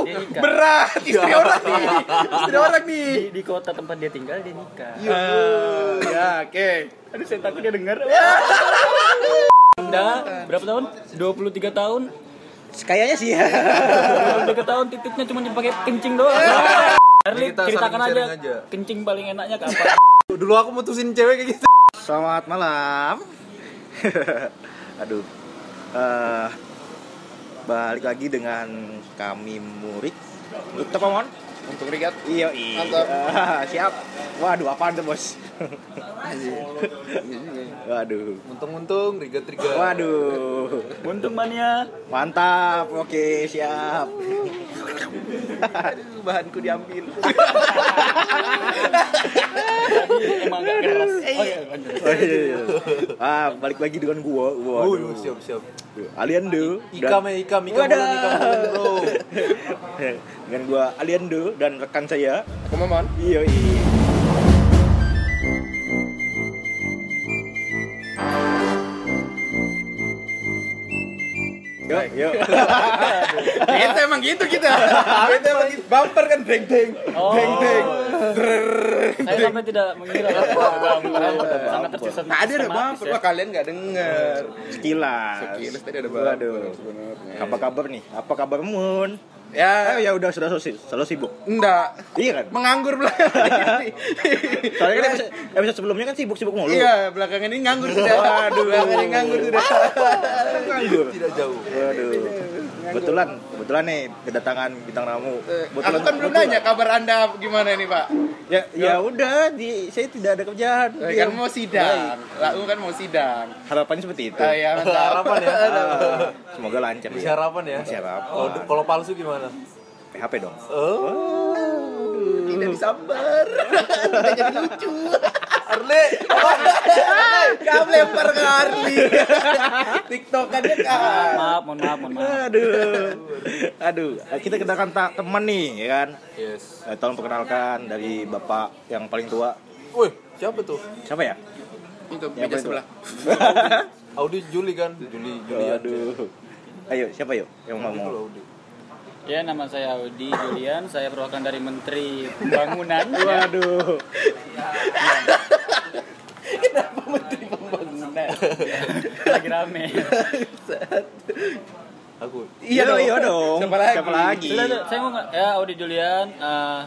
Waduh, Dia nikah. berat istri orang nih. Istri orang nih. di, di kota tempat dia tinggal dia nikah Ah, ya, oke. aduh saya takut dia dengar Udah, berapa tahun? 23 tahun Kayaknya sih ya. 23 tahun titiknya cuma dipakai kencing doang Harley, Kita ceritakan aja, aja. kencing paling enaknya ke apa? Dulu aku mutusin cewek kayak gitu. Selamat malam. Aduh. Eh, balik lagi dengan kami Murik. Untuk apa, Mon? Untuk Rigat. Iya, iya. Mantap. Siap. Waduh, apaan tuh, Bos? Waduh. Untung-untung riga-riga. Waduh. Untung mania Mantap. Oke, siap. Aduh, bahanku diambil. emang gak keras Oh iya. Oh, iya, iya. Ah, balik lagi dengan gua. Oh, Waduh. siap siap. Aliando. Ikam ya ikam, ikam Wadah. bulan, ikam bro. dengan gua Aliando dan rekan saya. Aku Mamon. Iya, iya. Yuk, yuk. Kita emang gitu kita. Kita emang gitu. Bumper kan deng deng. Oh. Deng deng. Saya sampai tidak mengira sangat tersesat Tadi ada bumper. ya. Wah, kalian nggak denger. Sekilas. Sekilas tadi ada bumper. Waduh. Apa kabar nih? Apa kabar Mun? Ya, Eh, ya udah sudah selesai, selalu sibuk. enggak. Iya kan? Menganggur belakangan ini. Soalnya kan episode, episode sebelumnya kan sibuk-sibuk mulu. Iya, belakangan ini nganggur sudah. Waduh, belakangan ini nganggur sudah. nganggur. Tidak jauh. Waduh. Kebetulan, kebetulan nih kedatangan bintang tamu. Aku Kebetulan, kan belum nanya kabar Anda gimana nih, Pak. Ya, ya udah, di saya tidak ada kerjaan. Eh, Ya, kan mau sidang. Lalu kan mau sidang. Harapannya seperti itu. Ah, ya, mantap. Harapan ya. Semoga lancar. Masih harapan ya. Masih harapan. Kalau kalau palsu gimana? PHP dong. Oh. Tidak disambar. Tidak jadi lucu. Arle. Kamu lempar ke Harley. Tiktokannya kan. Maaf, mohon maaf, mohon maaf. Aduh. Aduh, kita kedatangan ta- teman nih, ya kan? Yes. Eh, tolong perkenalkan dari Bapak yang paling tua. Wih, siapa tuh? Siapa ya? Itu Yang meja sebelah. Audi Juli kan? Juli Julian. Aduh. Ayo, siapa yuk yang? Audi. Ya, nama saya Audi Julian. Saya perwakilan dari Menteri Pembangunan. Waduh. Kenapa menteri pembangunan? Lagi rame. Aku. Iya dong. iya dong. Siapa lagi? Siapa lagi? Sudah, saya mau nggak? Ya, Audi Julian. eh,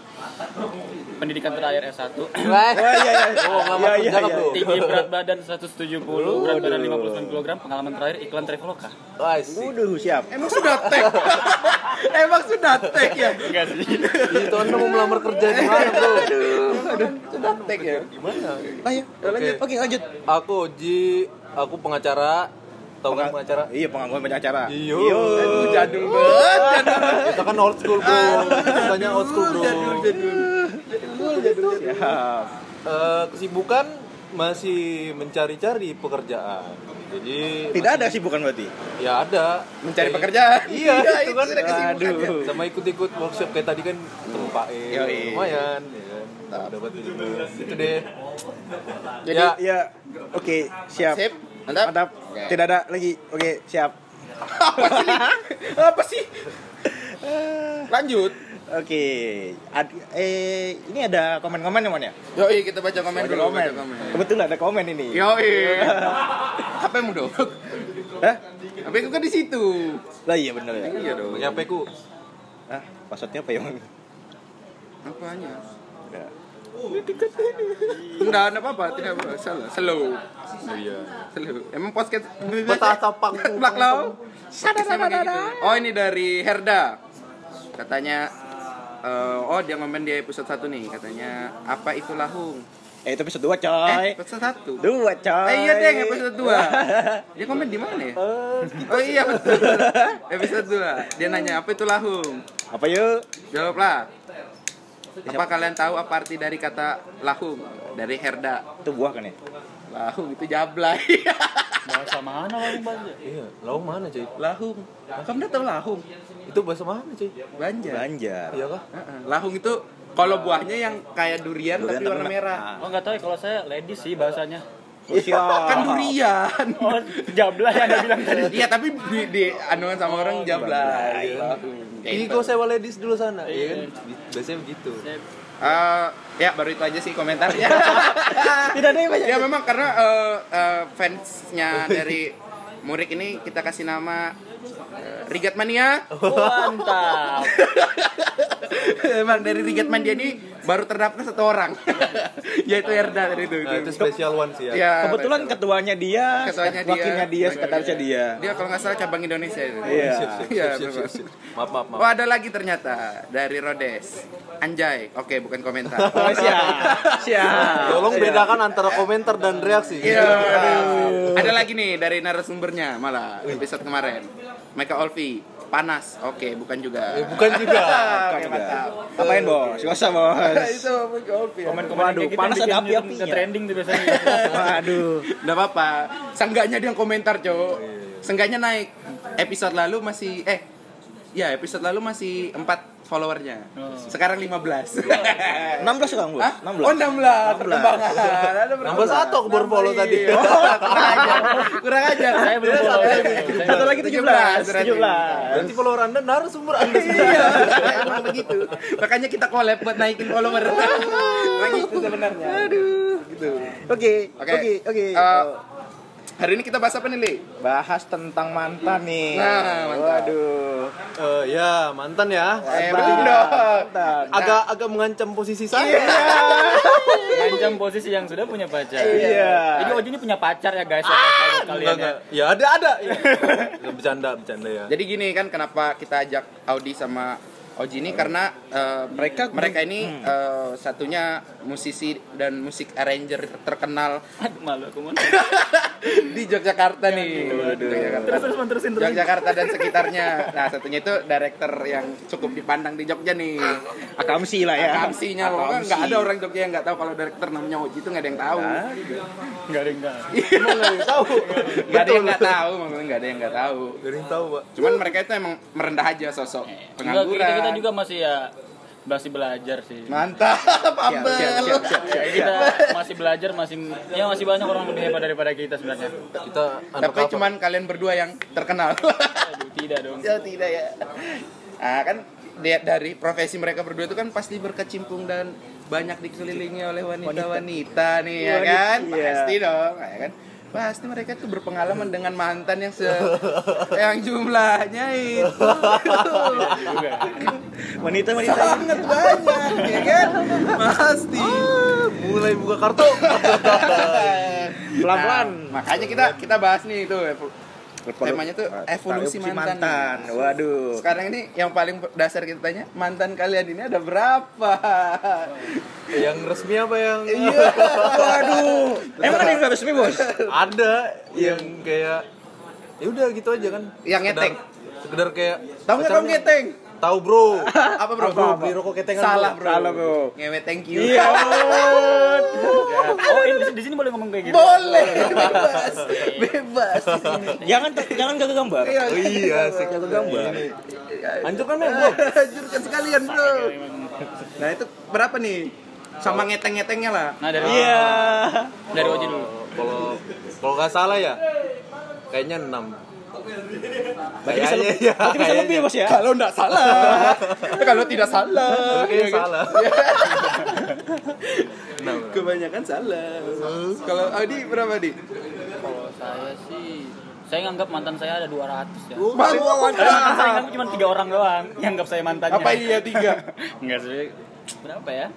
pendidikan terakhir S1. Oh iya iya. Oh, ngelamar Iya, iya, kan, iya. bro? Tinggi berat badan 170, berat badan 59 kg. Pengalaman terakhir iklan Traveloka. Waduh, siap. Emang sudah tag? Emang sudah tag ya? Enggak sih. Itu anda mau melamar kerja di mana, bro? Sudah tag ya? Gimana? Ayo, lanjut. Oke, lanjut. Aku Oji, aku pengacara. Tahu kan pengacara? Iya, pengangguran banyak acara. Iyo. Aduh, jadul banget. Kita kan old school, bro. Ceritanya old school, bro. Siap. Eh, kesibukan masih mencari-cari pekerjaan. Jadi Tidak ada sih bukan berarti. ya ada Mencari Kayak- pekerjaan. Iya, itu kan. Aduh. Sama ikut-ikut workshop kayak tadi kan ketemu Pak E. Yoi. Lumayan, ya kan. Dapat itu juga. Itu deh. Jadi, ya, Ya, oke, siap. Sip, mantap. Mantap. Oke. Tidak ada lagi. Oke, siap. Apa sih? Lanjut. Oke. Ad- eh ini ada komen-komen ya, Mon ya? Yoi, kita baca komen dulu. komen. Baca komen. Kebetulan ada komen ini. Yoi. HP mu dong. Hah? HP ku kan di situ. Lah iya bener ya. Iya dong. HP ku. Hah? Passwordnya apa ya, Mon? Apanya? Udah. Enggak ada apa-apa, tidak apa salah. Slow. Oh iya. Slow. Emang podcast Betah tapang. Lau. Kayak gitu. Oh, ini dari Herda. Katanya eh, oh dia ngomen di episode 1 nih katanya apa itu lahung Eh, itu episode 2, eh coy. episode 1 Dua, coy. Eh, iya deh episode 2 Dia komen di mana ya? Oh iya betul Episode 2 Dia nanya apa itu lahung Apa yuk? Jawablah Apa kalian tahu apa arti dari kata lahung? Dari Herda Itu buah kan ya? Lahung itu jablay Bahasa mana orang bahasa? Iya, laung mana, cuy? Lahung Kamu udah tahu lahung? Itu bahasa mana, cuy? Banjar Banjar. Iya kah? Heeh. Lahung itu kalau buahnya yang kayak durian, Durian tapi warna me- merah. Ah. Oh nggak tahu ya, kalau saya ladies sih bahasanya. Siap. kan durian. Oh, jabla yang dia bilang tadi. Iya tapi di, di anuan sama orang jablay. Ini kok sewa ladies dulu sana, iya kan? Biasanya begitu. Eh, ya baru itu aja sih komentarnya. Tidak ada yang banyak. ya memang karena eh, eh, fansnya dari Murik ini kita kasih nama Rigat Mania. Mantap. Emang dari Rigat Mania ini baru terdaftar satu orang, yaitu Erda dari itu. Nah, itu special one sih ya. Ya, Kebetulan ketuanya dia, Ketuanya dia, wakilnya dia, sekretarisnya dia. dia kalau nggak salah cabang Indonesia itu. Iya. Iya. Maaf, maaf, maaf. Oh ada lagi ternyata dari Rodes. Anjay, oke bukan komentar. Oh, siap. Siap. Tolong bedakan antara komentar dan reaksi. Iya. Ada lagi nih dari narasumbernya malah episode kemarin. Mika Olvi panas. Oke, bukan juga. Eh, bukan juga. Oke, mantap. Apain bos? Gak usah bos. Itu Waduh, kayak gitu panas ada api-apinya. ke trending tuh biasanya. Waduh. Enggak apa-apa. Seenggaknya dia yang komentar, Cok. Seenggaknya naik. Episode lalu masih eh ya episode lalu masih 4 followernya. Sekarang 15. 16 sekarang bos. Hah? 16. Oh 16, perkembangan. Ada Nambah satu aku baru follow tadi. Iya. kurang aja. Kurang aja. Saya belum follow. Satu lagi 17. 17. 17. Berarti follower Anda narasumber Anda sendiri. Iya, emang begitu. Makanya kita collab buat naikin follower. Begitu sebenarnya. Aduh, gitu. Oke. Oke. Oke. Hari ini kita bahas apa nih, Li? Bahas tentang mantan nih. Nah, mantap. Waduh. Eh, ya, mantan ya. Eh, Mantan. betul dong. Mantan. Agak agak mengancam posisi saya. Iya. Ngancam posisi yang sudah punya pacar. Iya. Jadi Oji ini punya pacar ya guys. ya, kalau Enggak, kalian ya. enggak. Ya ada ada. Ya. bercanda, bercanda ya. Jadi gini kan kenapa kita ajak Audi sama Oji ini karena eh, Mereka- mereka ini eh, satunya musisi dan musik arranger terkenal Aduh, malu aku mau. di Yogyakarta nih. Yogyakarta. Terus terus terusin terus. Yogyakarta dan sekitarnya. Nah, satunya itu director yang cukup dipandang di Jogja nih. Akamsi lah ya. Kamsinya pokoknya nggak ada orang Jogja yang nggak tahu kalau director namanya Oji itu nggak ada yang tahu. Enggak ada enggak. Emang nggak ada yang tahu. Nggak ada yang nggak tahu, maksudnya nggak ada yang nggak tahu. Nggak ada yang tahu, Pak. Cuman mereka itu emang merendah aja sosok pengangguran. Kita, juga masih ya masih belajar sih. Mantap, Abel. siap, siap, siap. Ya, kita masih belajar, masih ya masih banyak orang lebih hebat daripada kita sebenarnya. Kita Tapi cuman kalian berdua yang terkenal. Aduh, tidak dong. ya tidak ya. Nah, kan lihat dari profesi mereka berdua itu kan pasti berkecimpung dan banyak dikelilingi oleh wanita-wanita nih ya Wanita, kan? iya. Pasti dong, ya kan? Pasti mereka tuh berpengalaman dengan mantan yang se yang jumlahnya itu Wanita wanita. sangat banyak, ya kan? Pasti. Ah, mulai buka kartu. Pelan-pelan. Nah, makanya kita kita bahas nih itu temanya tuh evolusi mantan. Waduh. Sekarang ini yang paling dasar kita tanya, mantan kalian ini ada berapa? yang resmi apa yang Iya. Waduh. Emang ada yang nggak resmi bos? ada yang kayak ya udah gitu aja kan. Yang ngeteng. Sekedar kayak Tahu nggak kamu ngeteng? Tahu, Bro. Apa bro? Bro, beli rokok ketengan. Salah bro. Salah, bro. Ngewe thank you. Iya. Oh, ini di sini boleh ngomong kayak gitu. Boleh, bebas, bebas. Jangan jangan gak gambar. Iya. Oh iya, sih gambar. Hancurkan men, Bro. Hancurkan sekalian bro. Nah itu berapa nih? Sama ngeteng-ngetengnya lah. Nah, dari Iya. dari Oji dulu. Kalau kalau nggak salah ya, kayaknya 6 Berarti bisa lebih. Kayaknya, Berarti bisa lebih bos ya. Kalau nggak salah, kalau tidak salah, Oke, salah. Nah, kebanyakan salah. Kalau Adi berapa di? Kalau saya sih saya nganggap mantan saya ada 200 ya. Baru Mantan saya kan cuma tiga orang doang yang anggap saya mantannya. Apa iya tiga? Enggak sih. Berapa ya?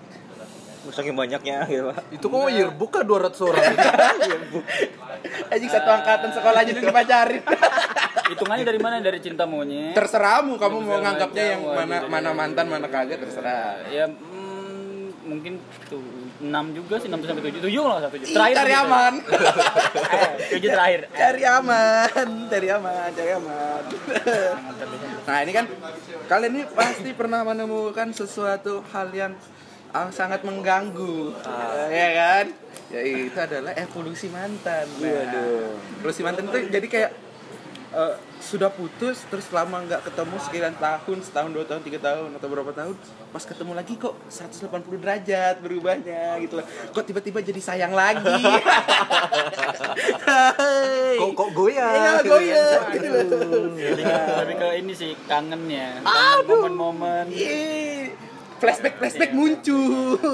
Saking banyaknya gitu. Pak. Itu kok yearbook kah 200 orang? Anjing satu angkatan sekolahnya udah dipacarin. Hitungannya dari mana? Dari cinta monyet. Terserahmu kamu mau nganggapnya yang mana gitu, mana mantan mana kagak terserah. ya mm, mungkin tuh 6 juga sih 6 sampai 7 7 lah satu terakhir cari aman. Eh, 7 terakhir cari aman, cari aman, cari aman. nah ini kan kalian ini pasti pernah menemukan sesuatu hal yang ah, sangat mengganggu, ya kan? Ya itu adalah evolusi mantan. Nah, evolusi mantan itu jadi kayak eh, sudah putus terus lama nggak ketemu sekian tahun setahun dua tahun tiga tahun atau berapa tahun pas ketemu lagi kok 180 derajat berubahnya gitu loh. Kok tiba-tiba jadi sayang lagi? Kok kok goyang? Iya, goyang gitu loh. lebih ke, ini sih kangennya. Kangen momen-momen Flashback flashback muncul.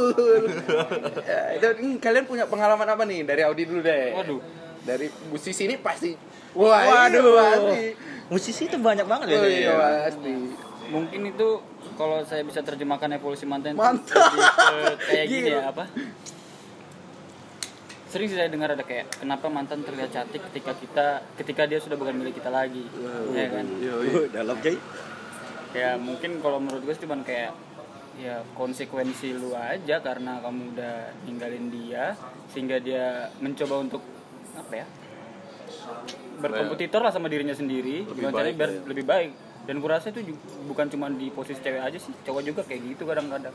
Ya, itu, hmm, kalian punya pengalaman apa nih? Dari Audi dulu deh. Waduh. Dari musisi ini pasti. Wah waduh. Pasti. Musisi itu banyak banget ya. oh, Dek. iya pasti. Mungkin itu kalau saya bisa terjemahkan evolusi mantan itu Mantap. kayak gini ya apa? Sering sih saya dengar ada kayak kenapa mantan terlihat cantik ketika kita ketika dia sudah bukan milik kita lagi? Ya kan? Uh, Dalam Jay. ya mungkin kalau menurut gue sih cuman kayak ya konsekuensi lu aja karena kamu udah ninggalin dia sehingga dia mencoba untuk apa ya berkompetitor lah sama dirinya sendiri Lebih gimana caranya baik, biar ya. lebih baik dan gue rasa itu ju- bukan cuma di posisi cewek aja sih cowok juga kayak gitu kadang-kadang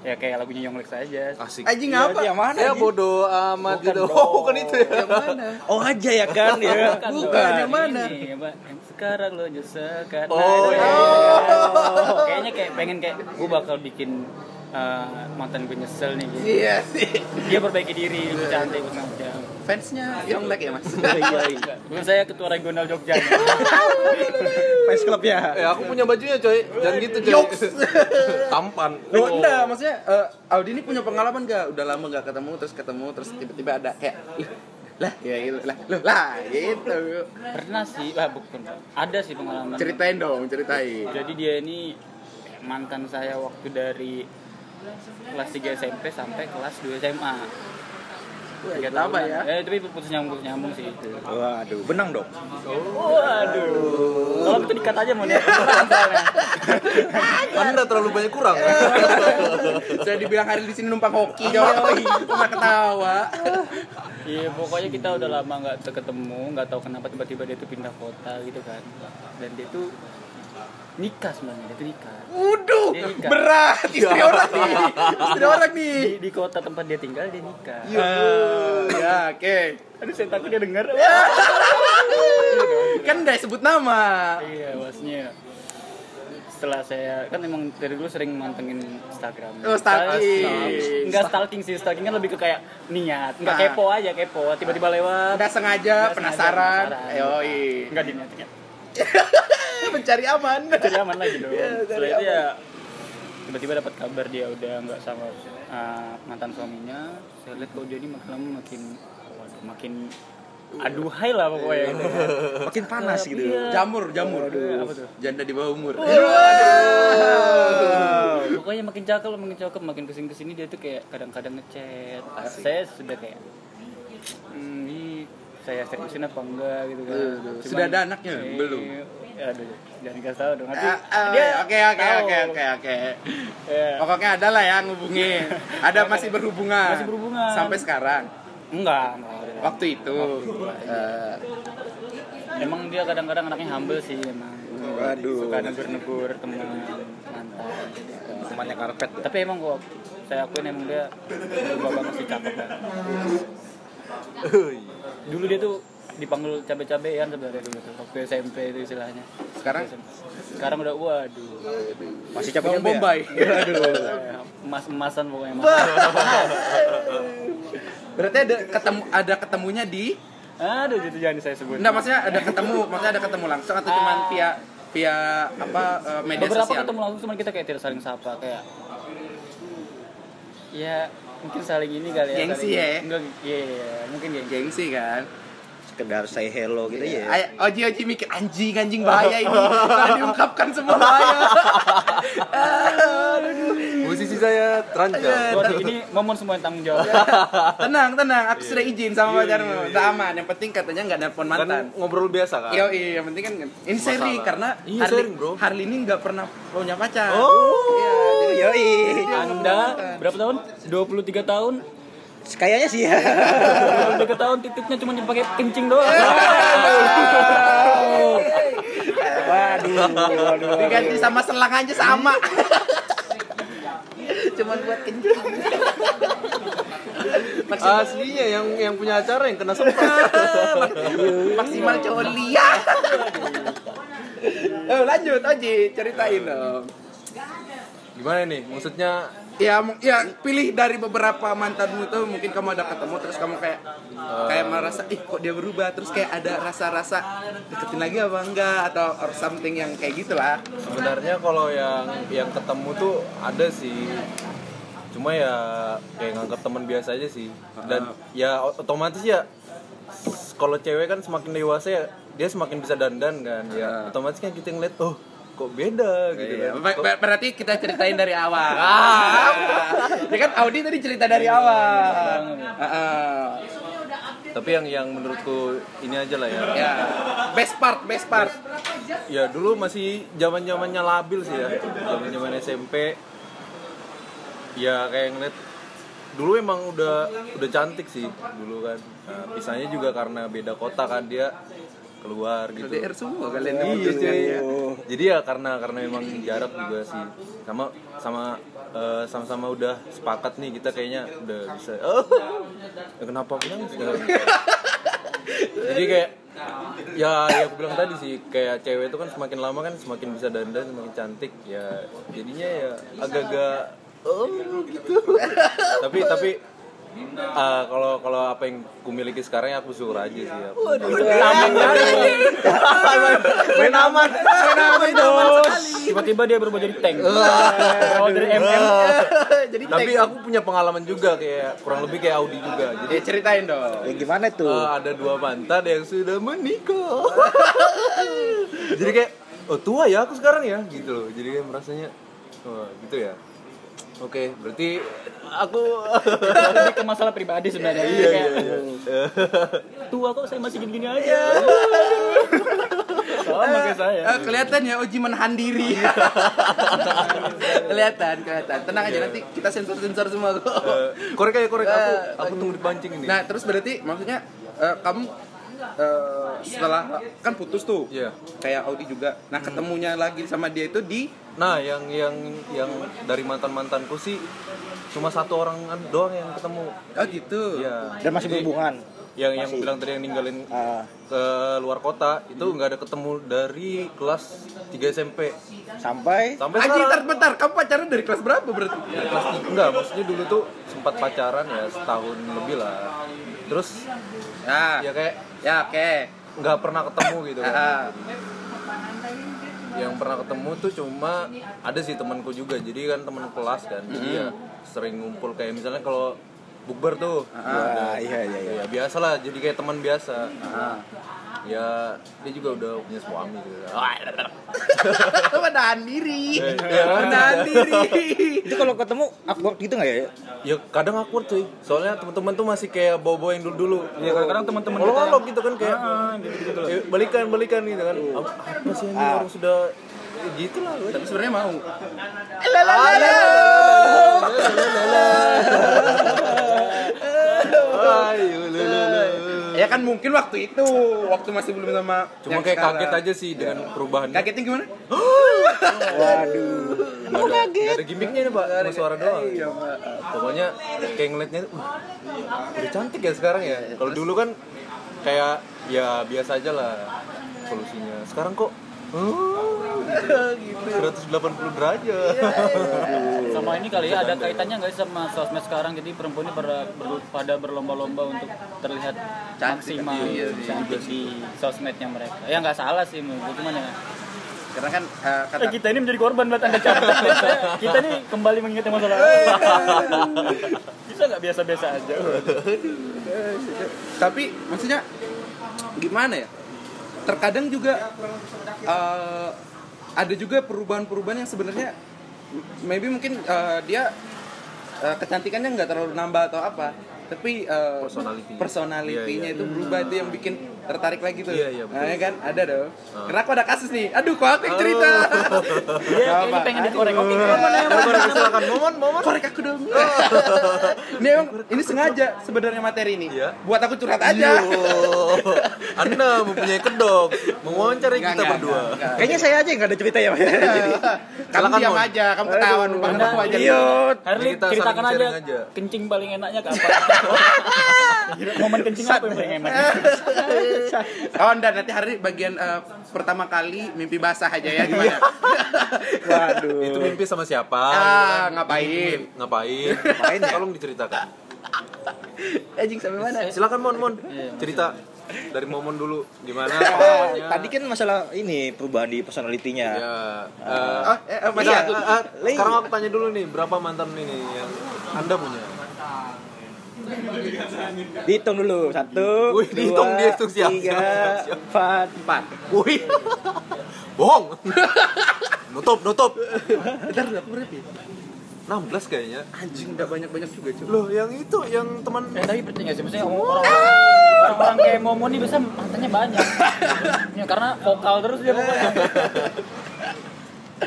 ya kayak lagunya Yonglex aja Asik. anjing Iya, apa yang mana? Ya bodoh amat Bukan gitu. dong. Oh, bukan itu ya. yang mana Oh aja ya kan ya. Bukan, Bukan, yang mana? Ini, sekarang lo nyesek kan. Oh, itu iya. kan. Kayaknya kayak pengen kayak gue bakal bikin uh, mantan gue nyesel nih gitu. iya sih Dia perbaiki diri, lebih cantik segala fansnya Yonglek ya mas Bukan saya ketua regional Jogja. Fans club ya. Ya aku punya bajunya coy. Jangan gitu coy. Yoks. Tampan. Oh, enggak, maksudnya eh, Audi ini punya pengalaman gak? Udah lama gak ketemu, terus ketemu, terus tiba-tiba ada kayak "Ih, lah ya gitu lah loh lah gitu Pernah sih, ah, bukan. Ada sih pengalaman. ceritain dong ceritain Jadi dia ini mantan saya waktu dari kelas 3 SMP sampai kelas 2 SMA. Tiga tahunan. ya Eh, tapi putus nyambung putus nyambung sih itu. Waduh, benang dong. Waduh. Kalau itu dikat aja mau nih. soalnya. Anda terlalu banyak kurang. saya dibilang hari di sini numpang hoki coba cuma ketawa Iya, pokoknya kita udah lama nggak ketemu, nggak tahu kenapa tiba-tiba dia tuh pindah kota gitu kan. Dan dia tuh nikah sebenarnya, dia tuh nikah. Waduh, Dia nikah. berat istri orang nih istri orang nih Di, di kota tempat dia tinggal dia nikah. Iya. ya oke Aduh, saya takut dia denger. kan udah sebut nama iya, wasnya. Setelah saya kan emang dari dulu sering mantengin Instagram. Oh, stalking. Nggak stalking sih, stalking kan lebih ke kayak niat, nggak Nah. kepo aja kepo. Tiba-tiba lewat. udah sengaja Nggak penasaran sengaja, yoi Nggak diniatin. mencari aman Cari aman lagi dong. Iya, cari Setelah itu ya tiba-tiba dapat kabar dia udah nggak sama uh, mantan suaminya. Saya lihat kok dia ini makin lama makin waduh, makin aduhai lah pokoknya gitu. Makin panas gitu. Iya. jamur jamur Apa tuh? janda di bawah umur Pokoknya makin cakep, makin cakep, makin ke sini ke sini dia tuh kayak kadang-kadang ngechat. Saya sudah kayak, hmm, saya seriusin apa enggak gitu kan. Cuman- sudah ada anaknya? Eh, Belum? Aduh, jangan dikasih tahu dong. Nanti Ah, ah, oke oke oke oke oke Ya. pokoknya ada lah ya ngubungin ada masih berhubungan Masih berhubungan. sampai sekarang Enggak, waktu itu Eh, Emang dia kadang-kadang anaknya humble sih emang. Waduh. Suka negur-negur teman mantan. Temannya karpet. Tapi emang kok saya akuin emang dia berubah banget sih cakep banget. Dulu dia tuh dipanggil cabe-cabean sebenarnya dulu tuh waktu SMP itu istilahnya. sekarang Sekarang udah waduh. Masih bawang capek bombay Emas-emasan pokoknya. Mas. berarti ada ketemu ada ketemunya di Aduh, itu jangan saya sebut. enggak maksudnya ada ketemu maksudnya ada ketemu langsung atau cuman Ah. via via apa eh, media beberapa sosial ketemu langsung cuman kita kayak tidak saling sapa kayak ya mungkin saling ini kali ya Gengsi saling- ya? enggak iya iya, mungkin gengsi. Gengsi kan Sekedar say hello gitu ya. Ay, Oji Oji mikir anjing anjing bahaya ini Setelah diungkapkan semua bahaya. Musisi saya terancam. Waduh, ini momon semua yang tanggung jawab tenang tenang aku sudah izin sama pacarmu udah aman yang penting katanya nggak nelpon Kan mantan ngobrol biasa kan? Iya, iya, yang penting kan ini seri karena Iya, Harley, sharing, bro. Harley ini nggak pernah punya pacar. Oh. iya, jadi Yoi. anda berapa tahun 23 tahun Kayaknya sih ya. 23 tahun titiknya cuma dipakai kencing doang Waduh, waduh. diganti sama selang aja sama. Cuman buat kencing. Aslinya yang yang punya acara yang kena semprot. maksimal coli ya oh, lanjut Oji ceritain dong Gimana nih? Maksudnya ya ya pilih dari beberapa mantanmu tuh mungkin kamu ada ketemu terus kamu kayak kayak merasa ih kok dia berubah terus kayak ada rasa-rasa deketin lagi apa enggak atau or something yang kayak gitulah sebenarnya kalau yang yang ketemu tuh ada sih. Cuma ya kayak nganggap teman biasa aja sih. Dan ya otomatis ya kalau cewek kan semakin dewasa ya dia semakin bisa dandan kan. Ya otomatis kan kita ngeliat oh kok beda gitu Iya, kan. ber- ber- berarti kita ceritain dari awal. Ah, ya kan Audi tadi cerita dari awal. Ah, ah. Tapi yang yang menurutku ini aja lah ya. Ya, best part, best part. Ya dulu masih zaman zamannya labil sih ya. Zaman zaman SMP. Ya kayak ngeliat dulu emang udah udah cantik sih dulu kan. Nah, pisahnya juga karena beda kota kan dia keluar gitu. LDR semua kalian Iya yang cuy. ya. Jadi ya karena karena memang jarak juga sih. Sama sama eh, sama-sama udah sepakat nih kita kayaknya udah bisa. Oh, ya kenapa aku nangis? Jadi kayak ya ya aku bilang tadi sih kayak cewek itu kan semakin lama kan semakin bisa dandan semakin cantik ya jadinya ya agak-agak oh gitu tapi tapi ah, kalau kalau apa yang kumiliki sekarang ya aku syukur aja sih ya. Main aman. Main aman dong. Tiba-tiba dia berubah jadi tank. Oh, dari MM. Jadi Tapi aku punya pengalaman juga kayak kurang lebih kayak Audi juga. Jadi ya, ceritain dong. Ya gimana tuh? eh, ada dua mantan yang sudah menikah. Jadi kayak oh tua ya aku sekarang ya gitu loh. Jadi kayak merasanya oh gitu ya. Oke, berarti aku Lebih ke masalah pribadi sebenarnya. Iya, Tua kok saya masih gini-gini aja. Sama kayak saya. Eh, kelihatan ya Oji menahan diri. kelihatan, kelihatan. Tenang aja nanti kita sensor-sensor semua kok. Eh, korek aja korek aku Eh, aku tunggu dipancing ini. Nah, terus berarti maksudnya eh, kamu eh, setelah kan putus tuh. Iya. Kayak Audi juga. Nah, ketemunya lagi sama dia itu di Nah, yang yang yang dari mantan-mantanku sih cuma satu orang doang yang ketemu. Oh gitu. Iya. Dan masih berhubungan. Yang yang bilang tadi yang ninggalin Ah, ke luar kota itu nggak ada ketemu dari kelas 3 SMP sampai sampai Aji, bentar, bentar. Kamu pacaran dari kelas berapa berarti? Dari kelas tiga- enggak maksudnya dulu tuh sempat pacaran ya setahun lebih lah terus Ya, ya kayak ya oke. nggak pernah ketemu gitu kan. Ah, yang pernah ketemu tuh cuma ada sih temanku juga. Jadi kan teman kelas kan. Jadi ya sering ngumpul kayak misalnya kalau bukber tuh. Wah, iya iya iya. ya biasa lah. Jadi kayak teman biasa. Ah. Ya dia juga udah punya suami gitu menahan diri. Iya. Menahan diri. Itu kalau ketemu awkward gitu nggak ya? ya kadang awkward cuy soalnya teman-teman tuh masih kayak bawa-bawa yang dulu-dulu Iya, kadang-kadang teman-teman Kalau kalau gitu kan kayak Ah, gitu-gitu loh. eh, balikan balikan gitu kan apa apa sih ini orang sudah ya gitu lah Tapi sebenarnya mau. Ayo, lele. Ya kan mungkin waktu itu, waktu masih belum sama cuma kayak sekarang. kaget aja sih dengan perubahannya Kagetnya gimana? Waduh. Nggak ada, nggak ada gimmicknya nih pak cuma suara doang Iya, Pak. pokoknya kayak ngeliatnya uh, udah cantik ya sekarang ya kalau dulu kan kayak ya biasa aja lah solusinya sekarang kok gitu 180 derajat. Sama ini kali ya ada kaitannya nggak sih sama sosmed sekarang? Jadi perempuan ini ber- ber- pada berlomba-lomba untuk terlihat Cantik, maksimal iya, iya. cantik di sosmednya mereka. Ya nggak salah sih menurut cuman ya. Karena kan eh, kata Eh, kita ini menjadi korban buat anda cantik kita ini kembali mengingat yang masalah bisa nggak biasa-biasa aja? Tapi maksudnya gimana ya terkadang juga eh, ada juga perubahan-perubahan yang sebenarnya maybe mungkin eh, dia eh, kecantikannya nggak terlalu nambah atau apa tapi eh, Personality. personality-nya Iya, iya. itu berubah itu yang bikin tertarik lagi tuh. Iya, iya, betul. Nah, ya kan ada dong. Ah. Karena aku ada kasus nih. Aduh, kok aku yang cerita. Dia Gak kayaknya apa. pengen dikorek. Oke, Iya. Ya, Baru silakan momon momon. Korek aku dong. ini emang ini sengaja sebenarnya materi ini. Iya. Buat aku curhat aja. Anda mempunyai kedok, Enggak, kita enggak, berdua. enggak, enggak. Kayaknya saya aja yang gak ada cerita ya, Mas. Jadi, Kamu diam Mon. aja, kamu ketawa Aduh. numpang aku aja. Iya. Harley Kita ceritakan aja. kencing paling enaknya kapan? Momen kencing apa yang paling enak? Oh, dan nanti hari bagian eh, pertama kali mimpi basah aja ya gimana? Waduh. Itu mimpi sama siapa? Ah, Kan? ngapain? Ngapain? Ngapain? Tolong diceritakan. Anjing sampai mana? Silakan Mon Mon. Iya. Cerita dari Momon dulu gimana? Oh, pengalamannya? tadi kan masalah ini perubahan di personalitinya. ya. eh, Oh, eh, eh, Iya, eh, eh, sekarang aku tanya dulu nih, berapa mantan ini yang Anda punya? Dihitung dulu. Satu, Wih, dihitung, dua, dihitung, siap, tiga, siap, siap. empat, empat. Wih. Bohong. nutup, nutup. Bentar, aku berapa ya? 16 kayaknya. Anjing udah banyak-banyak juga, cuy. Loh, yang itu yang teman Eh, tapi percaya nggak sih, maksudnya orang orang kayak Momon nih biasa mantannya banyak. Ya, karena vokal terus dia pokoknya.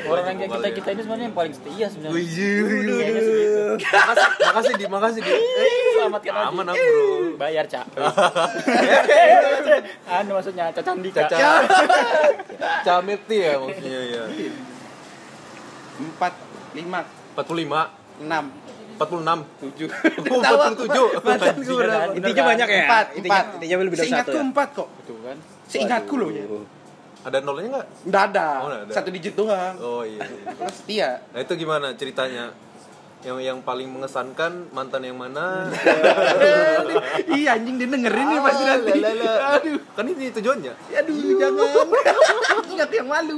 Orang yang kayak kita kita ini sebenarnya yang paling setia sebenarnya. Kayaknya sih gitu. makasih, makasih di, makasih di. Selamatkan. Aman aku, Bro. Bayar, Cak. anu maksudnya Caca Andika. Caca. Camirti ya maksudnya ya. Empat, lima, 45, enam, 46. tujuh. Oh, 47. Mantanku Anjing, berapa? ada- Intinya banyak ya? Empat, Intinya, empat. intinya lebih dari satu Seingatku ya? empat kok. Kan. Seingatku loh ya. Ada nolnya enggak? Nggak ada. Oh, nggak ada. Satu digit doang. Oh iya. Terus setia. Nah, itu gimana ceritanya? Yang yang paling mengesankan mantan yang mana? Iya anjing dia dengerin nih pasti nanti. Ah, lala. Aduh, Kan ini tujuannya. aduh jangan. Aku yang malu.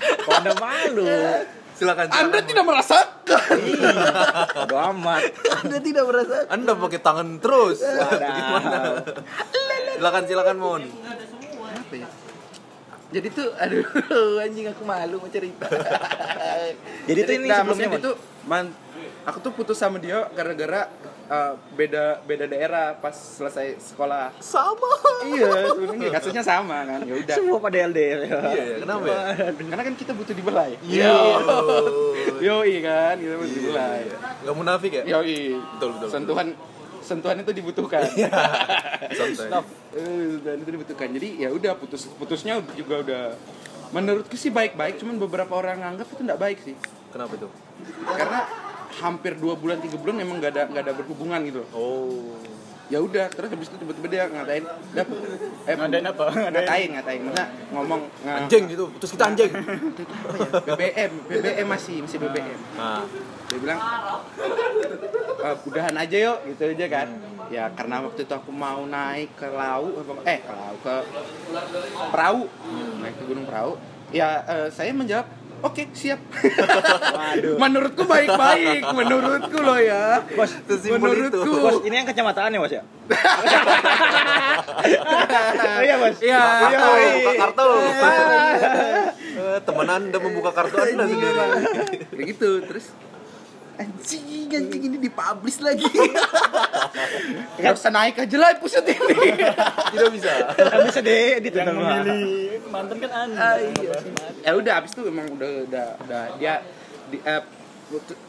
Kok anda malu? Silakan. Anda silakan. tidak merasakan. Bodo amat. Anda tidak merasakan. Anda pakai tangan terus. Wadaw. Gimana? silakan silakan Mon. Apa ya? Jadi tuh, aduh, anjing aku malu mau cerita. Jadi tuh ini nah, sebelumnya, maksudnya itu, man, aku tuh putus sama dia gara-gara uh, beda beda daerah pas selesai sekolah. Sama. iya, sebenarnya kasusnya sama kan. Ya udah. Semua pada LDR ya. Iya, ya, kenapa ya? Karena kan kita butuh dibelai. Iya. Yo, kan, kita butuh dibelai. Gak munafik ya? Yo, Betul, betul. Sentuhan sentuhan itu dibutuhkan. Santai. Eh, dan itu dibutuhkan. Jadi ya udah putus putusnya juga udah menurutku sih baik-baik, cuman beberapa orang nganggap itu nggak baik sih. Kenapa itu? Karena hampir dua bulan tiga bulan emang nggak ada nggak ada berhubungan gitu. Oh. Ya udah, terus habis itu tiba-tiba dia ngatain, "Dap, eh Ngadain apa? Ngatain ngatain, mana ngomong Anjing gitu, putus kita anjing. apa ya? BBM, BBM masih masih BBM. Nah, dia bilang "Eh, udahan aja yuk gitu aja kan ya karena waktu itu aku mau naik ke laut apa- eh ke laut ke perahu naik ke gunung perahu ya eh, saya menjawab oke siap menurutku baik-baik menurutku loh ya Bos, Sesimpel itu. menurutku Bos, ini yang kecamataan ya, Bos ya? oh iya, Bos. Iya. Iya, kartu, iya. buka kartu. Eh, Teman Anda membuka kartu Anda sendiri. kayak gitu terus anjing anjing ini dipublish lagi nggak usah naik aja lah episode ini Tidak bisa. Kan bisa deh edit Yang memilih mantan kan anda. Ah, iya. ya udah abis itu emang udah udah udah dia di, eh,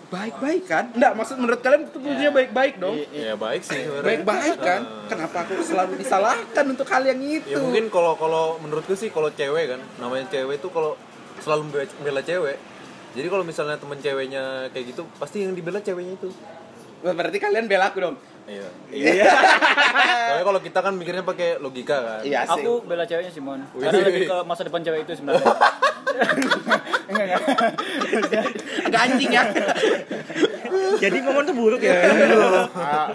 baik-baik kan? Enggak, maksud menurut kalian itu punya baik-baik dong? Ya baik sih sebenarnya. Baik-baik kan? Kenapa aku selalu disalahkan untuk hal yang itu? Ya mungkin kalau kalau menurutku sih kalau cewek kan, namanya cewek itu kalau selalu membela cewek. Jadi kalau misalnya temen ceweknya kayak gitu, pasti yang dibela ceweknya itu. Berarti kalian bela aku dong? Iya. Iya. Soalnya kalau kita kan mikirnya pakai logika kan. Iya sih. Aku bela ceweknya Simon. Wih. Karena lebih ke masa depan cewek itu sebenarnya. enggak enggak. Agak anjing ya. Jadi momen tuh buruk ya. Ah,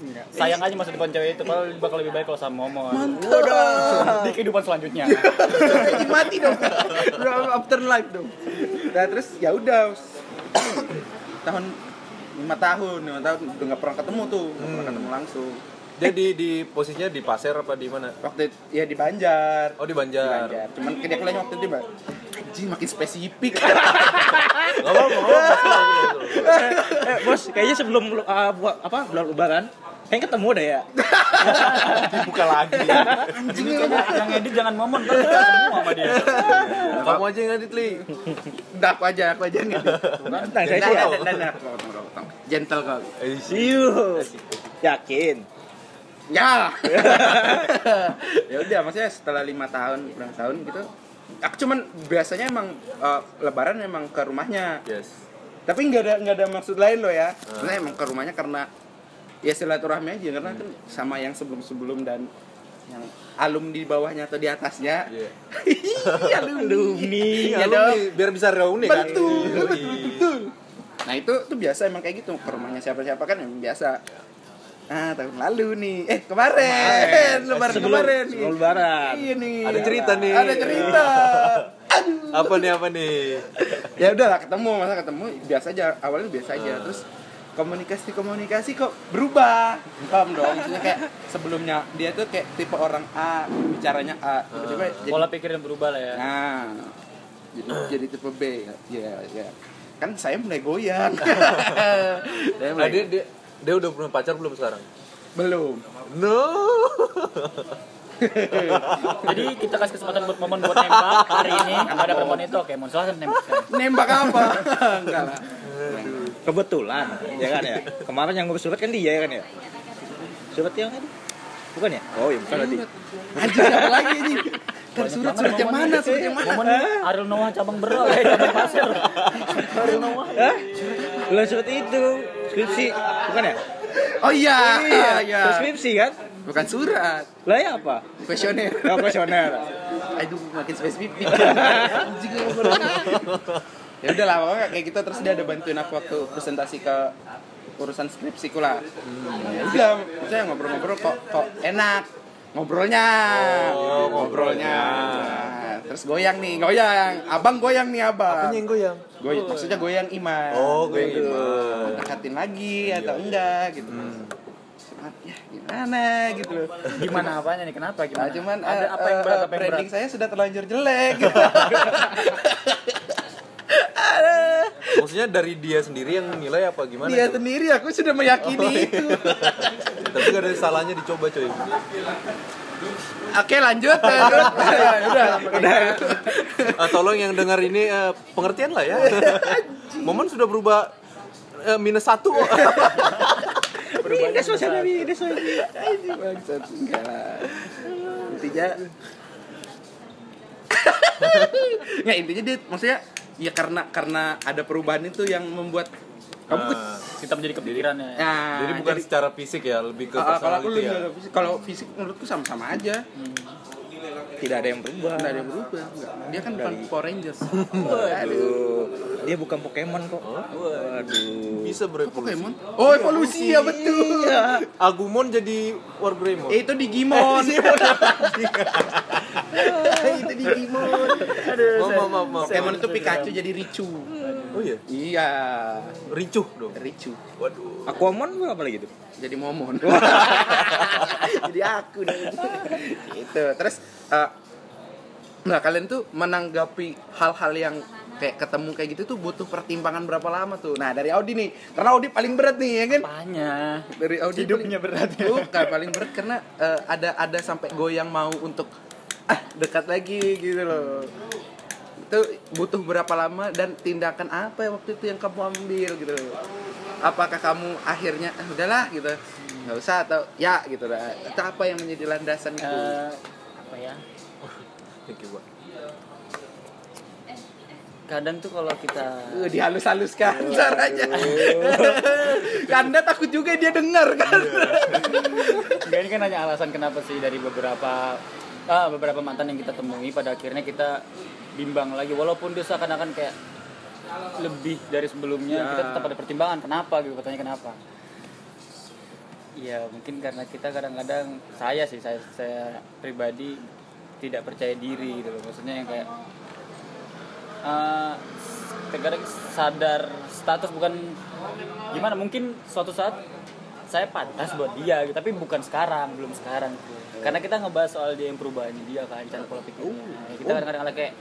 Hanya Sayang aja masa depan cewek itu kalau bakal lebih baik kalau sama Momon. mantap. Di kehidupan selanjutnya. Jadi mati dong. After life dong. Nah terus ya udah tahun lima tahun lima tahun udah nggak pernah ketemu tuh nggak pernah ketemu langsung Dia di di posisinya di pasir apa di mana? waktu itu, ya di Banjar Oh di Di Banjar. Banjar. Cuman kerja kuliahnya waktu itu mbak Anjing makin spesifik Gak apa-apa, apa-apa. eh, Bos, kayaknya sebelum uh, buat apa bulan lebaran Pengen ketemu deh ya. dibuka lagi Ini kayaknya yang edit jangan momon kan kita semua sama dia. kamu aja yang ngedit li aku aja, aku aja gitu. Tenang, saya Dan, sih. Gentle kok. Siu. Yakin. Ya. ya udah, maksudnya setelah lima tahun, berapa tahun gitu. Aku cuman biasanya emang eh, lebaran emang ke rumahnya. yes Tapi nggak ada nggak ada maksud lain loh ya. Sebenarnya emang ke rumahnya karena ya silaturahmi aja karena kan sama yang sebelum-sebelum dan yang alum di bawahnya atau di atasnya. Iya. Iya, alumni. ya Ya dong. biar bisa reuni kan Betul, Yoi. betul, betul. Nah itu tuh biasa emang kayak gitu ke rumahnya siapa-siapa kan emang biasa. Ah tahun lalu nih, eh kemarin, lebaran Sebelum- kemarin sebelum lebaran. Iya nih. Ada cerita nih. Ada cerita. Aduh. apa nih apa nih Ya udahlah ketemu, masa ketemu biasa aja. Awalnya biasa aja, terus komunikasi komunikasi kok berubah paham dong maksudnya kayak sebelumnya dia tuh kayak tipe orang A bicaranya A tiba-tiba jadi Pola pikir yang berubah lah ya. Nah, jadi jadi tipe B. Ya, ya. Kan saya mulai goyang. saya nah, mulai dia, dia dia udah punya pacar belum sekarang belum. no Jadi kita kasih kesempatan buat momen buat nembak hari ini. Ada perempuan itu oke, mau silahkan nembak. Nembak apa? Enggak lah. Kebetulan, ya kan ya. Kemarin yang ngurus surat kan dia ya kan ya. Surat yang ini bukan ya? Oh, iya bukan berarti. Apa lagi ini? Kan surat surat yang mana? Surat yang mana? Momen Ariel Noah cabang beral ya, cabang pasir. Ariel Noah. Lah surat itu skripsi, bukan ya? Oh iya, iya. Skripsi kan? Bukan surat. Lah ya apa? Kuesioner. Ya kuesioner. Aduh, makin spesifik. Anjing. Ya udah lah, pokoknya kayak gitu terus dia ada bantuin aku waktu presentasi ke urusan skripsiku lah. Ya udah, saya ngobrol-ngobrol kok kok enak ngobrolnya. Oh, ngobrolnya. Terus goyang nih, goyang. Abang goyang nih, Abang. Apanya yang goyang? Goyang, maksudnya goyang iman. Oh, goyang Gitu. iman. Dekatin lagi atau enggak gitu. Ya, gimana gitu loh. Gimana apanya nih? Kenapa Nah, gimana? cuman ada eh, apa yang berat eh, apa yang berat? branding saya sudah terlanjur jelek. maksudnya dari dia sendiri yang nilai apa gimana Dia tuh? sendiri aku sudah meyakini Oh, iya. itu. tapi gak ada salahnya dicoba coy Oke, lanjut. lanjut. Ya, udah, udah. Ah, tolong yang dengar ini eh, pengertian lah ya momen sudah berubah eh, minus satu Minus ada minus mas. Ini bangsat enggak lah. Intinya Nggak, intinya dia maksudnya ya karena karena ada perubahan itu yang membuat kamu ke- Ah, Kita menjadi kepikiran ya. Nah, jadi bukan secara fisik ya lebih ke ah, kalau ya kalau fisik menurutku sama-sama aja. Tidak ada yang berubah. Nggak ada yang berubah. Nggak. Dia kan bukan Power Rangers. Waduh. Dia bukan Pokemon kok. Waduh. bisa berevolusi Pokemon. Oh, evolusi ya betul. Agumon jadi Wargreymon Eh, itu Digimon. itu Digimon. maaf maaf maaf, maaf Pokemon itu Pikachu jadi Richu. oh iya Iya, ricuh dong Richu. waduh Aquamon itu apa lagi tuh? Jadi Momon. jadi aku nih. gitu. Terus eh, nah kalian tuh menanggapi hal-hal yang kayak ketemu kayak gitu tuh butuh pertimbangan berapa lama tuh? Nah, dari Audi nih. Karena Audi paling berat nih, ya kan? Apanya? dari Audi Hidupnya berat ya. Bukan paling berat karena eh, ada ada sampai goyang mau untuk ah dekat lagi gitu loh. Itu butuh berapa lama dan tindakan apa yang waktu itu yang kamu ambil gitu loh. Apakah kamu akhirnya ah, udahlah gitu. nggak usah atau ya gitu lah. Itu apa yang menjadi landasan itu? Apa ya? Thank you, Pak. Kadang tuh kalau kita Uh, dihalus-haluskan caranya. Anda takut juga dia dengar kan. Enggak, ini kan hanya alasan kenapa sih dari beberapa ah, beberapa mantan yang kita temui pada akhirnya kita bimbang lagi walaupun dia seakan-akan kayak lebih dari sebelumnya Ya. kita tetap ada pertimbangan kenapa gitu katanya kenapa ya mungkin karena kita kadang-kadang saya sih saya saya pribadi tidak percaya diri gitu loh. Maksudnya yang kayak eh, terkadang sadar status bukan gimana mungkin suatu saat saya pantas buat dia gitu, tapi bukan sekarang belum sekarang. Gitu. karena kita ngebahas soal dia yang perubahannya dia kan cara pola pikirnya Nah, kita kadang-kadang ada kayak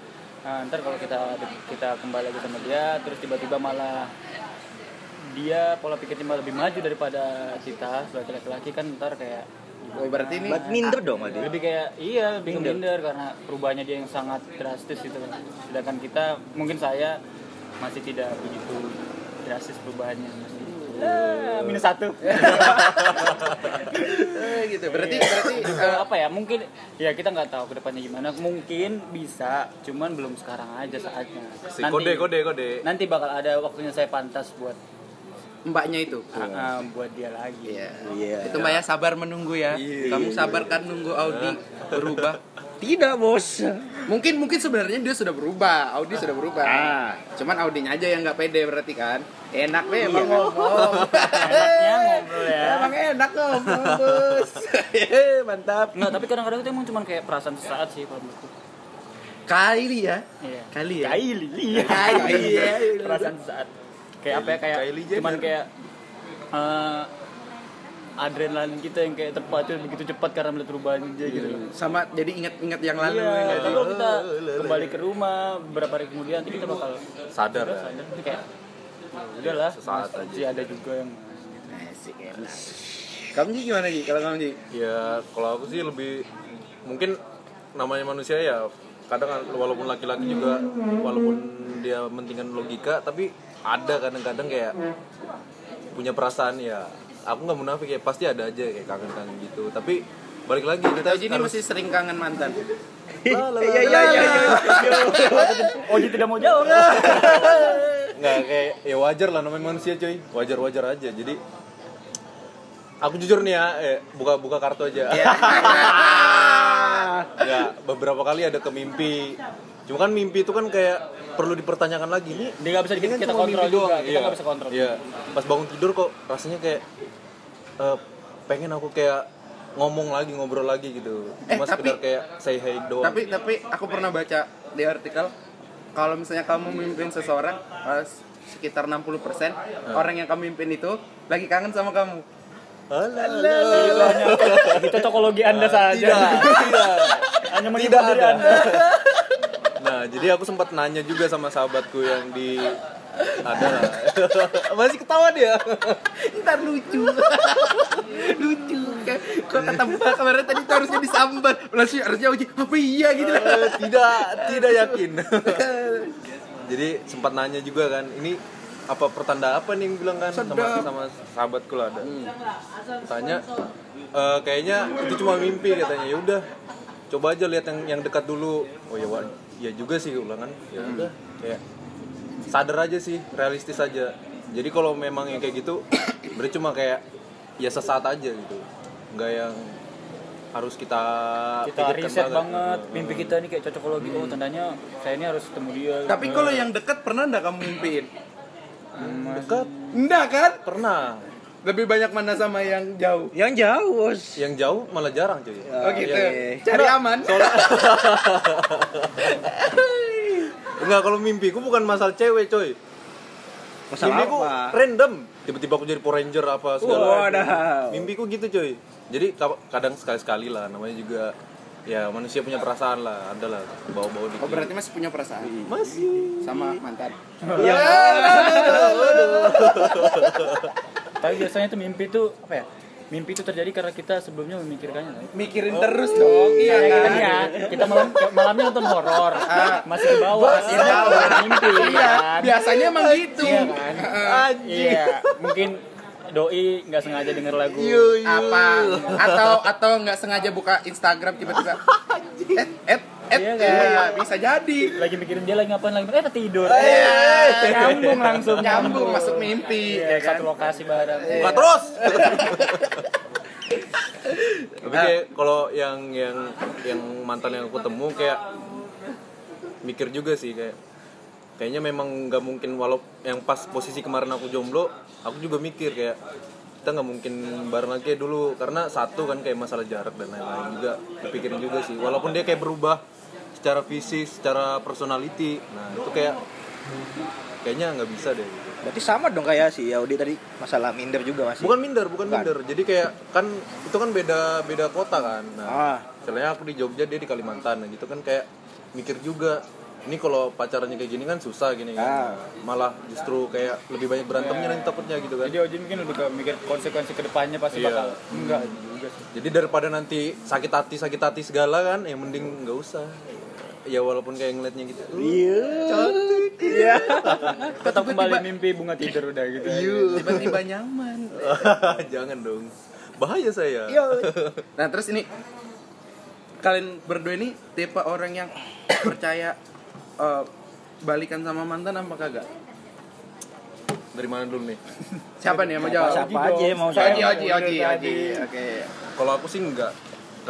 "Ah, ntar kalau kita kita kembali lagi sama dia terus tiba-tiba malah dia pola pikirnya malah lebih maju daripada kita sebagai laki-laki kan ntar kayak Oh, berarti ini Buat minder dong Adi. lebih kayak iya lebih minder. karena perubahannya dia yang sangat drastis gitu. Kan sedangkan kita mungkin saya masih tidak begitu drastis perubahannya masih Ah, minus satu. Eh, gitu. Berarti berarti Eh, apa ya mungkin ya kita nggak tahu ke depannya gimana. Mungkin bisa cuman belum sekarang aja saatnya. Si kode kode kode. nanti bakal ada waktunya saya pantas buat mbaknya itu. ah, buat dia lagi Iya. Iya. Itu Mbak ya sabar menunggu ya. Kamu sabar kan nunggu Audi berubah. Tidak, Bos. Mungkin mungkin sebenarnya dia sudah berubah, Audi sudah berubah. Ah. Cuman Audinya aja yang nggak pede berarti kan. Enak deh emang ngomong. enaknya ngobrol ya Emang enak ngomong, Bos. Mantap. Nggak, tapi kadang-kadang itu emang cuma kayak perasaan sesaat sih kalau menurutku. Kali ya. Iya. Kali ya. Kaili, iya. Kali ya. perasaan sesaat. Kayak apa ya kayak Kylie Jenner. cuman kayak eh, adrenalin kita yang kayak terpacu begitu cepat karena melihat perubahan dia gitu. Sama jadi ingat-ingat yang lalu Iya, ya. kalau kita kembali ke rumah beberapa hari kemudian nanti kita bakal Sadar ya. sadar kayak "Ya udahlah Sesaat ada juga yang Asik enak. Kamu Ji gimana Ji? Kalau kamu Ji? Ya kalau aku sih lebih mungkin namanya manusia ya kadang walaupun laki-laki juga walaupun dia mentingkan logika tapi ada kadang-kadang kayak punya perasaan ya aku nggak munafik ya pasti ada aja kayak kangen-kangen gitu. Tapi balik lagi kita ini masih sering kangen mantan. Iya, iya, iya, iya. Oji tidak mau jawab. Nggak kayak ya wajar lah namanya manusia cuy wajar wajar aja. Jadi aku jujur nih ya eh, buka buka kartu aja. Nggak beberapa kali ada ke mimpi cuma kan mimpi itu kan kayak perlu dipertanyakan lagi. Nih dia nggak bisa ini kita, kan kita cuma kontrol mimpi juga doang. kita Iya. nggak bisa kontrol. Iya. Pas bangun tidur kok rasanya kayak eh, pengen aku kayak ngomong lagi ngobrol lagi gitu. Eh, cuma tapi- sekedar kayak say hi doang. tapi tapi aku pernah baca di artikel kalau misalnya kamu memimpin seseorang eh, sekitar 60% orang yang kamu mimpin itu lagi kangen sama kamu. itu cocokologi anda saja. tidak. Tidak hanya Tidak menghibur diri ada. anda Nah, jadi aku sempat nanya juga sama sahabatku yang di ada lah. Masih ketawa dia. Ntar lucu. lucu. Kok kata Mbak kemarin tadi tuh harusnya disambar. Langsung harusnya uji apa iya gitu. Eh, tidak, tidak yakin. jadi sempat nanya juga kan, ini apa pertanda apa nih yang bilang kan sama Sedap. sama sahabatku lah ada. Tanya "Eh, kayaknya itu cuma mimpi katanya. Ya udah, coba aja lihat yang yang dekat dulu. Oh ya, Wan. Ya juga sih ulangan. Ya udah, kayak sadar aja sih, realistis aja. Jadi kalau memang yang kayak gitu, berarti cuma kayak ya sesaat aja gitu. Enggak yang harus kita kita riset banget gitu. mimpi kita ini kayak cocokologi oh tandanya saya ini harus ketemu dia Tapi kalau yang dekat pernah enggak kamu mimpiin? dekat Enggak kan? pernah. Lebih banyak mana sama yang jauh? Yang jauh, Bos. Yang jauh malah jarang cuy. Oh gitu. iya. Cari aman. Enggak kalau mimpiku bukan masalah cewek coy. Masalah mimpiku apa? random. Tiba-tiba aku jadi Power Ranger apa segala. Wadaw. Mimpiku gitu coy. Jadi ka- kadang sekali-sekali lah namanya juga ya manusia punya perasaan lah, ada lah bawa-bawa dikit. Oh berarti masih punya perasaan masih. sama mantan. Yang tapi biasanya tuh mimpi tuh apa ya mimpi itu terjadi karena kita sebelumnya memikirkannya kan? Mikirin terus dong. Iya Kayak kita kan? nih ya, kita malam malamnya nonton horor, masih ke bawah, Masih ke bawah. baru mimpi Iya, kan. biasanya emang gitu. Iya kan? Heeh. Iya, mungkin doi nggak sengaja denger lagu. apa atau atau nggak sengaja buka Instagram tiba-tiba eh eh eh Iya kan? iya, bisa jadi. Lagi mikirin dia lagi ngapain lagi, eh tidur. Eh, nyambung langsung. Nyambung masuk mimpi. Iya, ya kan? satu lokasi bareng. Buka terus. Tapi kayak kalau yang yang yang mantan yang aku temu kayak mikir juga sih kayak kayaknya memang nggak mungkin walau yang pas posisi kemarin aku jomblo aku juga mikir kayak kita nggak mungkin bareng lagi kayak dulu. Karena satu kan kayak masalah jarak dan lain-lain juga dipikirin juga sih. Walaupun dia kayak berubah secara fisik secara personality nah itu kayak kayaknya nggak bisa deh gitu. Berarti sama dong kayak si Yaudi tadi masalah minder juga masih. Bukan minder, bukan Bukan. minder. Jadi kayak kan itu kan beda beda kota kan. Nah, Ah, misalnya aku di Jogja dia di Kalimantan, nah gitu kan kayak mikir juga ini kalau pacarannya kayak gini kan susah gini kan Ah. malah justru kayak lebih banyak berantemnya nanti takutnya gitu kan Jadi Oji mungkin lebih ke mikir konsekuensi ke depannya pasti Iya. bakal enggak juga sih. jadi daripada nanti sakit hati sakit hati segala kan ya mending nggak usah ya walaupun kayak ngeliatnya gitu Iya. Iya. Tetap kembali mimpi bunga tidur udah gitu. tiba-tiba nyaman jangan dong bahaya saya nah terus ini kalian berdua ini tipe orang yang percaya eh, balikan sama mantan apa kagak dari mana dulu nih siapa nih yang mau jawab Siapa aja mau saya. Oji, Oji, Oji, Oji. Oke. kalau aku sih enggak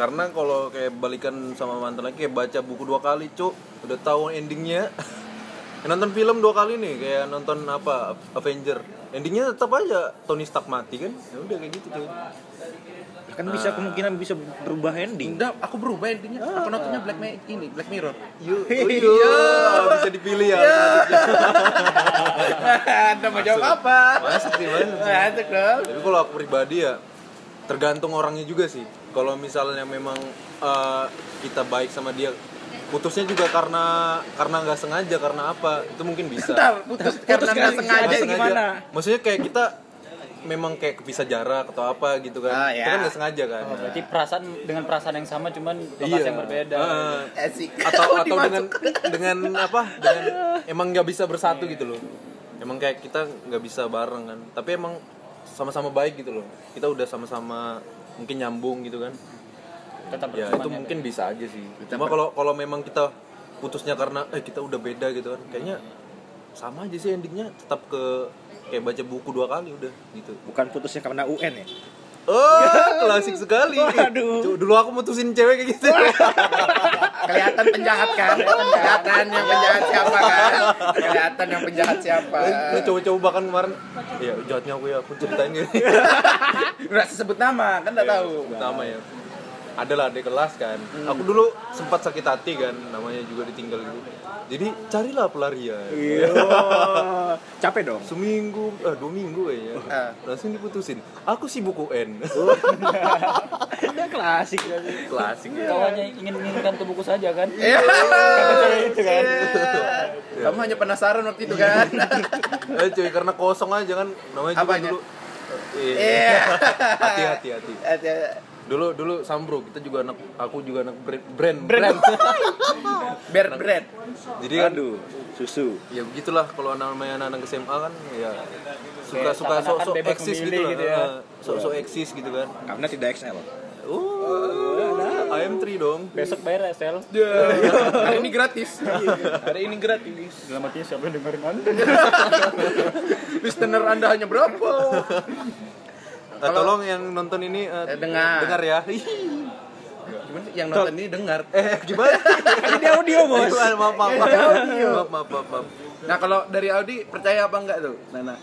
karena kalau kayak balikan sama mantan lagi kayak baca buku dua kali cuk udah tahu endingnya nonton film dua kali nih kayak nonton apa Avenger endingnya tetap aja Tony Stark mati kan ya udah kayak gitu cuy Kan bisa kemungkinan bisa berubah ending. Udah, aku berubah intinya. Aku nontonnya Black Ma- ini, Black Mirror. Yuk, oh iya, bisa dipilih ya. Anda mau jawab apa? Masuk sih, masuk sih. Masuk dong. Tapi kalau aku pribadi ya tergantung orangnya juga sih. Kalau misalnya memang eh, kita baik sama dia, putusnya juga karena karena nggak sengaja karena apa itu mungkin bisa. Bentar, putus karena nggak sengaja sengaja gimana? Maksudnya kayak kita memang kayak kepisah jarak atau apa gitu kan. Ah, Itu ya. kan nggak sengaja kan. Oh, berarti perasaan dengan perasaan yang sama cuman lokasi yang berbeda. Asik. atau Oh, atau dengan dimasuk. dengan apa dengan emang nggak bisa bersatu gitu loh emang kayak kita nggak bisa bareng kan tapi emang sama-sama baik gitu loh. Kita udah sama-sama mungkin nyambung gitu kan. Tetap ya itu ya, mungkin bisa aja sih. Cuma kalau kalau memang kita putusnya karena eh kita udah beda gitu kan kayaknya sama aja sih endingnya tetap ke kayak baca buku dua kali udah gitu. Bukan putusnya karena UN ya. oh klasik sekali. Waduh. Dulu aku mutusin cewek kayak gitu Kelihatan penjahat kan? Kelihatan yang penjahat siapa kan? Kelihatan yang penjahat siapa? Ini cowok-cowok bahkan kemarin ya jahatnya aku ya aku ceritain gini Nggak sebut nama, kan nggak tahu. pertama ya adalah adik kelas kan aku dulu sempat sakit hati kan namanya juga ditinggal gitu jadi carilah pelarian Iya. Capek dong. seminggu eh dua minggu kayaknya Ah. langsung diputusin aku sibuk UN Klasik. klasik ya Kau hanya ingin menginginkan tubuhku saja kan? Iya. Cewek itu kan. Kamu hanya penasaran waktu itu kan? eh cuy karena kosong aja kan namanya juga Apanya? dulu Iya. hati-hati hati Ada- dulu dulu sambro kita juga anak aku juga anak brand brand, brand. Bear bread. jadi kan Aduh, susu. ya begitulah kalau namanya anak-anak SMA kan ya suka Kayak suka sok sok eksis gitu gitu ya. sok sok eksis gitu kan Karena tidak XL. oh I am 3 dong Besok bayar SL. Hari ini gratis. Hari ini gratis. Dalam artinya siapa yang dengerin anda? Listener Anda hanya berapa? Eh, tolong yang nonton ini Eh, dengar. dengar ya Gimana sih? Yang nonton ini dengar. eh gimana Ini audio, Bos. Maaf maaf maaf maaf maaf maaf, maaf. Nah kalau dari Audi percaya apa enggak tuh? Nana.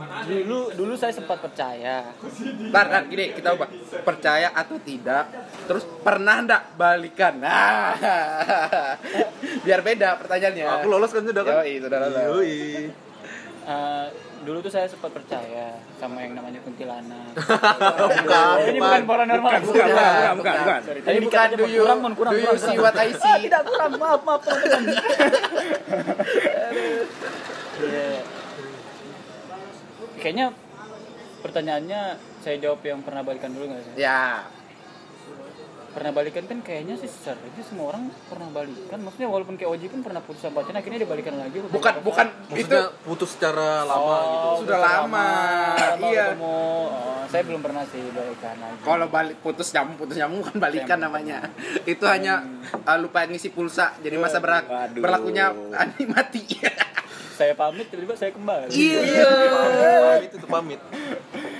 Dulu dulu saya sempat percaya. Ntar, ntar, gini kita ubah Percaya atau tidak Terus pernah enggak balikan Nah Biar beda pertanyaannya aku lolos kan sudah kan Yoi, sudah lolos. Yoi. Eh, dulu tuh saya sempat percaya sama yang namanya kuntilanak. bukan Ini bukan paranormal. Bukan, bukan, bukan, bukan, bukan. Sorry, Ini tadi bukan do you, kurang, kurang, do you kurang, see what I see Tidak kurang, maaf, maaf. Iya. Kayaknya pertanyaannya saya jawab yang pernah balikan dulu nggak sih? Ya Pernah balikan kan kayaknya sih sebenarnya semua orang pernah balikan. Maksudnya walaupun kayak Oji pun pernah putus sama pacarnya, akhirnya dia balikan lagi. Bukan, bukan Itu maksudnya putus secara lama gitu sudah lama. lama Iya. ketemu. Oh, saya belum pernah sih balikan lagi. kalau balik putus nyambung putus nyambung kan balikan namanya itu hanya uh, lupa ngisi pulsa jadi masa berak Waduh. berlakunya ani mati saya pamit tiba-tiba saya kembali. iya pamit itu pamit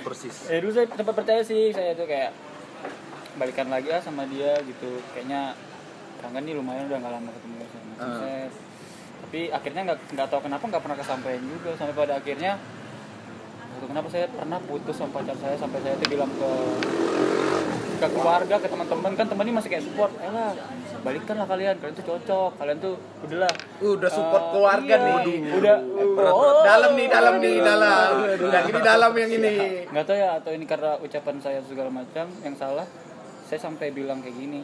persis Eh dulu saya sempat percaya sih saya tuh kayak balikan lagi lah sama dia gitu. Kayaknya kangen nih lumayan udah nggak lama ketemu sama saya. Tapi akhirnya nggak nggak tahu kenapa nggak pernah kesampaian juga. Sampai pada akhirnya kenapa saya pernah putus sama pacar saya. Sampai saya tuh bilang ke ke keluarga ke teman-teman. Kan teman ini masih kayak support. Eh lah balikan lah kalian. Kalian tuh cocok. Kalian tuh udahlah. Udah support Eh, keluarga iya, nih. Udah oh, dalam nih dalam nih dalam. yang ini dalam yang ini. Nggak tahu ya atau ini karena ucapan saya segala macam yang salah saya sampai bilang kayak gini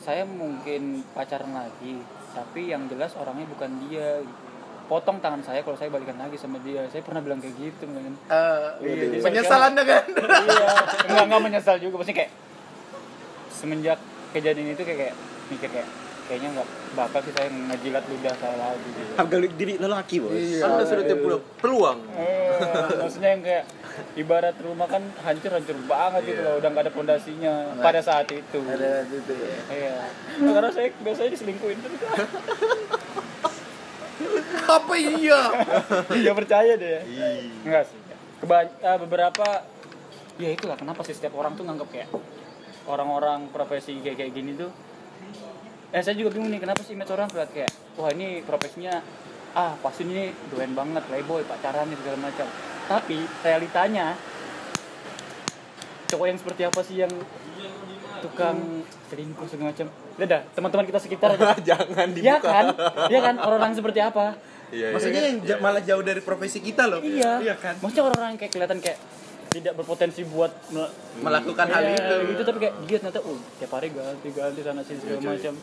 saya mungkin pacaran lagi tapi yang jelas orangnya bukan dia. Potong tangan saya kalau saya balikan lagi sama dia. Saya pernah bilang kayak gitu kan Eh, Iya, jadi penyesalan kan? Iya. Enggak enggak menyesal juga. Maksudnya kayak semenjak kejadian itu kayak, kayak mikir kayak kayaknya nggak bakal sih saya ngejilat ludah saya lagi gitu. harga diri lelaki bos? Anda sudah tiap pulang peluang. Eh, maksudnya yang kayak ibarat rumah kan hancur-hancur banget gitu Iya. loh udah nggak ada pondasinya pada saat itu. Ada itu ya iya. Karena saya biasanya diselingkuhin terus. Apa iya? Iya percaya deh. Enggak sih. Keba- eh, beberapa ya itulah kenapa sih setiap orang tuh nganggap kayak orang-orang profesi kayak kayak gini tuh eh saya juga bingung nih kenapa sih image orang kayak kayak wah ini profesinya ah pasti ini doyan banget playboy pacaran nih segala macam. Tapi realitanya cowok yang seperti apa sih yang tukang selingkuh segala macam? Lihat dah teman-teman kita sekitar aja. Jangan ya dibuka kan? Ya kan? Orang-orang seperti apa? Iya, iya. maksudnya yang ja- malah jauh dari profesi kita loh. Iya. iya kan? Maksudnya orang-orang kayak kelihatan kayak tidak berpotensi buat me- melakukan hal Iya, itu gitu tapi kayak dia ternyata oh tiap hari ganti ganti sana sini segala macam.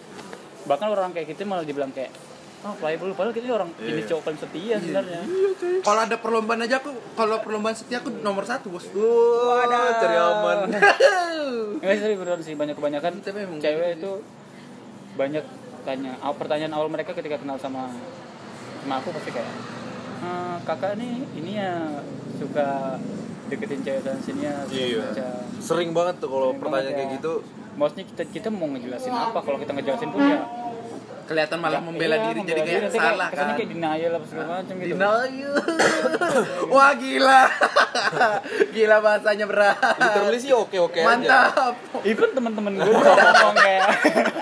Bahkan orang kayak gitu malah dibilang kayak oh playboy padahal kita orang Iya. ini cowok paling setia sebenarnya. kalau ada perlombaan aja aku kalau perlombaan setia aku nomor satu bos Wah, cari aman. Enggak sih beneran sih banyak kebanyakan cewek itu banyak tanya aw- pertanyaan awal mereka ketika kenal sama sama aku pasti kayak "Eh, kakak nih ini ya suka deketin cewek dan sini ya Iya. macam." Sering banget tuh kalau pertanyaan banget kayak ya. gitu. maksudnya kita kita mau ngejelasin apa kalau kita ngejelasin pun ya kelihatan malah membela iya, diri membela jadi kayak salah kan kayak denial apa segala macam gitu Denial. Wah gila. gila bahasanya berat. Literally sih oke-oke aja. Mantap. even teman-teman gue ngomong kayak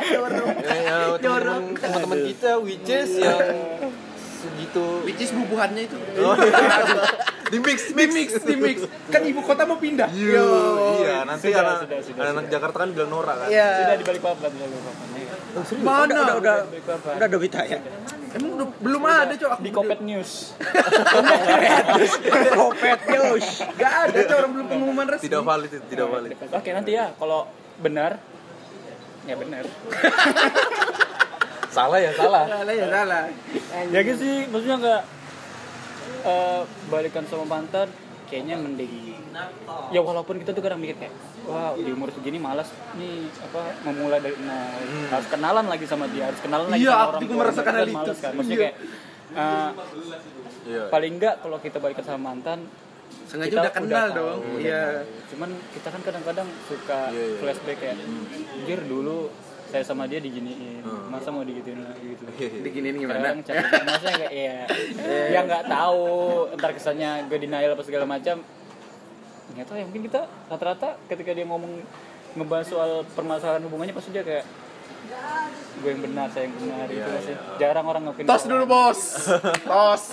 Ya, ya, teman-teman teman-teman kita which is yang segitu Which is bubuhannya itu. Oh, di mix Di mix, di mix. Kan ibu kota mau pindah. Iya, iya nanti Sudah, anak, sudah, sudah, anak sudah. Jakarta kan bilang Nora kan. Iya. sudah di balik papan di balik papan ya. Mana? udah udah udah udah ada berita ya Emang udah- belum ada, Cok. Aku di Kopet News kopet yos Gak ada, Cok. Orang belum pengumuman resmi. Tidak valid itu, tidak valid. oke nanti ya kalau benar ya benar Salah ya, salah. Salah ya, salah. ya gitu sih maksudnya nggak eh, balikan sama mantan kayaknya mending ya walaupun kita tuh kadang mikir kayak wah di umur segini malas nih apa memulai dari nol harus kenalan lagi sama dia harus kenalan lagi Iya, sama aku orang juga tua. merasakan Kan hal itu. malas kan maksudnya Iya. kayak eh, Iya. paling enggak kalau kita balikan sama mantan Sengaja kita udah kenal tahu. dong. Iya. cuman kita kan kadang-kadang suka Iya, iya. flashback kayak jir dulu saya sama dia diginiin Hmm. masa mau digituin lagi gitu Diginiin gimana? Kadang capek maksudnya kayak ya yang nggak tahu ntar kesannya gue denial apa segala macam nggak tahu ya mungkin kita rata-rata ketika dia ngomong ngebahas soal permasalahan hubungannya pasti dia kayak gue yang benar saya yang benar Iya, gitu sih iya. jarang orang ngakuin Tos dulu, Bos. Tos.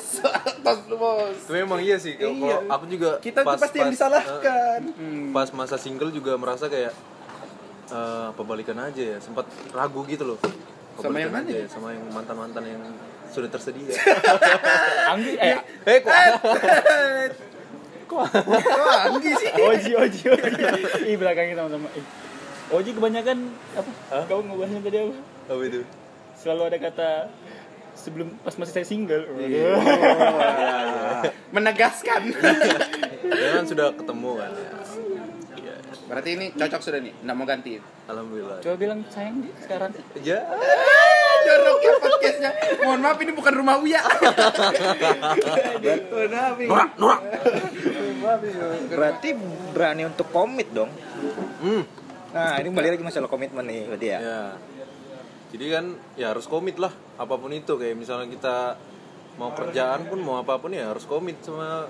Tos dulu, Bos. Itu memang iya sih. Kalau Iya. aku juga Kita tuh pasti yang disalahkan. Hmm. pas masa single juga merasa kayak eh, apa balikan aja ya. Sempat ragu gitu loh. Sama yang aja ya? Sama yang mantan-mantan yang sudah tersedia. Anggi eh eh kok Wah, Anggi sih. Oji Oji Oji ih belakangnya sama-sama Oji kebanyakan apa kamu ngebahasnya tadi apa apa itu? selalu ada kata sebelum pas masih saya single Iya. Menegaskan. Kan sudah ketemu kan ya. Berarti ini cocok sudah nih, nggak mau ganti. Alhamdulillah. coba bilang sayang di sekarang Ya. Jorok ya podcastnya. Mohon maaf ini bukan rumah Uya. Mohon maaf. ini. Norak, norak. Berarti berani untuk komit dong Hmm. nah ini balik lagi masalah komitmen nih berarti ya Ya. Jadi kan ya harus komit lah apa pun itu kayak misalnya kita mau kerjaan pun mau apa pun ya harus komit sama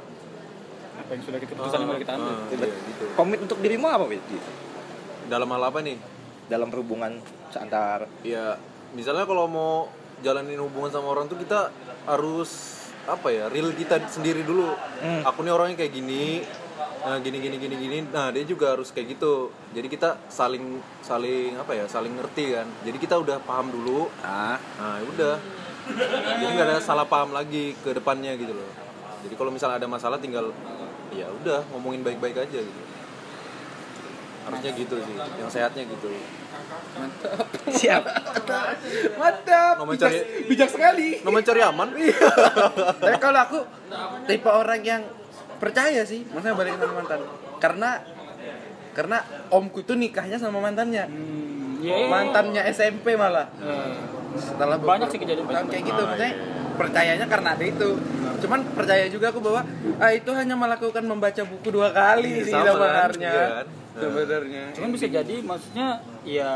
apa yang sudah kita keputusan yang mau kita ambil Ah, iya, gitu. komit untuk dirimu apa berarti Dalam hal apa nih? dalam perhubungan antar Ya misalnya kalau mau jalanin hubungan sama orang tuh kita harus apa ya real kita sendiri dulu. Hmm. Aku nih orangnya kayak gini, nah gini gini gini gini. Nah dia juga harus kayak gitu. Jadi kita saling saling apa ya saling ngerti kan. Jadi kita udah paham dulu. ah Nah ya udah. Jadi nggak ada salah paham lagi ke depannya gitu loh. Jadi kalau misalnya ada masalah tinggal ya udah ngomongin baik-baik aja gitu. harusnya gitu sih yang sehatnya gitu. Mantap. Siap. mantap. Nomor bijak, cari- bijak sekali. Nomor cari aman. Tapi kalau aku tipe orang yang percaya sih maksudnya balik sama mantan. Karena karena omku itu nikahnya sama mantannya. Hmm, iya, iya. mantannya SMP malah. Eh, setelah Banyak sih kejadian tahun kayak banyak. gitu maksudnya percayanya karena ada itu cuman percaya juga aku bahwa ah itu hanya melakukan membaca buku dua kali Iya, sih kan? sebenarnya Iya kan? sebenarnya cuman bisa jadi maksudnya ya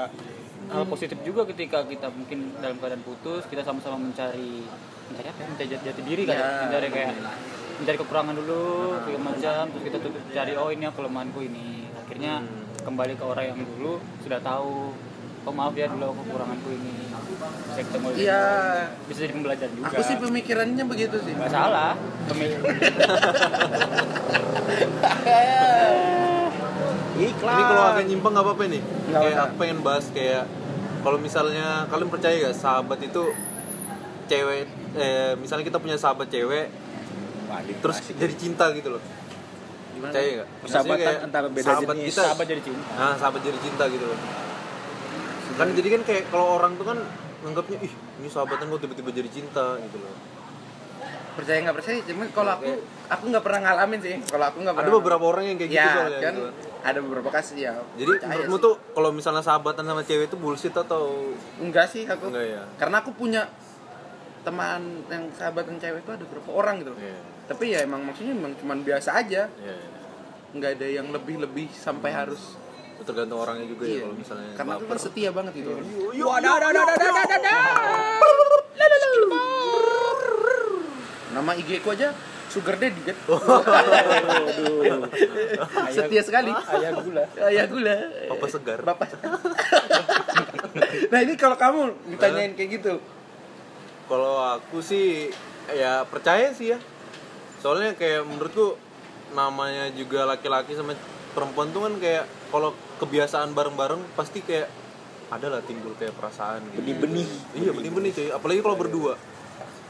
hal positif juga ketika kita mungkin dalam keadaan putus kita sama-sama mencari mencari apa ya? mencari jati, jati diri kan ya. Ya. mencari kayak mencari kekurangan dulu segala macam terus kita tuh cari oh ini kelemahanku ini akhirnya kembali ke orang yang dulu sudah tahu oh maaf ya dulu aku kekuranganku ini. Bisa ketemu iya. Bisa jadi pembelajaran juga. Aku sih pemikirannya begitu sih. Nggak salah. Pemi- Iklan. ini kalau agak nyimpang nggak apa-apa nih? Nggak kayak aku pengen bahas kayak kalau misalnya kalian percaya gak sahabat itu cewek eh, misalnya kita punya sahabat cewek Wah, terus jadi cinta gitu loh. Gimana? percaya gak Persahabatan antara beda sahabat jenis. kita. Sahabat jadi cinta. Nah sahabat jadi cinta gitu loh kan jadi kan kayak kalau orang tuh kan nganggapnya ih ini sahabatan kok tiba-tiba jadi cinta gitu loh. Percaya nggak percaya cuman kalau aku aku nggak pernah ngalamin sih. Kalau aku nggak ada beberapa orang yang kayak gitu ya soalnya kan? gitu. Ada beberapa kasus ya jadi menurutmu sih. tuh kalau misalnya sahabatan sama cewek itu bullshit atau enggak sih aku enggak ya karena aku punya teman yang sahabatan cewek itu ada berapa orang gitu loh. Iya, tapi ya emang maksudnya emang cuman biasa aja. Iya, iya. nggak ada yang lebih-lebih sampai harus tergantung orangnya juga ya iya. kalau misalnya karena aku kan baper. setia banget gitu Wadah, wadah, wadah, wadah, wadah, wadah. nama IG ku aja Sugar Daddy kan? Ayah- setia sekali. Ayah gula. Ayah gula. Papa segar. bapak nah ini kalau kamu ditanyain kayak gitu. Kalau aku sih ya percaya sih ya. Soalnya kayak menurutku namanya juga laki-laki sama perempuan tuh kan kayak kalau kebiasaan bareng-bareng pasti kayak ada lah timbul kayak perasaan gitu. Benih-benih. Iya benih-benih cuy. Apalagi kalau berdua.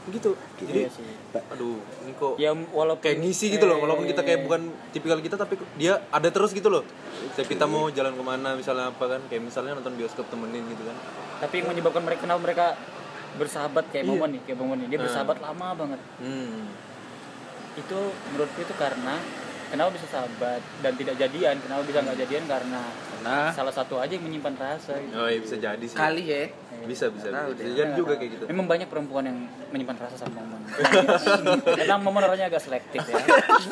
Gitu. Jadi Iya sih. aduh ini kok ya walaupun kayak ngisi gitu loh walaupun kita kayak Eh, bukan tipikal kita tapi dia ada terus gitu loh kita mau jalan ke mana misalnya apa kan kayak misalnya nonton bioskop temenin gitu kan tapi yang menyebabkan mereka kenapa mereka bersahabat kayak Momon nih kayak Momon nih dia Hmm. bersahabat lama banget hmm. itu menurutku itu karena kenapa bisa sahabat dan tidak jadian kenapa bisa nggak jadian karena Nah, salah satu aja yang menyimpan rasa gitu. oh iya bisa jadi sih kali ya bisa bisa bisa, deh. bisa jadi juga kayak gitu Memang banyak perempuan yang menyimpan rasa sama Momon. Memang Momon orangnya agak selektif ya.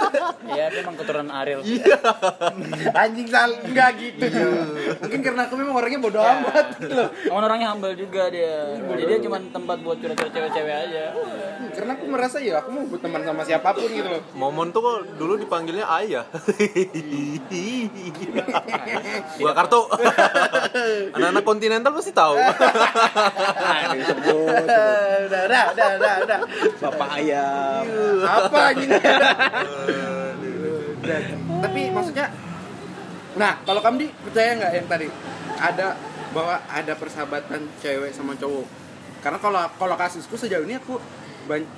ya memang keturunan Ariel. Iya. anjing sal enggak gitu mungkin karena aku memang orangnya bodoh amat gitu loh orangnya humble juga dia. Jadi dia cuma tempat buat curhat-curhat cewek-cewek aja. Karena aku merasa ya aku mau berteman sama siapa pun gitu loh. Momon tuh kok dulu dipanggilnya ayah. Gua kartu. Anak-anak kontinental pasti tahu. Nah, udah udah udah udah udah. Bapak ayam. apa Udah. tapi maksudnya nah kalau kamu di percaya nggak yang tadi? Ada bahwa ada persahabatan cewek sama cowok. Karena kalau kalau kasusku sejauh ini aku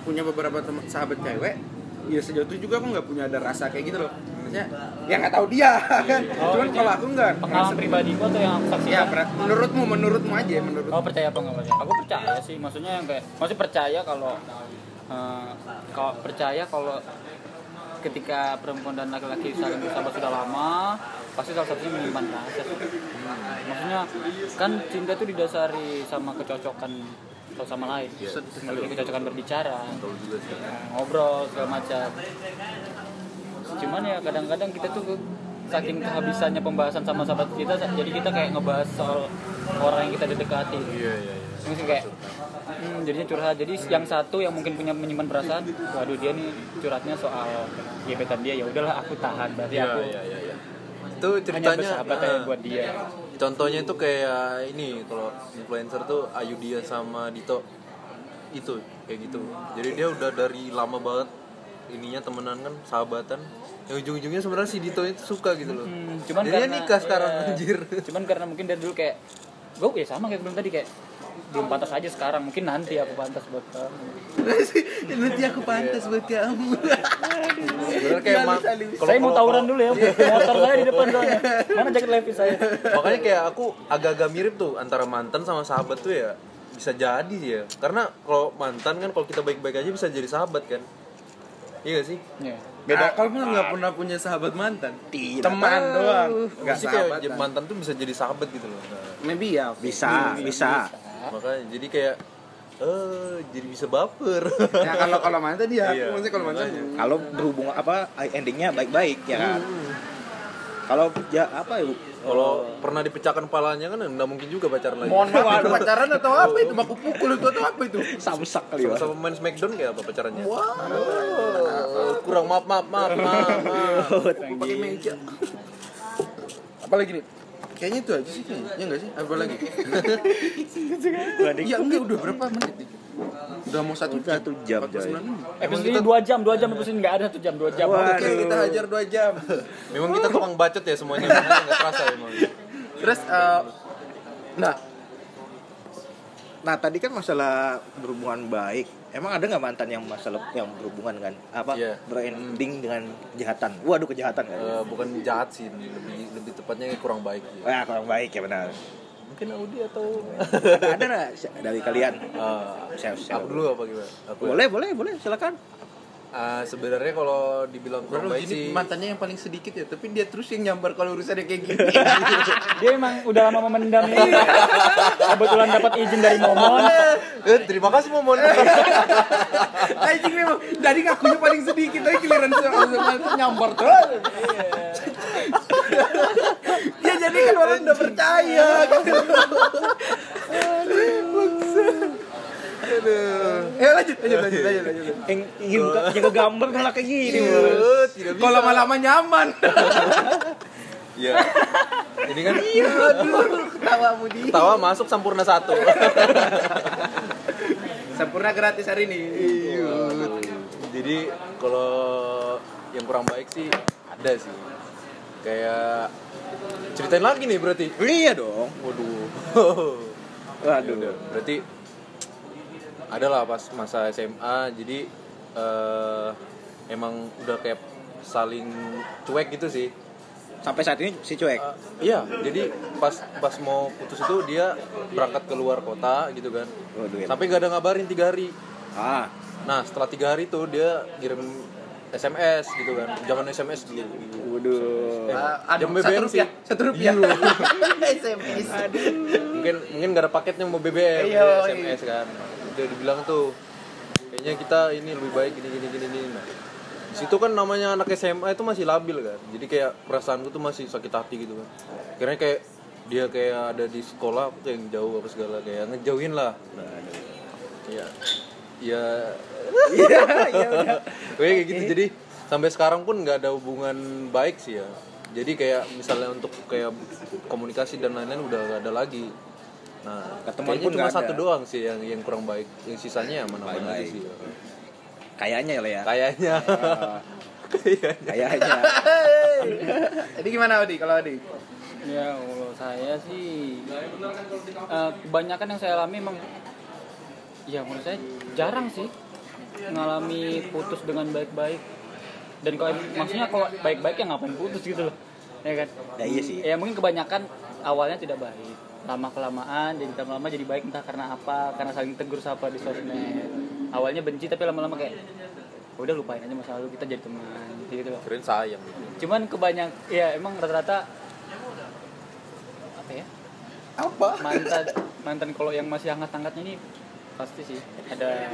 punya beberapa teman sahabat cewek ya sejauh itu juga aku nggak punya ada rasa kayak gitu loh maksudnya ya nggak tahu dia kan Oh, cuman ini kalau aku nggak Pengalaman pribadiku atau yang aku ya saksikan? per- menurutmu menurutmu aja menurut Oh percaya apa nggak percaya? Aku percaya sih, maksudnya yang kayak, maksudnya percaya kalau eh, kalau percaya kalau ketika perempuan dan laki-laki saling bersahabat sudah lama, pasti salah satunya menyimpan rasa. sih. Maksudnya kan cinta itu didasari sama kecocokan satu sama lain, memiliki kecocokan berbicara, tahu juga sih ngobrol segala macam. Cuman ya kadang-kadang kita tuh saking kehabisannya pembahasan sama sahabat kita, jadi kita kayak ngebahas soal orang yang kita dekati. iya iya iya Mungkin kayak hmm, jadinya curhat. Jadi yang satu yang mungkin punya menyimpan perasaan, waduh dia nih curhatnya soal gebetan dia ya udahlah aku tahan berarti iya aku iya iya iya. itu hanya ceritanya bersahabat aja ah, buat dia. Contohnya itu kayak ini kalau influencer tuh Ayu Dia sama Dito. Itu kayak gitu. Jadi dia udah dari lama banget ininya temenan kan sahabatan. Yang ujung-ujungnya sebenarnya si Dito itu suka gitu loh. Hmm, cuman Jadinya karena nikah sekarang iya, anjir. Cuman karena mungkin dari dulu kayak gue ya sama kayak belum tadi kayak belum pantas aja sekarang mungkin nanti aku pantas buat kamu Nanti aku pantas buat kamu. Sebenarnya kayak ma- kalau- saya mau tawuran dulu ya motor saya di depan soalnya mana jaket levis saya makanya kayak aku agak-agak mirip tuh antara mantan sama sahabat tuh ya bisa jadi ya karena kalau mantan kan kalau kita baik-baik aja bisa jadi sahabat kan iya gak sih ya. Beda kalau mah nggak pernah punya sahabat mantan. Tidak Teman tahu. doang. Nggak sih kayak mantan tuh bisa jadi sahabat gitu loh Nah, Maybe ya. Bisa, bisa. Makanya jadi kayak eh jadi bisa baper Ya kalau kalau mantan dia, Iya, maksudnya kalau mantan. makanya. Kalau berhubungan apa endingnya baik-baik ya kan. Kalau ya apa ya? kalau pernah dipecahkan palanya kan nggak mungkin juga pacaran lagi Mohon maaf, pacaran atau apa itu? Baku pukul itu atau apa itu? samsak kali ya. sama-sama main Smackdown kayak apa pacarannya Oh, kurang maaf maaf maaf maaf, maaf. Aku pakai meja. Apalagi nih? Kayaknya itu aja sih kayaknya. Ya enggak sih? Apa lagi? Iya enggak udah berapa menit nih? Udah mau satu jam. Satu jam, 49 Joy. menit. episode ini dua jam dua jam episode ini nggak ada satu jam dua jam. Oke, kita hajar 2 jam. memang kita tukang bacot ya semuanya nggak terasa emang Terus eh, nah, Nah tadi kan masalah berhubungan baik. Emang ada nggak mantan yang masalah yang berhubungan dengan apa Iya. berending dengan kejahatan? Waduh kejahatan kan? Eh, bukan jahat sih lebih lebih tepatnya kurang baik sih. Wah kurang baik ya benar. mungkin Audi atau ada ada nggak dari kalian? Ah, Share, share. aku dulu apa gimana aku ya? Boleh boleh boleh silakan. Ah, sebenarnya kalau dibilang kurang baik sih mantannya yang paling sedikit ya, tapi dia terus yang nyambar kalau urusannya kayak gini. dia emang udah lama memendam ini kebetulan dapat izin dari momon eh, terima kasih momon Anjing memang dari ngakunya paling sedikit tapi giliran nyambar terus. Dia jadi kan orang udah percaya gitu. Aduh. Eh lanjut, lanjut, lanjut, lanjut, lanjut. Yang yang yang gambar malah kayak gini. Bisa Kalau lama-lama nyaman. Iya. Ini kan Aduh, ketawamu di. tawa masuk sempurna satu. Sempurna gratis hari ini. Jadi kalau yang kurang baik sih ada sih. Kayak ceritain lagi nih berarti. Iya dong. Waduh. Waduh. Udah, berarti adalah pas masa SMA jadi eh, emang udah kayak saling cuek gitu sih Sampai saat ini si cuek. Eh, iya jadi pas pas mau putus itu dia berangkat ke luar kota gitu kan ya. sampai gak ada ngabarin tiga hari Ah, nah setelah tiga hari tuh dia kirim SMS gitu kan jangan SMS dulu waduh. Eh, Ah, jam aduh, satu BBM rupiah, sih. satu rupiah. Iya. SMS. mungkin mungkin gak ada paketnya mau BBM Iya, ya, SMS kan itu dibilang tuh kayaknya kita ini lebih baik gini gini gini gini. Nah di situ kan namanya anak SMA itu masih labil kan. Jadi kayak perasaanku tuh masih sakit hati gitu kan. Karena kayak dia kayak ada di sekolah aku kayak yang jauh apa segala kayak ngejauhin lah. Nah ya ya Iya, iya udah. kayak gitu. Jadi sampai sekarang pun nggak ada hubungan baik sih ya. Jadi kayak misalnya untuk kayak komunikasi dan lain-lain udah nggak ada lagi nah Ketemuan pun cuma satu ada. doang sih yang yang kurang baik yang sisanya aman aman aja sih Kayaknya lah ya. kayaknya Ah, kayaknya Kayaknya. Jadi gimana Odi kalau Odi? ya kalau saya sih eh, kebanyakan yang saya alami emang ya menurut saya jarang sih mengalami putus dengan baik-baik dan kalau maksudnya kalau baik-baik ya ngapain putus gitu loh ya kan Ya iya sih. ya mungkin kebanyakan awalnya tidak baik lama kelamaan jadi lama-lama jadi baik entah karena apa karena saling tegur sapa di sosmed. Awalnya benci tapi lama-lama kayak udah lupain aja masa lalu kita jadi teman gitu. Loh keren sayang cuman kebanyak ya emang rata-rata apa ya? Apa? mantan mantan kalau yang masih hangat-hangatnya ini pasti sih ada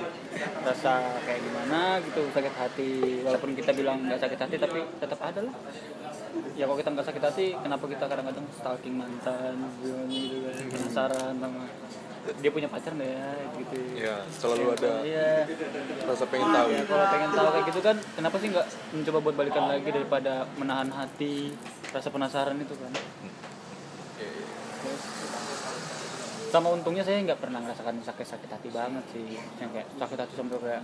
rasa kayak gimana gitu sakit hati. Walaupun kita bilang nggak sakit hati tapi tetap ada lah ya kalau kita nggak sakit hati kenapa kita kadang-kadang stalking mantan gitu kan penasaran sama dia punya pacar nggak ya gitu. Ya selalu ada iya. rasa pengen tahu. Ya, kalau pengen tahu kayak gitu kan kenapa sih nggak mencoba buat balikan lagi daripada menahan hati rasa penasaran itu kan? Terus, sama untungnya saya nggak pernah ngerasakan sakit-sakit hati banget sih. Yang kayak sakit hati sampai kayak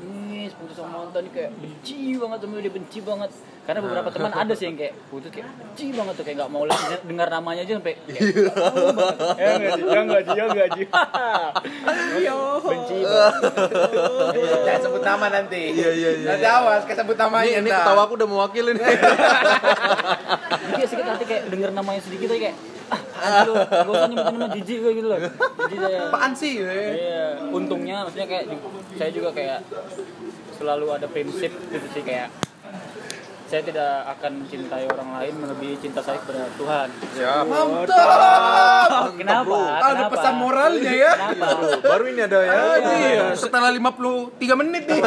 ini putus sama mantan ini kayak benci banget sama dia benci banget karena beberapa teman ada sih yang kayak putus kayak benci banget tuh kayak nggak mau lagi dengar namanya aja sampai kayak, "Oh, banget." ya nggak sih ya nggak sih ya nggak sih benci banget Jangan sebut nama nanti. Iya, iya, iya. Nanti awas kesebut namanya. Ini, ini ketawa aku udah mewakili nih. Iya sedikit nanti kayak denger namanya sedikit aja kayak lu gak usah nyebutin nama jijik gue gitu loh. Jijik saya Apaan sih? iya untungnya maksudnya kayak saya juga kayak selalu ada prinsip gitu sih kayak saya tidak akan mencintai orang lain melebihi cinta saya kepada Tuhan. Mantap. kenapa? Ada kenapa? pesan moralnya ya. kenapa? Baru ini ada ya. Iya, setelah 53 menit nih.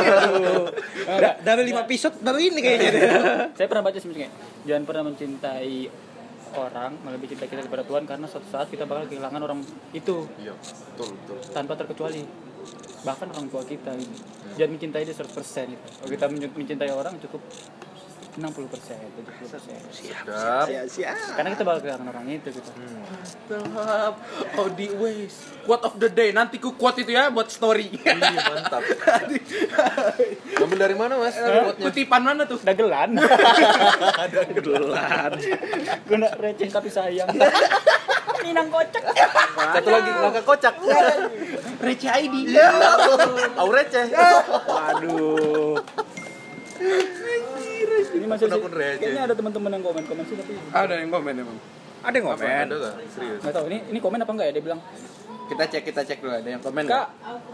Da- dari lima episode baru ini kayaknya. Saya pernah baca sebenarnya jangan pernah mencintai orang melebihi cinta kita kepada Tuhan karena suatu saat kita bakal kehilangan orang itu Iya, betul betul. tanpa terkecuali bahkan orang tua kita gitu. jangan mencintai dia 100% gitu. kalau kita men- mencintai orang cukup 60% 70% Siap. siap karena kita bakal kehilangan orang itu gitu Mantap. Audi Ways. Quote of the day. Nanti ku quote itu ya buat story. Iya, mantap. Ngambil dari mana, Mas? Quote-nya? Kutipan mana tuh? dagelan gue nak receh tapi sayang minang kocak Satu lagi langkah kocak. Receh ID. Au receh. waduh ini masih sih Akun receh. kayaknya ada teman-teman yang komen komen sih tapi Ada yang komen emang. ada yang komen Ada enggak? Serius. nggak tahu ini ini komen apa enggak ya dia bilang Kita cek kita cek dulu ada yang komen. kak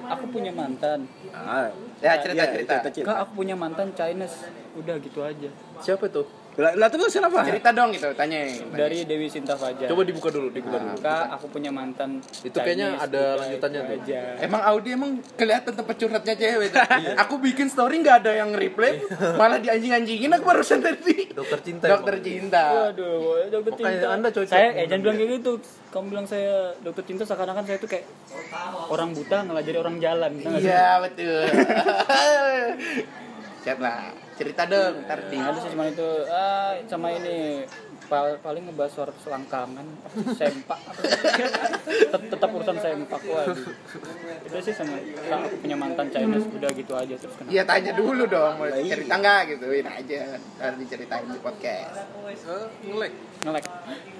aku punya mantan ah, Ya cerita iya, cerita. cerita. kak aku punya mantan Chinese udah gitu aja Siapa itu? Lah, lah terus kenapa Cerita dong gitu, tanya. dari Dewi Sinta Fajar Coba dibuka dulu, dibuka dulu. kak aku punya mantan Itu kayaknya ada lanjutannya tuh. aja. Emang Audi emang kelihatan tempat curhatnya cewek. tuh. aku bikin story nggak ada yang reply, malah dianjing-anjingin aku barusan tadi. Dokter cinta. Dokter cinta. Waduh, dokter Makanya cinta. Anda cocok. Saya, eh jangan bilang kayak gitu. Kamu bilang saya dokter cinta seakan-akan saya tuh kayak orang buta ngelajari orang jalan. Iya betul. Chat lah. Cerita dong, ntar di. Ada sih cuma itu ah sama ini pal- paling ngebahas soal selangkangan, sempak, tetap urusan sempak waduh. Itu sih sama aku punya mantan Chinese udah gitu aja terus kenapa? Iya tanya dulu dong, mau cerita nggak gituin aja. Ntar diceritain di podcast. Eh, ngelek. Ngelek.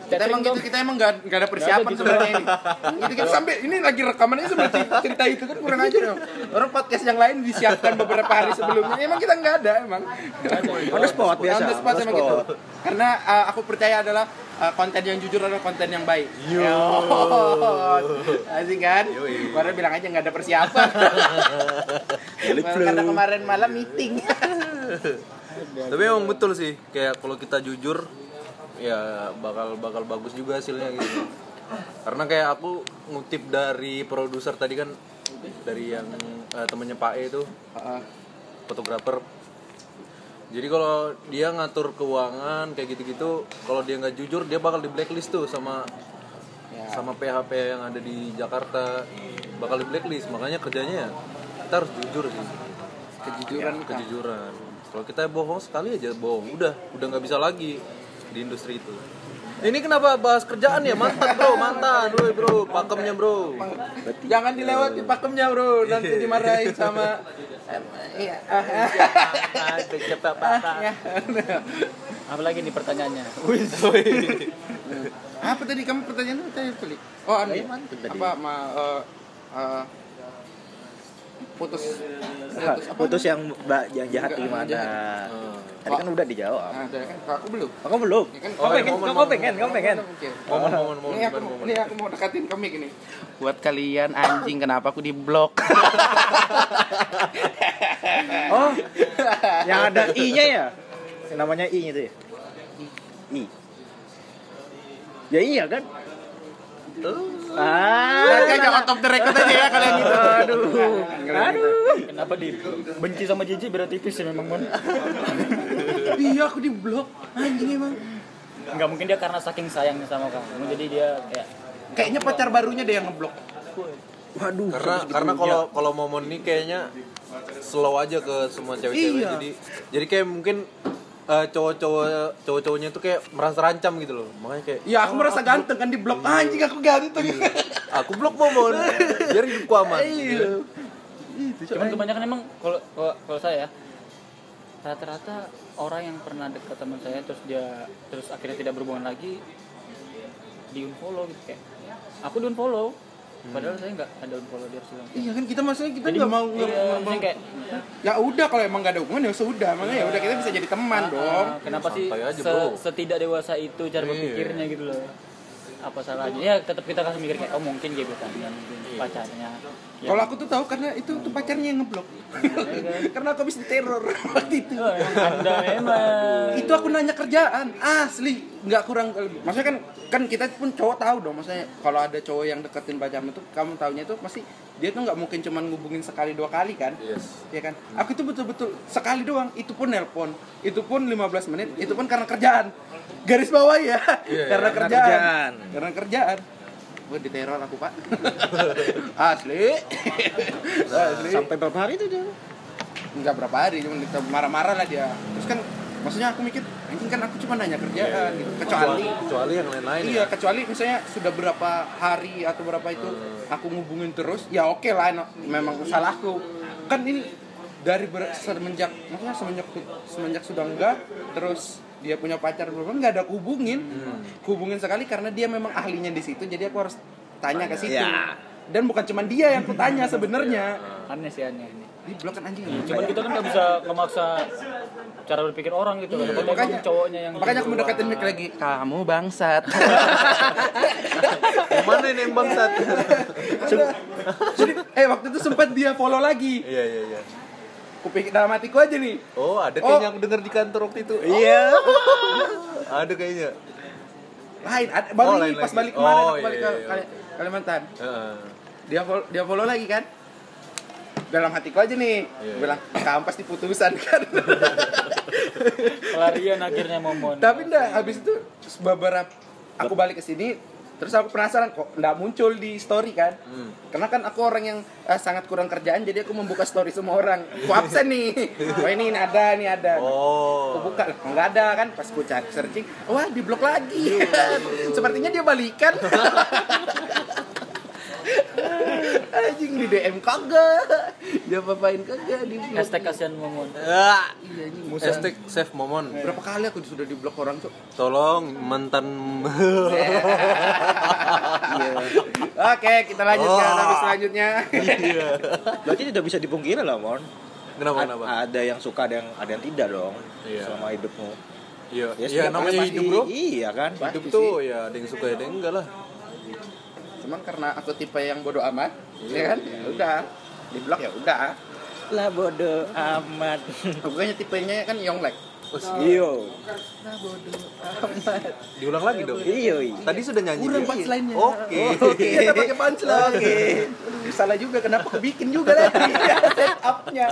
Kita emang gitu, kita emang nggak nggak ada persiapan gitu. sebenarnya ini. Gitu kan sampai ini lagi rekamannya sampai cerita, cerita itu kan kurang aja dong. Orang podcast yang lain disiapkan beberapa hari sebelumnya. Emang kita nggak ada emang. on the spot biasa On the spot emang gitu. Karena uh, aku percaya adalah uh, konten yang jujur adalah konten yang baik. Yo. Asik kan? Yoi. Kemarin bilang aja nggak ada persiapan. Karena kemarin malam meeting. Tapi emang betul sih, kayak kalau kita jujur ya bakal bakal bagus juga hasilnya gitu. Karena kayak aku ngutip dari produser tadi kan dari yang eh, temennya Pak E itu fotografer. Jadi kalau dia ngatur keuangan kayak gitu-gitu, kalau dia nggak jujur dia bakal di blacklist tuh sama Ya. sama PHP yang ada di Jakarta bakal di blacklist. Makanya kerjanya ya kita harus jujur sih. Kejujuran kan. kejujuran kalau kita bohong sekali aja bohong udah udah nggak bisa lagi di industri itu ini kenapa bahas kerjaan ya mantan bro mantan bro bro pakemnya bro Jangan dilewati pakemnya bro, nanti dimarahin sama em, iya. Ah, ah, ya. Apalagi nih pertanyaannya. Apa tadi kamu pertanyaan apa tadi Feli? Oh, anu. Apa ma eh, eh, putus putus apa? putus yang mbak yang jahat gimana jahat. Tadi kan udah dijawab. Ah, ada kan aku belum. Oh, kamu belum? Ya kan, kamu Oh, pengen momen, kamu pengen kamu pengen. Oke. momen momen momen Ini aku, ini aku mau dekatin komik ini. Buat kalian anjing kenapa aku di blok? oh yang ada i nya ya? Yang namanya i itu ya? I. Ya iya kan ah Nanti aja out of the record aja ya kalian gitu. aduh aduh Kenapa di benci sama Jiji beda tipis ya memang Mon? Iya aku di blok anjing emang. Enggak mungkin dia karena saking sayangnya sama kamu jadi dia kayak Kayaknya pacar barunya deh yang ngeblok. waduh karena karena kalau kalau momen ini kayaknya slow aja ke semua cewek-cewek Iya. jadi jadi kayak mungkin eh, cowok-cowok cowok-cowoknya tuh kayak merasa terancam gitu loh. Makanya kayak Ya aku merasa ganteng kan di blok anjing aku ganteng. aku blok momon biar hidupku aman. Iya. Itu cuman kebanyakan emang kalau kalau saya rata-rata orang yang pernah dekat sama saya terus dia terus akhirnya tidak berhubungan lagi di unfollow gitu kayak aku di unfollow padahal saya nggak ada unfollow dia bilang Iya kan kita maksudnya kita nggak mau nggak iya, mau- kayak ya udah kalau emang gak ada hubungan ya sudah. Makanya ya udah kita bisa jadi teman dong. Ah, kenapa sih aja, se- setidak dewasa itu cara Iya. berpikirnya gitu loh? Apa salahnya? Ya tetap kita kasih mikir kayak oh mungkin gebetannya mungkin pacarnya. Ya, kalau aku tuh tahu karena itu tuh pacarnya yang ngeblok. Karena aku habis diteror waktu itu. Oh, emang anda memang. Itu aku nanya kerjaan asli nggak kurang maksudnya kan kan kita pun cowok tahu dong maksudnya kalau ada cowok yang deketin pacarmu tuh kamu taunya tuh pasti dia tuh nggak mungkin cuman ngubungin sekali dua kali kan? Yes. ya kan? Aku itu betul-betul sekali doang itu pun nelpon itu pun 15 menit itu pun karena kerjaan. Garis bawah ya Iya, karena karena kerjaan. kerjaan. karena kerjaan Wah diteror aku pak. Asli. Asli. Sampai berapa hari itu dia? nggak berapa hari cuma kita marah-marah lah dia. Terus kan maksudnya aku mikir anjing kan aku cuma nanya kerjaan gitu. Kecuali kecuali yang lain-lain iya ya. kecuali misalnya sudah berapa hari atau berapa itu aku ngubungin terus ya oke lah no- memang salahku kan ini dari ber- semenjak maksudnya semenjak semenjak sudah enggak terus dia punya pacar belum nggak ada hubungin. Hubungin sekali karena dia memang ahlinya di situ jadi aku harus tanya ke situ. Ya. dan bukan cuma dia yang aku tanya sebenarnya. Aneh sih aneh ini di blok kan anjing. Cuman kita kan nggak bisa ngemaksa cara berpikir orang gitu kan Pokoknya makanya cowoknya yang makanya aku mendekatin mic lagi kamu bangsat. Mana ini yang bangsat? jadi eh waktu itu sempat dia follow lagi. Iya iya iya. Kupikir dalam hatiku aja nih Oh, ada Oh. kayaknya aku dengar di kantor waktu itu. Iya. Ada kayaknya. lain ada, baru Oh, ini lain pas lagi. balik kemarin Oh, aku balik iya, ke iya. Kali- Kalimantan Heeh. dia follow, dia follow lagi kan dalam hatiku aja nih Iya, iya. bilang kamu pasti putusan kan pelarian akhirnya momon tapi enggak habis itu beberapa aku balik ke sini terus aku penasaran kok enggak muncul di story kan Hmm. karena kan aku orang yang eh, sangat kurang kerjaan jadi aku membuka story semua orang aku absen nih oh ini, ini ada ini ada Oh. Aku buka, nggak ada kan pas ku cari searching, wah di blok lagi. Sepertinya dia balikan. Anjing di DM kagak. Dia papain kagak di blok. hashtag kasihan momon Ah. Iya anjing. Hashtag save momon. Berapa kali aku sudah di blok orang tuh? Tolong mantan Iya. Oke, kita lanjutkan Oh. habis selanjutnya. Iya. Berarti tidak bisa dipungkiri lah, Mon. Kenapa A- kenapa? Ada yang suka, ada yang ada yang tidak dong. Iya. Selama hidupmu. Iya, Ya, iya setiap namanya hidup, Bro. Iya kan? Pasti Hidup sih. tuh ya ada yang suka ada yang enggak lah. Cuman karena aku tipe yang bodoh amat, ya kan? Ya udah. Di blok ya udah. Lah bodoh amat. Aku kayaknya tipenya kan Yonglek. Iyo. Nah bodoh amat. Diulang lagi dong. Iyo. iya. Tadi sudah nyanyi. Kurang Iya. punchline-nya. Oke. Oke, kita pakai punchline. Oke. Salah juga kenapa aku bikin juga lagi set up-nya.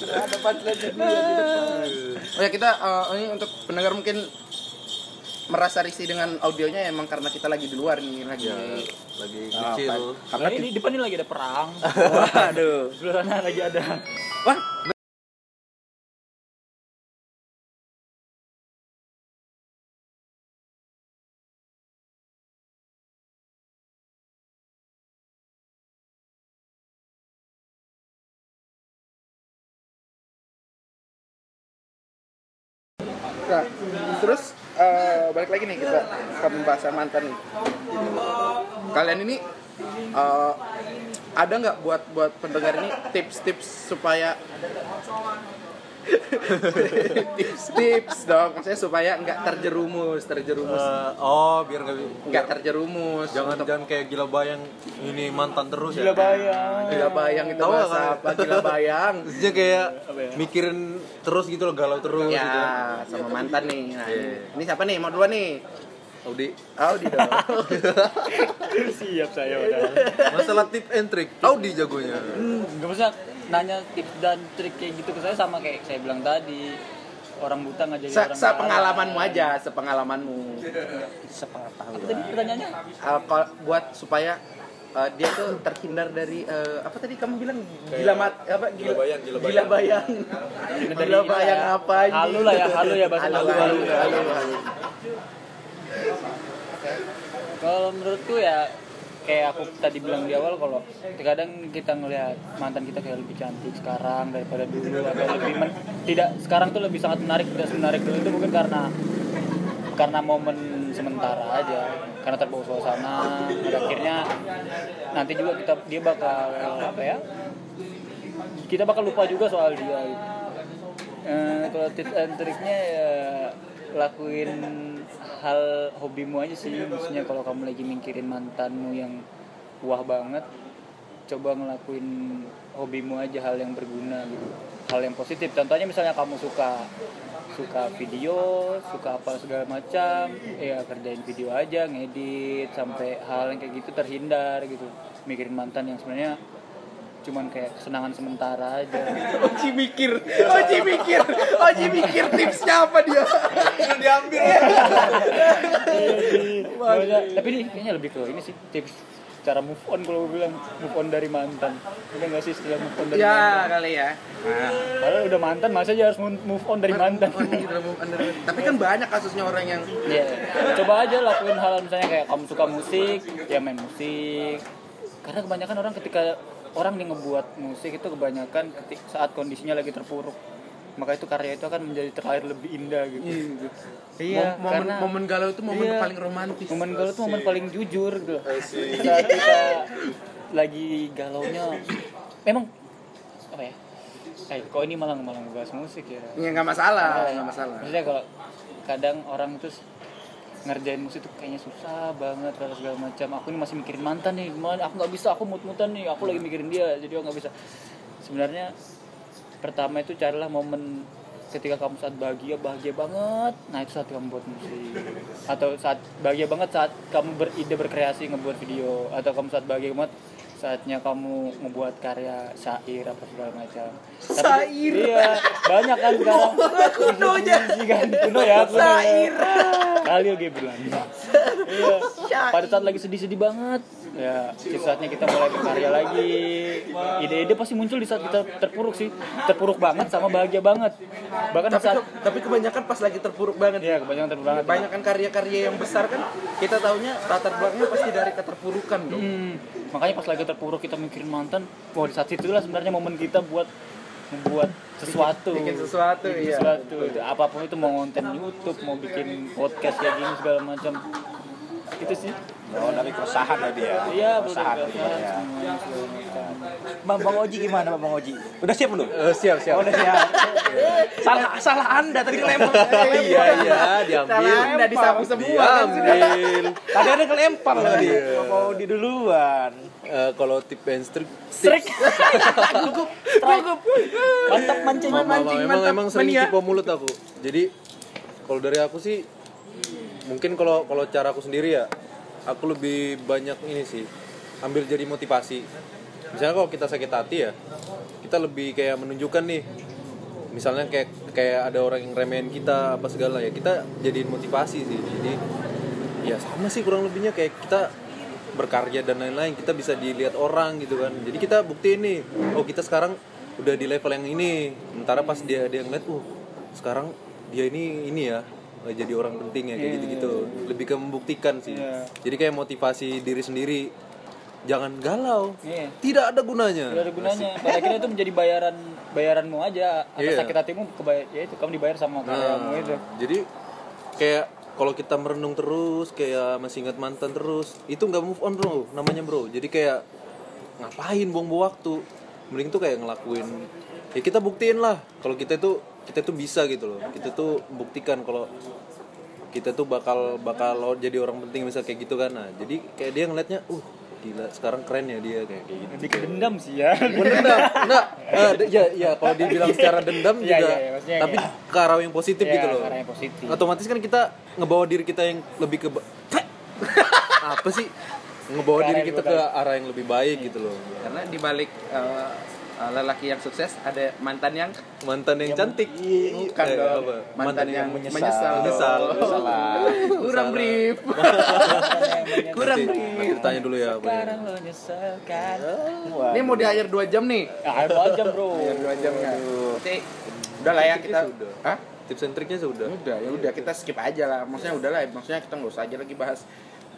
Ada punchline juga. Oh ya kita eh, ini untuk pendengar mungkin merasa risih dengan audionya emang karena kita lagi di luar nih lagi. Ya, lagi Ah, kecil. Karena ini di depan ini lagi ada perang Waduh. sebelah sana lagi ada Wah, pembahasan mantan nih. Kalian ini eh, ada nggak buat buat pendengar ini tips-tips supaya tips-tips dong, maksudnya supaya nggak terjerumus, terjerumus, Eh, oh, biar nggak nggak terjerumus. jangan untuk jangan kayak gila bayang ini mantan terus gila ya. bayang gila bayang itu Tahu nggak bahasa kan? apa? Gila bayang. Maksudnya kayak ya? mikirin terus gitu loh, galau terus gitu. Ya, sama mantan nih. Nah, Iya. ini, siapa nih? Mau duluan nih? Audi. Audi dong. siap saya udah Masalah tip and trick, Audi jagonya. nggak usah nanya tips dan trik kayak gitu ke saya sama kayak saya bilang tadi orang buta nggak jadi Se orang sepengalamanmu aja, sepengalamanmu. sepengetahuan. apa tadi pertanyaannya Uh, kalau- buat supaya uh, dia tuh terhindar dari uh, apa tadi kamu bilang gila mat apa gila, bayang, gila gila bayang gila ini lah bayang ya. apa? Halu lah ya, halu ya bahasa halu, halu, halu, halu. halu, halu. Kalau menurutku ya kayak aku tadi bilang di awal kalau kadang kita ngelihat mantan kita kayak lebih cantik sekarang daripada dulu atau lebih men- tidak sekarang tuh lebih sangat menarik tidak menarik dulu itu mungkin karena karena momen sementara aja karena terbawa suasana pada akhirnya nanti juga kita dia bakal apa ya kita bakal lupa juga soal dia gitu. Eh, kalau tips and triknya ya lakuin hal hobimu aja sih. Maksudnya kalau kamu lagi mikirin mantanmu yang wah banget coba ngelakuin hobimu aja hal yang berguna gitu. Hal yang positif. Contohnya misalnya kamu suka suka video suka apa segala macam ya kerjain video aja ngedit sampai hal yang kayak gitu terhindar gitu. Mikirin mantan yang sebenarnya cuman kayak kesenangan sementara aja Oji mikir, Oji mikir, Oji mikir tipsnya apa dia? Udah diambil. Tapi ini kayaknya lebih ke ini sih tips cara move on kalau gue bilang move on dari mantan udah nggak sih istilah move on dari Ya mantan kali ya. Nah, padahal udah mantan masa aja harus move on dari mantan gitu, move on dari- Tapi kan banyak kasusnya orang yang Iya, coba aja lakuin hal misalnya kayak kamu suka musik, ya main musik. Karena kebanyakan orang ketika orang nih ngebuat musik itu kebanyakan ketik saat kondisinya lagi terpuruk. Maka itu karya itu akan menjadi terlahir lebih indah gitu. Iya, momen, karena momen galau itu momen Iya. paling romantis. momen galau itu momen paling jujur gitu. Saat kita lagi galaunya memang apa ya? Eh, kok ini malah malah ngebahas musik ya? Ya nggak masalah, nggak masalah. Maksudnya kalau kadang orang terus ngerjain musik tuh kayaknya susah banget atau segala macam. Aku ini masih mikirin mantan nih, gimana? Aku nggak bisa, aku mut-mutan nih, aku lagi mikirin dia, jadi aku nggak bisa. Sebenarnya pertama itu carilah momen ketika kamu saat bahagia bahagia banget nah itu saat kamu buat musik atau saat bahagia banget saat kamu beride berkreasi ngebuat video atau kamu saat bahagia banget saatnya kamu ngebuat karya syair apa segala macam Syair. iya banyak kan sekarang kuno aja. Kan kuno ya kuno ya. Syair. Khalil Gibran iya pada saat lagi sedih-sedih banget ya di saatnya kita mulai berkarya lagi. Ide-ide pasti muncul di saat kita terpuruk sih. Terpuruk banget sama bahagia banget. Bahkan Tapi, saat ke- tapi kebanyakan pas lagi terpuruk banget. ya kebanyakan terpuruk banget. Banyak kan karya-karya yang besar kan kita taunya latar belakangnya pasti dari keterpurukan dong. Hmm, makanya pas lagi terpuruk kita mikirin mantan wah di saat itulah sebenarnya momen kita buat membuat sesuatu. Bikin sesuatu, Bikin iya. sesuatu apa pun itu mau konten YouTube mau bikin podcast kayak gini segala macam itu sih Oh, dari keresahan tadi ya. iya Keresahan ya. macam Bang, Bang Oji gimana Bang Oji? Udah siap belum? Eh, siap siap Oh, udah siap. salah salah Anda tadi lempar. iya iya diambil Salah Anda disapu semua kan diambil Tadi ada kelempar tadi. Mau di duluan. Eh, kalau tip and trick Strik. Cukup. Cukup. Mantap mancing. Mancing, emang mantap, emang sering mania. tipe mulut aku. Jadi kalau dari aku sih mungkin kalau kalau cara aku sendiri ya, aku lebih banyak ini sih ambil jadi motivasi. Misalnya kalau kita sakit hati ya, kita lebih kayak menunjukkan nih misalnya kayak kayak ada orang yang remehin kita apa segala ya kita jadiin motivasi sih. Jadi ya sama sih kurang lebihnya kayak kita berkarya dan lain-lain kita bisa dilihat orang gitu kan. Jadi kita buktiin nih oh kita sekarang udah di level yang ini. Sementara pas dia dia ngeliat uh sekarang dia ini ini ya jadi orang penting ya kayak Iya, gitu-gitu. lebih ke membuktikan sih. Iya. jadi kayak motivasi diri sendiri jangan galau. Iya. tidak ada gunanya. Gak ada gunanya. Pada akhirnya itu menjadi bayaran bayaranmu aja. Atas Iya. sakit hatimu kebayar ya itu kamu dibayar sama karyamu itu. Nah, jadi kayak kalau kita merenung terus kayak masih ingat mantan terus itu nggak move on bro. Namanya bro. Jadi kayak ngapain buang-buang waktu? Mending tuh kayak ngelakuin. Ya kita buktiin lah kalau kita itu kita tuh bisa gitu loh. Kita tuh buktikan kalau kita tuh bakal bakal jadi orang penting misal kayak gitu kan. Nah jadi kayak dia ngeliatnya uh gila sekarang keren ya dia kayak kayak gitu. Lebih ke dendam sih ya. Dendam. Enggak. Eh, de- ya ya kalau dibilang secara dendam Iya, juga. iya, iya, maksudnya tapi ke arah yang positif Iya, gitu loh. ke arah yang positif. otomatis kan kita ngebawa diri kita yang lebih ke apa sih? Ngebawa diri kita ke arah yang lebih baik gitu loh. Karena di balik eh, lelaki yang sukses ada mantan yang mantan yang cantik bukan Eh, dong. apa? Mantan, yang, menyesal. menyesal. Menyesal. Salah. Kurang brief. kurang nanti tanya dulu ya. Sekarang lo nyesel kan. Wah. Ini mau di akhir 2 jam nih. Ya, ayo aja bro. Akhir 2 jam kan. Udah lah ya kita. Sudah. Hah? tips and triknya sudah Udah, ya udah kita skip aja lah. Maksudnya udah lah, maksudnya kita nggak usah aja lagi bahas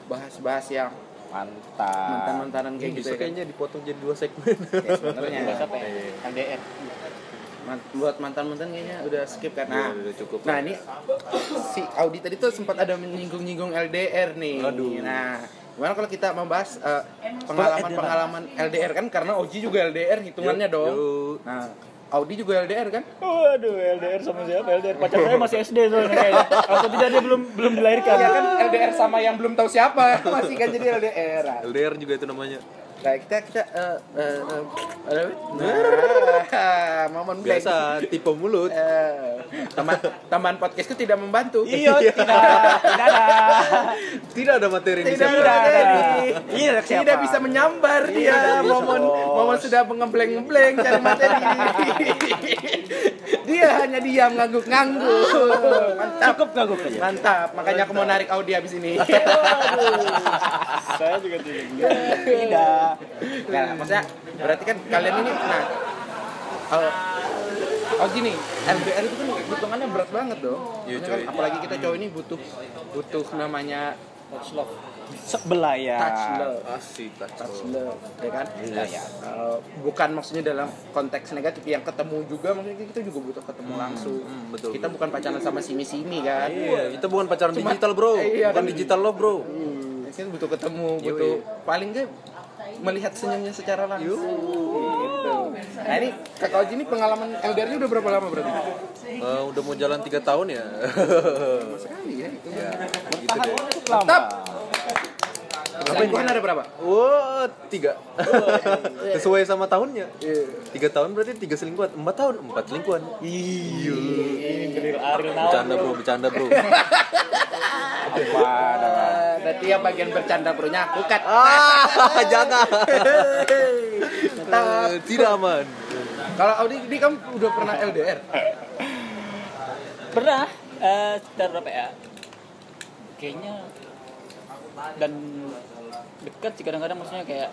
bahas-bahas yang Mantap. mantan-mantanan kayak Ini gitu ya kan? kayaknya dipotong jadi dua segmen. Ya, sebenarnya apa ya LDR Man- buat mantan-mantan kayaknya udah skip kan nah, Iya, udah cukup. nah ini si Audi tadi tuh sempat ada menyinggung-nyinggung LDR nih Aduh. nah gimana kalau kita membahas eh, pengalaman-pengalaman LDR kan karena Oji juga LDR hitungannya Yuk, dong yuk. nah Audi juga LDR kan Waduh, LDR sama siapa? LDR pacar saya masih SD soalnya kayaknya. Atau tidak dia belum belum dilahirkan. ya kan LDR sama yang belum tahu siapa masih kan jadi LDR LDR juga itu namanya. Nah, kita kita eh eh eh, nah, momen. Biasa tipe mulut. Eh, teman teman podcastku tidak membantu. Iya, tidak, tidak ada. Tidak ada materi Tidak yang bisa ada Tidak ada. materi. Iya, siapa? Tidak bisa menyambar dia. Momen momen sudah mengembleng-ngembleng cari materi. dia hanya diam ngangguk-ngangguk. Mantap. Cukup gue kerja? Mantap. Makanya aku mau narik Audi habis ini. Saya juga tidak. Tidak. Nah, maksudnya berarti kan kalian ini nah oh, oh gini, LDR itu kan hitungannya berat banget dong. Iya, kan, apalagi kita cowok ini butuh butuh namanya Touch love. Sebelah ya. touch love. Asik, Touch love, ya kan? Yes. Uh, bukan maksudnya dalam konteks negatif yang ketemu juga maksudnya kita juga butuh ketemu langsung. hmm, betul, kita bukan pacaran sama simi-simi kan. Iya, kita bukan pacaran Cuma- digital, Bro. Iya, bukan kan. digital love, Bro. Hmm, kita butuh ketemu, butuh paling nggak melihat senyumnya secara langsung. Gitu. Nah ini kakak Oji ini pengalaman LDR-nya udah berapa lama berarti? Eh, udah mau jalan 3 tahun ya. Sekali ya itu. gitu deh. Mantap. Selingkuhan ada berapa? Wah, tiga. Sesuai sama tahunnya. Tiga tahun berarti tiga selingkuhan. Empat tahun, empat selingkuhan. Iya. Ini Bercanda bro, bercanda bro. Apa? Berarti yang bagian bercanda bro aku kan. ah, jangan. Eh, Tidak aman. Kalau Audi, di kamu udah pernah LDR? Pernah eh sekitar berapa ya? Kayaknya dan dekat sih kadang-kadang maksudnya kayak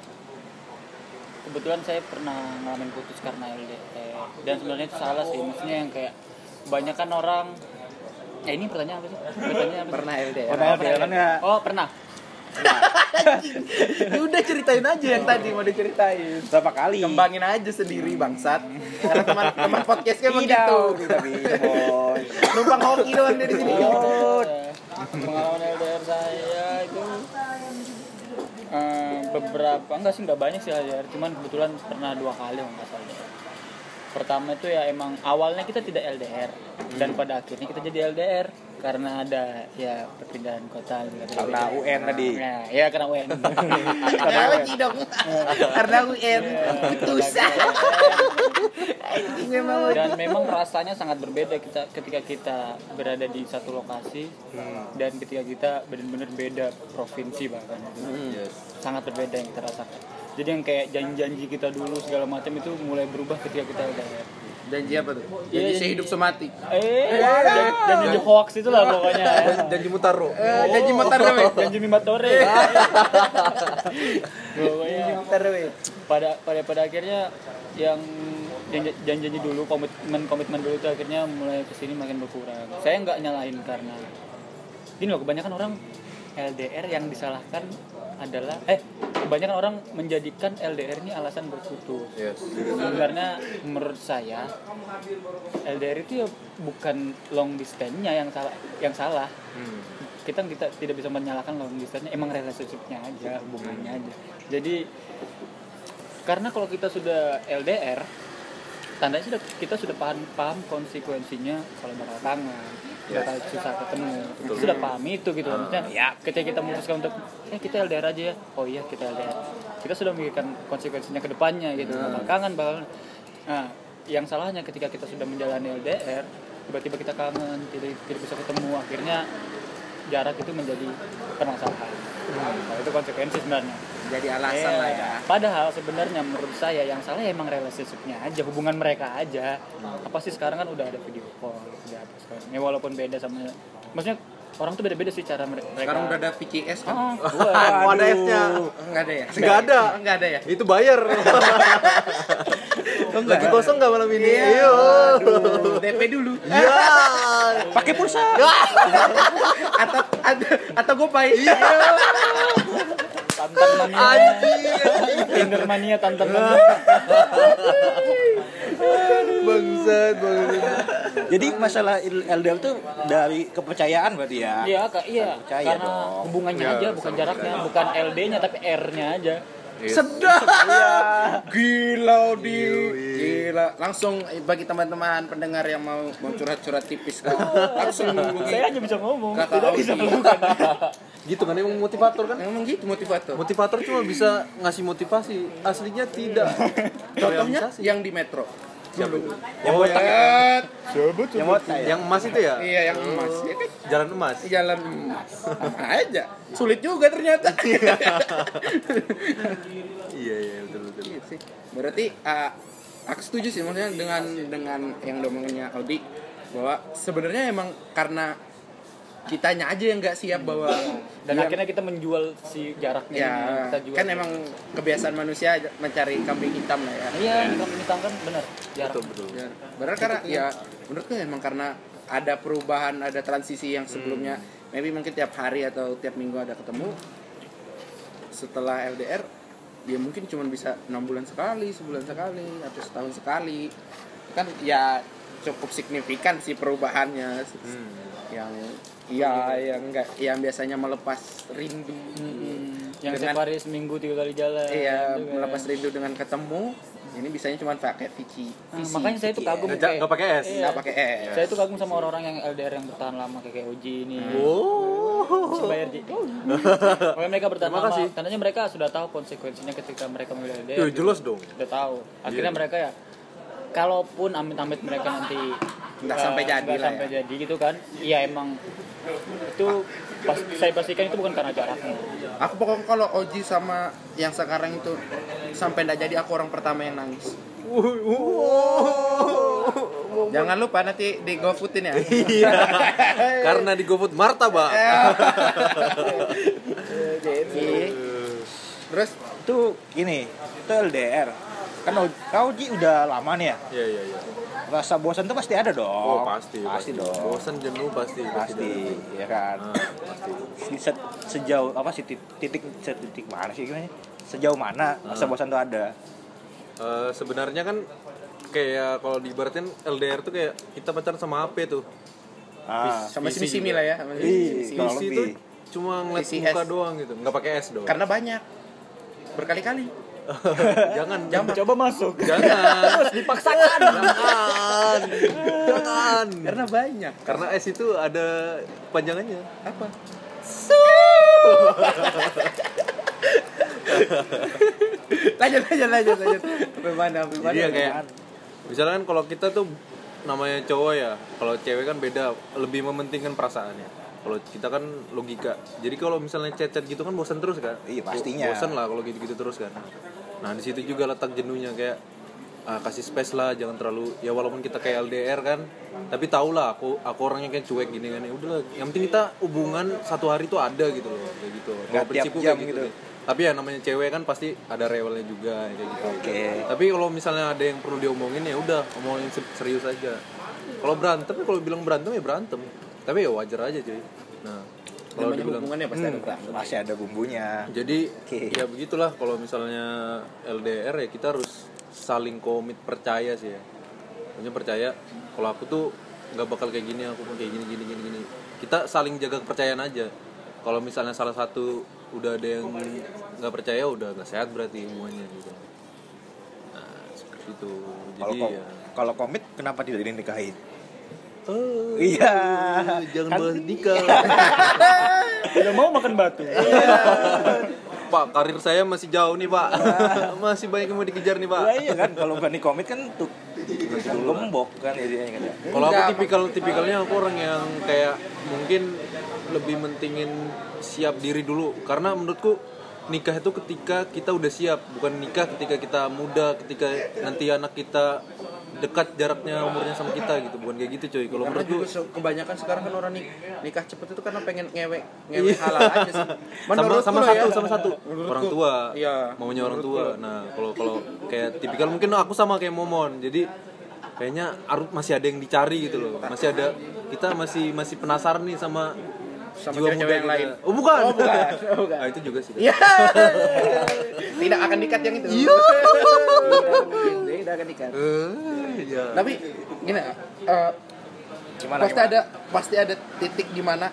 kebetulan saya pernah ngalamin putus karena LDR dan sebenarnya itu salah sih maksudnya yang kayak kebanyakan orang ya ini pertanyaan apa sih? Pertanyaan apa sih? Pernah LDR. Pernah LDR kan ya? Oh pernah. Ya udah ceritain aja yang tadi mau diceritain. Berapa kali? Kembangin aja sendiri bangsat. Karena teman teman podcastnya Tidak, begitu. Numpang hoki doang dari sini. Oh, pengalaman LDR saya itu eh, beberapa enggak sih enggak banyak sih LDR cuman kebetulan pernah dua kali kalau nggak salah pertama itu ya emang awalnya kita tidak LDR dan pada akhirnya kita jadi LDR karena ada ya perpindahan kota. Karena UN tadi. Nah, ya karena UN. Karena dong. Karena UN. Putus. Anjing memang. dan memang rasanya sangat berbeda kita ketika kita berada di satu lokasi dan ketika kita benar-benar beda provinsi bahkan Yes. sangat berbeda yang kita rasakan jadi yang kayak janji-janji kita dulu segala macam itu mulai berubah ketika kita udah Janji apa tuh? Janji janji- sehidup semati. eh jan- janji hoax itu lah pokoknya ya. Janji mutaro. Eh, janji motor we. janji mimatore pokoknya we. pada pada pada akhirnya yang janji janji dulu komitmen komitmen dulu itu akhirnya mulai ke sini makin berkurang saya nggak nyalahin karena gini loh kebanyakan orang LDR yang disalahkan adalah eh kebanyakan orang menjadikan LDR ini alasan berputus Yes. sebenarnya menurut saya LDR itu ya bukan long distance-nya yang salah yang salah Hmm. kita kita tidak bisa menyalahkan long distance emang relationship-nya aja hubungannya aja jadi karena kalau kita sudah LDR tandanya sudah kita sudah paham paham konsekuensinya kalau bakal kangen bakal susah ketemu. Kita sudah paham itu gitu. Maksudnya ya ketika kita memutuskan untuk eh kita LDR aja ya. Oh iya kita LDR kita sudah memikirkan konsekuensinya ke depannya gitu. Bakal kangen bakal nah yang salahnya ketika kita sudah menjalani LDR tiba-tiba kita kangen tidak tidak bisa ketemu akhirnya jarak itu menjadi permasalahan. Nah, itu konsekuensi sebenarnya Jadi alasan lah ya. Padahal sebenarnya menurut saya yang salah ya emang relationship-nya aja, hubungan mereka aja. Apa sih sekarang kan udah ada video call, udah apa sekarang. Ya walaupun beda sama maksudnya orang tuh beda-beda sih cara mere- mereka. Sekarang udah ada VCS kan? Ah, gua- Oh, ada F-nya. Enggak ada ya? Enggak ada. Enggak ada ya? Itu bayar. Lagi kosong nggak malam ini? Iya. Aduh, DP dulu. Iya. Pakai pulsa. atau atau, atau gue pay. Tantan mania. Tinder mania tantan mania. Bangsat, bangsat. Jadi masalah LDR tuh dari kepercayaan berarti ya. Iya, Kak, iya. Percaya Karena dong. hubungannya Ya, aja, bukan jaraknya, bukan LD-nya tapi R-nya aja. Sedap. Gila di. Gila. Langsung bagi teman-teman pendengar yang mau mau curhat-curhat tipis kan. Langsung menghubungi Saya hanya bisa ngomong, Kakak tidak bisa melakukan. Gitu kan emang motivator kan? Emang gitu motivator. Motivator cuma bisa ngasih motivasi, aslinya tidak. Contohnya yang di metro. Siapa itu? Yang botak ya? Yang botak ya? Yang emas itu ya? Iya yang emas. Ya kan Jalan emas. jalan emas. Sama aja. Sulit juga ternyata. Iya, iya, betul betul. Iya sih. Berarti uh, aku setuju sih maksudnya dengan dengan yang domengannya Audi bahwa sebenarnya emang karena kitanya aja yang nggak siap bahwa Dan dia- akhirnya kita menjual si jaraknya ya kita jual. kan emang kebiasaan manusia mencari kambing hitam lah ya. Iya, di kampung hitam kan benar. Jarak. Betul betul. Ya, benar karena ya menurutku emang karena ada perubahan, ada transisi yang sebelumnya maybe mungkin tiap hari atau tiap minggu ada ketemu. Setelah LDR dia mungkin cuma bisa enam bulan sekali, sebulan sekali atau setahun sekali. Kan ya cukup signifikan sih perubahannya Hmm. yang ya yang enggak yang biasanya melepas rindu Mm-mm. Yang Dengan- setiap hari seminggu tiga kali jalan. iya gitu kan. melepas rindu dengan ketemu ini bisanya cuma pakai Vici Nah, makanya saya tuh kagum Nggak nggak pakai es. Iya. nggak pakai es Saya tuh kagum sama orang-orang yang LDR yang bertahan lama kayak kayak Oji ini. Oh. Bisa bayar Ji. Pokoknya mereka bertahan lama. Tandanya mereka sudah tahu konsekuensinya ketika mereka memilih LDR. Ya jelas dong. Udah tahu. Akhirnya Iya. mereka ya kalaupun amit-amit mereka nanti Nggak eh, sampai jadi nggak lah sampai ya. jadi gitu kan. Iya emang itu pas, saya pastikan itu bukan karena jaraknya. aku pokoknya kalau Oji sama yang sekarang itu sampai nggak jadi aku orang pertama yang nangis jangan lupa nanti di GoFoodin ya Iya. Karena di GoFood martabak. jadi terus Itu gini, itu LDR. Kan kau Ji udah lama nih ya. Iya iya iya. Rasa bosan tuh pasti ada dong. Oh pasti Pasti dong. Bosan jenuh pasti Pasti, ya kan. Ah, pasti. Se- sejauh apa sih tit- titik titik mana sih gimana? Sejauh mana rasa bosan tuh ada? Eh, sebenarnya kan kayak kalau diibaratin LDR tuh kayak kita pacaran sama HP tuh. Ah, sama Visi sini sini lah ya sama lebih. tuh cuma ngeliat muka doang gitu, nggak pakai es dong. karena banyak berkali-kali jangan, Jangan coba masuk. jangan, Terus dipaksakan. jangan, jangan. karena banyak Karena es itu ada panjangannya. apa lanjut lanjut lanjut lanjut sampai mana sampai mana ya kayak misalnya kan kalau kita tuh namanya cowok ya, kalau cewek kan beda, lebih mementingkan perasaannya. Kalau kita kan logika. Jadi kalau misalnya chat-chat gitu kan bosan terus kan? Iya, pastinya. Bosan lah kalau gitu-gitu terus kan. Nah di situ juga letak jenuhnya kayak ah, kasih space lah, jangan terlalu ya walaupun kita kayak LDR kan, tapi tau lah aku aku orangnya kayak cuek gini kan ya udahlah. Yang penting kita hubungan satu hari tuh ada gitu loh, kayak gitu. Nggak tiap jam kayak gitu. deh. Tapi ya namanya cewek kan pasti ada rewelnya juga kayak gitu. Oke. Tapi kalau misalnya ada yang perlu diomongin ya udah omongin se- serius aja. Kalau berantem kalau bilang berantem ya berantem. Tapi ya wajar aja cuy. Nah, kalau dibilang hubungannya pasti ada Hmm, berantem masih ada bumbunya. jadi Oke. ya begitulah kalau misalnya LDR ya kita harus saling komit percaya sih ya. Maksudnya percaya kalau aku tuh nggak bakal kayak gini, aku pun kayak gini gini gini gini. Kita saling jaga kepercayaan aja. Kalau misalnya salah satu udah ada yang nggak percaya udah nggak sehat berarti hubungannya gitu. Nah, seperti itu. Kalau Jadi kom- ya kalau komit kenapa tidak dinikahin? Oh, Iya. jangan Kan- bahas nikah. Udah mau makan batu. Pak, karir saya masih jauh nih, Pak. masih banyak yang mau dikejar nih, Pak. Lah iya kan kalau berani komit kan tuh gembok kan jadinya kan ya. Kalau aku tipikal tipikalnya aku orang yang kayak mungkin lebih mentingin siap diri dulu karena menurutku nikah itu ketika kita udah siap bukan nikah ketika kita muda ketika nanti anak kita dekat jaraknya umurnya sama kita gitu. Bukan kayak gitu coy. Kalau juga se- kebanyakan sekarang kan orang nik- nikah cepet itu karena pengen ngewek Iya. ngewek halal aja sih. Sama Menurutku sama satu ya. sama satu. Menurutku. orang tua. iya. Maunya orang tua. Nah kalau kalau kayak tipikal mungkin aku sama kayak momon. Jadi kayaknya masih ada yang dicari gitu loh. Masih ada kita masih masih penasaran nih sama sama cewek-cewek yang lain. Oh bukan. Oh, bukan. Oh, bukan. Ah, itu juga sih. Iya. Tidak akan dikat yang itu. Iya. Tidak akan dikat. Eh, iya. Tapi gini, eh, Gimana, pasti ada pasti ada titik di mana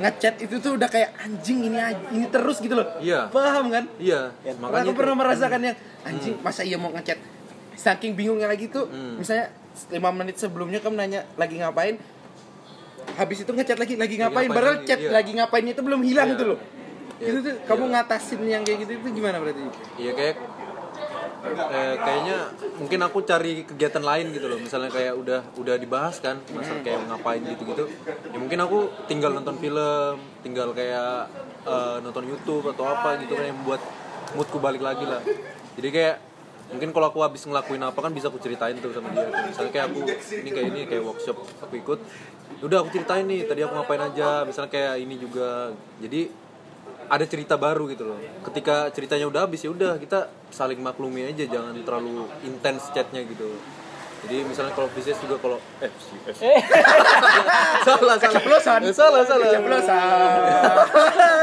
ngechat itu tuh udah kayak anjing ini ini terus gitu loh. Iya. Paham kan? Iya, Makanya makanya aku pernah merasakan yang anjing masa iya mau ngechat saking bingungnya lagi tuh Hmm. misalnya 5 menit sebelumnya kamu nanya lagi ngapain habis itu ngechat lagi lagi ngapain ngapain padahal lagi, chat iya. lagi ngapain itu belum hilang Iya. itu loh Iya. itu tuh kamu Iya. ngatasin yang kayak gitu itu gimana berarti Iya kayak eh, kayaknya mungkin aku cari kegiatan lain gitu loh. Misalnya kayak udah udah dibahas kan, masa kayak ngapain gitu-gitu. Ya mungkin aku tinggal nonton film, tinggal kayak eh, nonton YouTube atau apa gitu kan yang membuat moodku balik lagi lah. Jadi kayak mungkin kalau aku habis ngelakuin apa kan bisa aku ceritain tuh sama dia. Misalnya kayak aku ini kayak ini kayak workshop aku ikut. Udah aku ceritain nih tadi aku ngapain aja. Misalnya kayak ini juga. Jadi ada cerita baru gitu loh. Ketika ceritanya udah habis ya udah kita saling maklumi aja, jangan terlalu intens chatnya gitu. Jadi misalnya kalau bisnis juga kalau eh bisnis. salah salah Keceplosan. Eh, salah salah Keceplosan.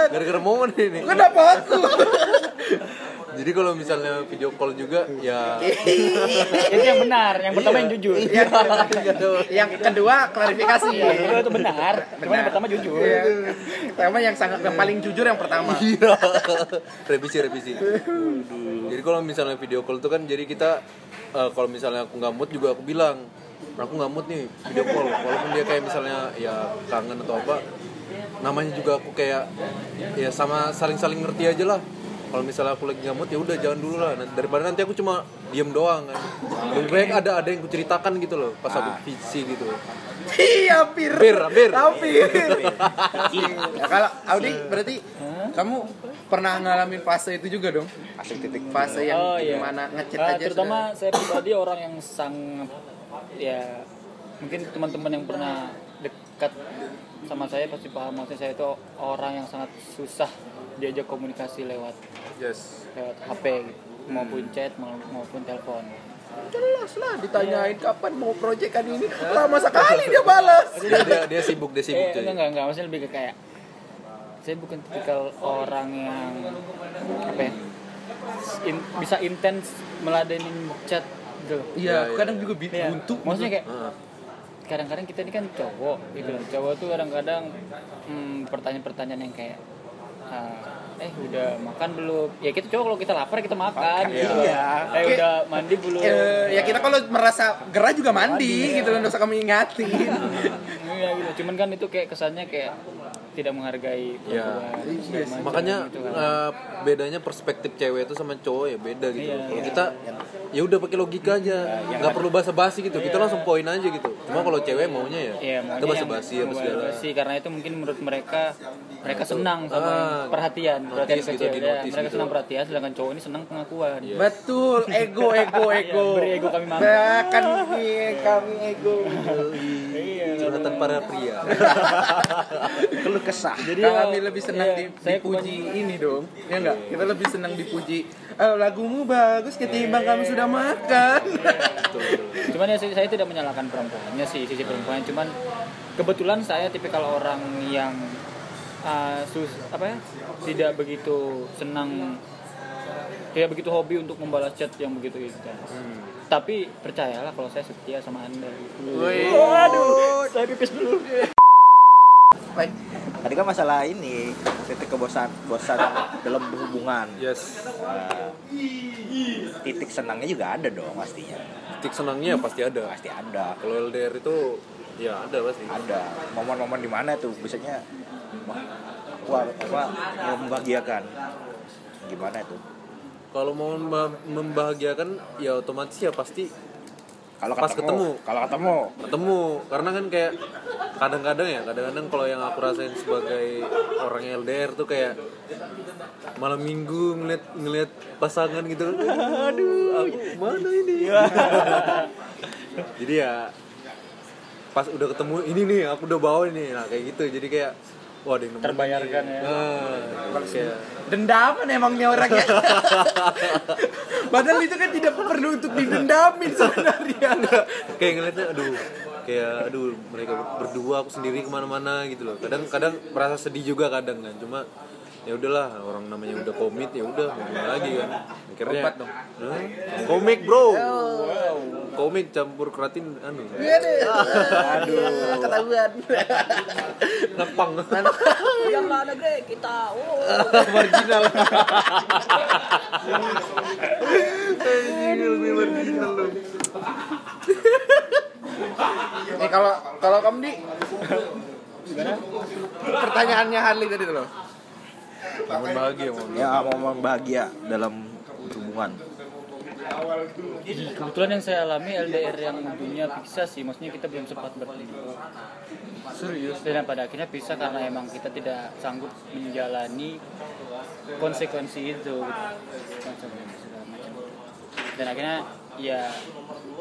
gara-gara momen ini kenapa aku jadi kalau misalnya video call juga ya itu yang benar yang pertama yang jujur. Yang, yang kedua klarifikasi. Iya, itu itu benar cuma yang pertama jujur. Iya. pertama yang sangat yang paling jujur yang pertama. Iya. revisi revisi. Jadi kalau misalnya video call itu kan jadi kita eh, kalau misalnya aku nggak mood juga aku bilang aku nggak mood nih video call. Walaupun dia kayak misalnya ya kangen atau apa namanya juga aku kayak ya sama saling saling ngerti aja lah kalau misalnya aku lagi mood ya udah jangan dulu lah. Nah, daripada nanti aku cuma diem doang kan. Lebih baik ada ada yang kuceritakan gitu loh pas aku visi gitu. Iya pir Bir, bir. Hampir. Ya, kalau Audi berarti kamu pernah ngalamin fase itu juga dong? Asik titik fase yang Oh, iya. di mana ngechat Ah, aja terutama saya pribadi orang yang sangat ya mungkin teman-teman yang pernah dekat sama saya pasti paham. Maksudnya saya itu orang yang sangat susah diajak komunikasi lewat yes. lewat HP gitu. Maupun chat mau- maupun telepon. Jelas lah ditanyain kapan mau proyekan ini. Lama sekali dia balas. Dia, dia, dia sibuk dia sibuk eh, enggak enggak enggak. Maksudnya lebih ke kayak saya bukan tipikal orang yang apa ya in- bisa intens meladenin chat gitu iya Iya, iya. kadang juga Iya. buntu maksudnya kayak Heeh. kadang-kadang kita ini kan cowok gitu loh. Cowok tuh kadang-kadang hmm, pertanyaan-pertanyaan yang kayak eh udah makan belum? Ya kita cowok kalau kita lapar kita makan. Gitu. Loh. Iya. eh udah mandi belum? Eh, ya kita kalau merasa gerah juga mandi, gitu. loh, nggak usah kami ingatin. Iya gitu. Cuman kan itu kayak kesannya kayak tidak menghargai Iya. perempuan segala macam makanya gitu kan. eh, bedanya perspektif cewek itu sama cowok ya beda gitu Iya, kalau iya. kita ya udah pakai logika aja nggak perlu basa-basi gitu kita langsung poin aja gitu cuma kalau cewek maunya ya Iya, kita maunya yang basa-basi apa segala basa-basi, karena itu mungkin menurut mereka mereka senang sama Ah, perhatian, perhatian gitu, kecil. di Ya, mereka gitu. senang perhatian, sedangkan cowok ini senang pengakuan. Iya. Betul, ego, ego, ego. Iya, beri ego kami mampu. Bahkan iya, kami ego. curhatan para pria keluh kesah Jadi kami ya, lebih senang iya, di, dipuji ini dong. Ya enggak? Kita lebih senang dipuji. "Eh, lagumu bagus ketimbang kami sudah makan. Cuman ya saya, tidak menyalahkan perempuannya sih sisi perempuan. Cuman kebetulan saya tipikal orang yang uh, sus apa ya tidak begitu senang tidak begitu hobi untuk membalas chat yang begitu itu. Tapi percayalah kalau saya setia sama anda. Waduh, saya pipis dulu. Baik. tadi kan masalah ini titik kebosan bosan dalam berhubungan yes. Eh, titik senangnya juga ada dong pastinya. Titik senangnya pasti ada. Pasti ada. Kalau LDR itu ya ada pasti. Ada. Momen-momen di mana tuh? Biasanya wah, apa membahagiakan? Gimana itu kalau mau memba- membahagiakan ya otomatis ya pasti kalau Pas ketemu. kalau ketemu. Ketemu karena kan kayak kadang-kadang ya kadang-kadang kalau yang aku rasain sebagai orang LDR tuh kayak malam minggu ngeliat ngeliat pasangan gitu. Aduh aku mana ini? Jadi ya pas udah ketemu ini nih aku udah bawa ini. Nah kayak gitu. Jadi kayak wah ada yang Terbayarkan ya. nah, kayak Dendaman emangnya orangnya. Padahal itu kan tidak perlu untuk didendamin sebenarnya. kayak ngeliatnya aduh kayak aduh mereka berdua aku sendiri ke mana-mana gitu loh kadang kadang merasa sedih juga kadang kan cuma ya udahlah orang namanya udah komit ya udah mau gimana lagi kan akhirnya Kompak dong. Hah? komik bro komik campur keratin anu Aduh, ketahuan. ngepang yang ada Greg kita oh. marginal Ini marginal lu. Eh kalau kalau kamu di Pertanyaannya Harley tadi tuh loh. Bangun bahagia mau Ya momen bahagia dalam hubungan. kebetulan yang saya alami LDR yang ujungnya pisah sih maksudnya kita belum sempat bertemu serius dan pada akhirnya pisah karena emang kita tidak sanggup menjalani konsekuensi itu gitu. Dan akhirnya ya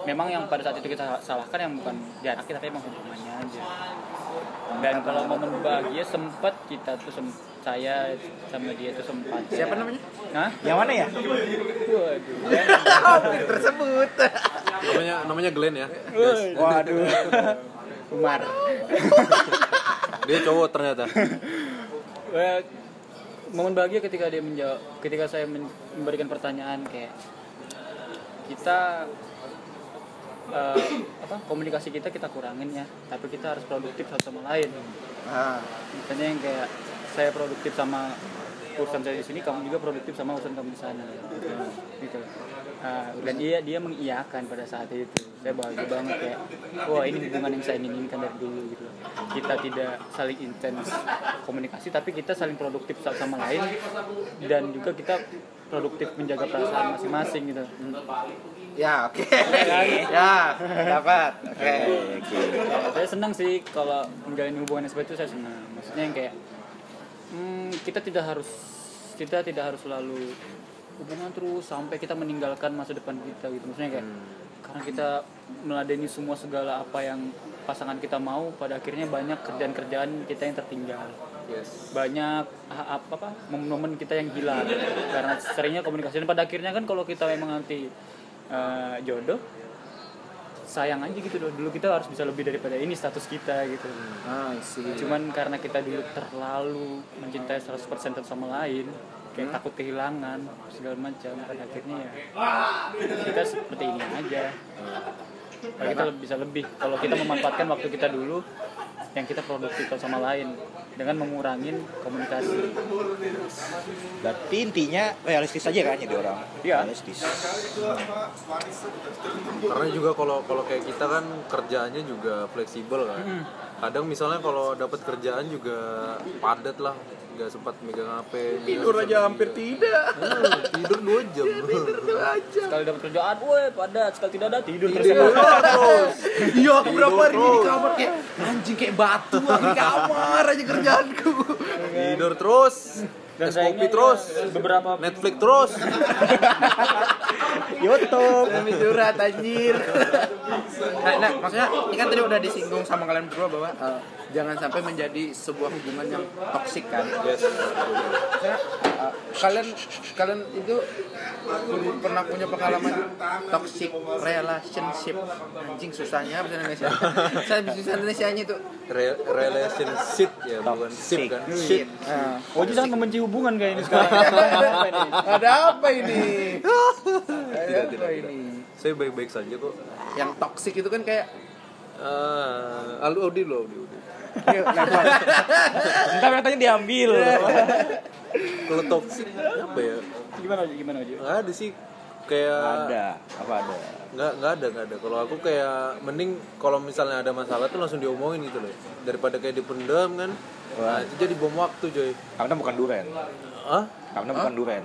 memang yang pada saat itu kita salahkan yang bukan jaraknya tapi emang hubungannya aja dan kalau momen bahagia sempat kita tuh sem- saya sama dia tuh sempat Siapa namanya? Hah? Yang mana ya? Waduh. Hampir tersebut. namanya namanya Glenn ya Waduh. Umar. dia cowok ternyata Eh, momen bahagia ketika dia menjawab ketika saya memberikan pertanyaan kayak kita eh, apa komunikasi kita kita kurangin ya tapi kita harus produktif satu sama lain Ah, misalnya yang kayak saya produktif sama urusan saya di sini kamu juga produktif sama urusan kamu di sana gitu Ah, dan dia dia mengiyakan pada saat itu saya bahagia banget kayak wah ini hubungan yang saya inginkan dari dulu gitu kita tidak saling intens komunikasi tapi kita saling produktif satu sama lain dan juga kita produktif menjaga perasaan masing-masing gitu ya oke. Ya, dapat. Oke. Oke. saya senang sih kalau menjalin hubungan seperti itu saya senang maksudnya yang kayak hmm, kita tidak harus kita tidak harus selalu hubungan terus sampai kita meninggalkan masa depan kita gitu. Maksudnya kayak karena kita meladeni semua segala apa yang pasangan kita mau pada akhirnya banyak kerjaan-kerjaan kita yang tertinggal. Yes. Banyak apa apa momen-momen kita yang hilang. Karena seringnya komunikasi. Dan pada akhirnya kan kalau kita memang nanti eh, jodoh sayang aja gitu loh. Dulu kita harus bisa lebih daripada ini status kita gitu. Ah, cuman karena kita dulu terlalu mencintai 100% satu sama lain kayak takut kehilangan segala macam pada akhirnya ya kita seperti ini aja. Kalau kita bisa lebih. Kalau kita memanfaatkan waktu kita dulu yang kita produktif sama lain dengan mengurangin komunikasi Berarti intinya realistis aja kan jadi orang. Iya. Realistis. karena juga kalau kalau kayak kita kan kerjaannya juga fleksibel kan kadang misalnya kalau dapat kerjaan juga padat lah nggak sempat megang HP Tidur aja hampir tidak. Hmm, tidur dua jam Tidur aja. sekali dapat kerjaan, woi padat, sekali tidak ada tidur terus. tidur terus Iya, aku berapa hari ini di terus. kamar kayak anjing kayak batu aku di kamar aja kerjaanku. tidur terus Dan kopi terus beberapa Netflix terus YouTube. Demi curhat anjir. Nah, nah, maksudnya ini kan tadi udah disinggung sama kalian berdua bahwa eh, jangan sampai menjadi sebuah hubungan yang toksik kan. yes. Maksudnya, eh, kalian kalian itu pernah punya pengalaman toxic relationship? Anjing susahnya bahasa Indonesia. Saya bahasa Indonesia nya itu. Re- relationship ya bukan sip kan? Shit Nah, Oji sangat membenci hubungan kayak ini sekarang. Apa ini? ada apa ini ada apa ini saya baik-baik saja kok yang toxic itu kan kayak ah alu audi lo audi audi Entar katanya diambil. kalau toxic apa ya Gimana Oji? Gimana Oji? nggak ada sih kayak ada. Apa ada? nggak nggak ada nggak ada kalau aku kayak mending kalau misalnya ada masalah tuh langsung diomongin gitu loh daripada kayak dipendam kan nah, itu jadi bom waktu coy Karena bukan duren. ah Karena bukan duren.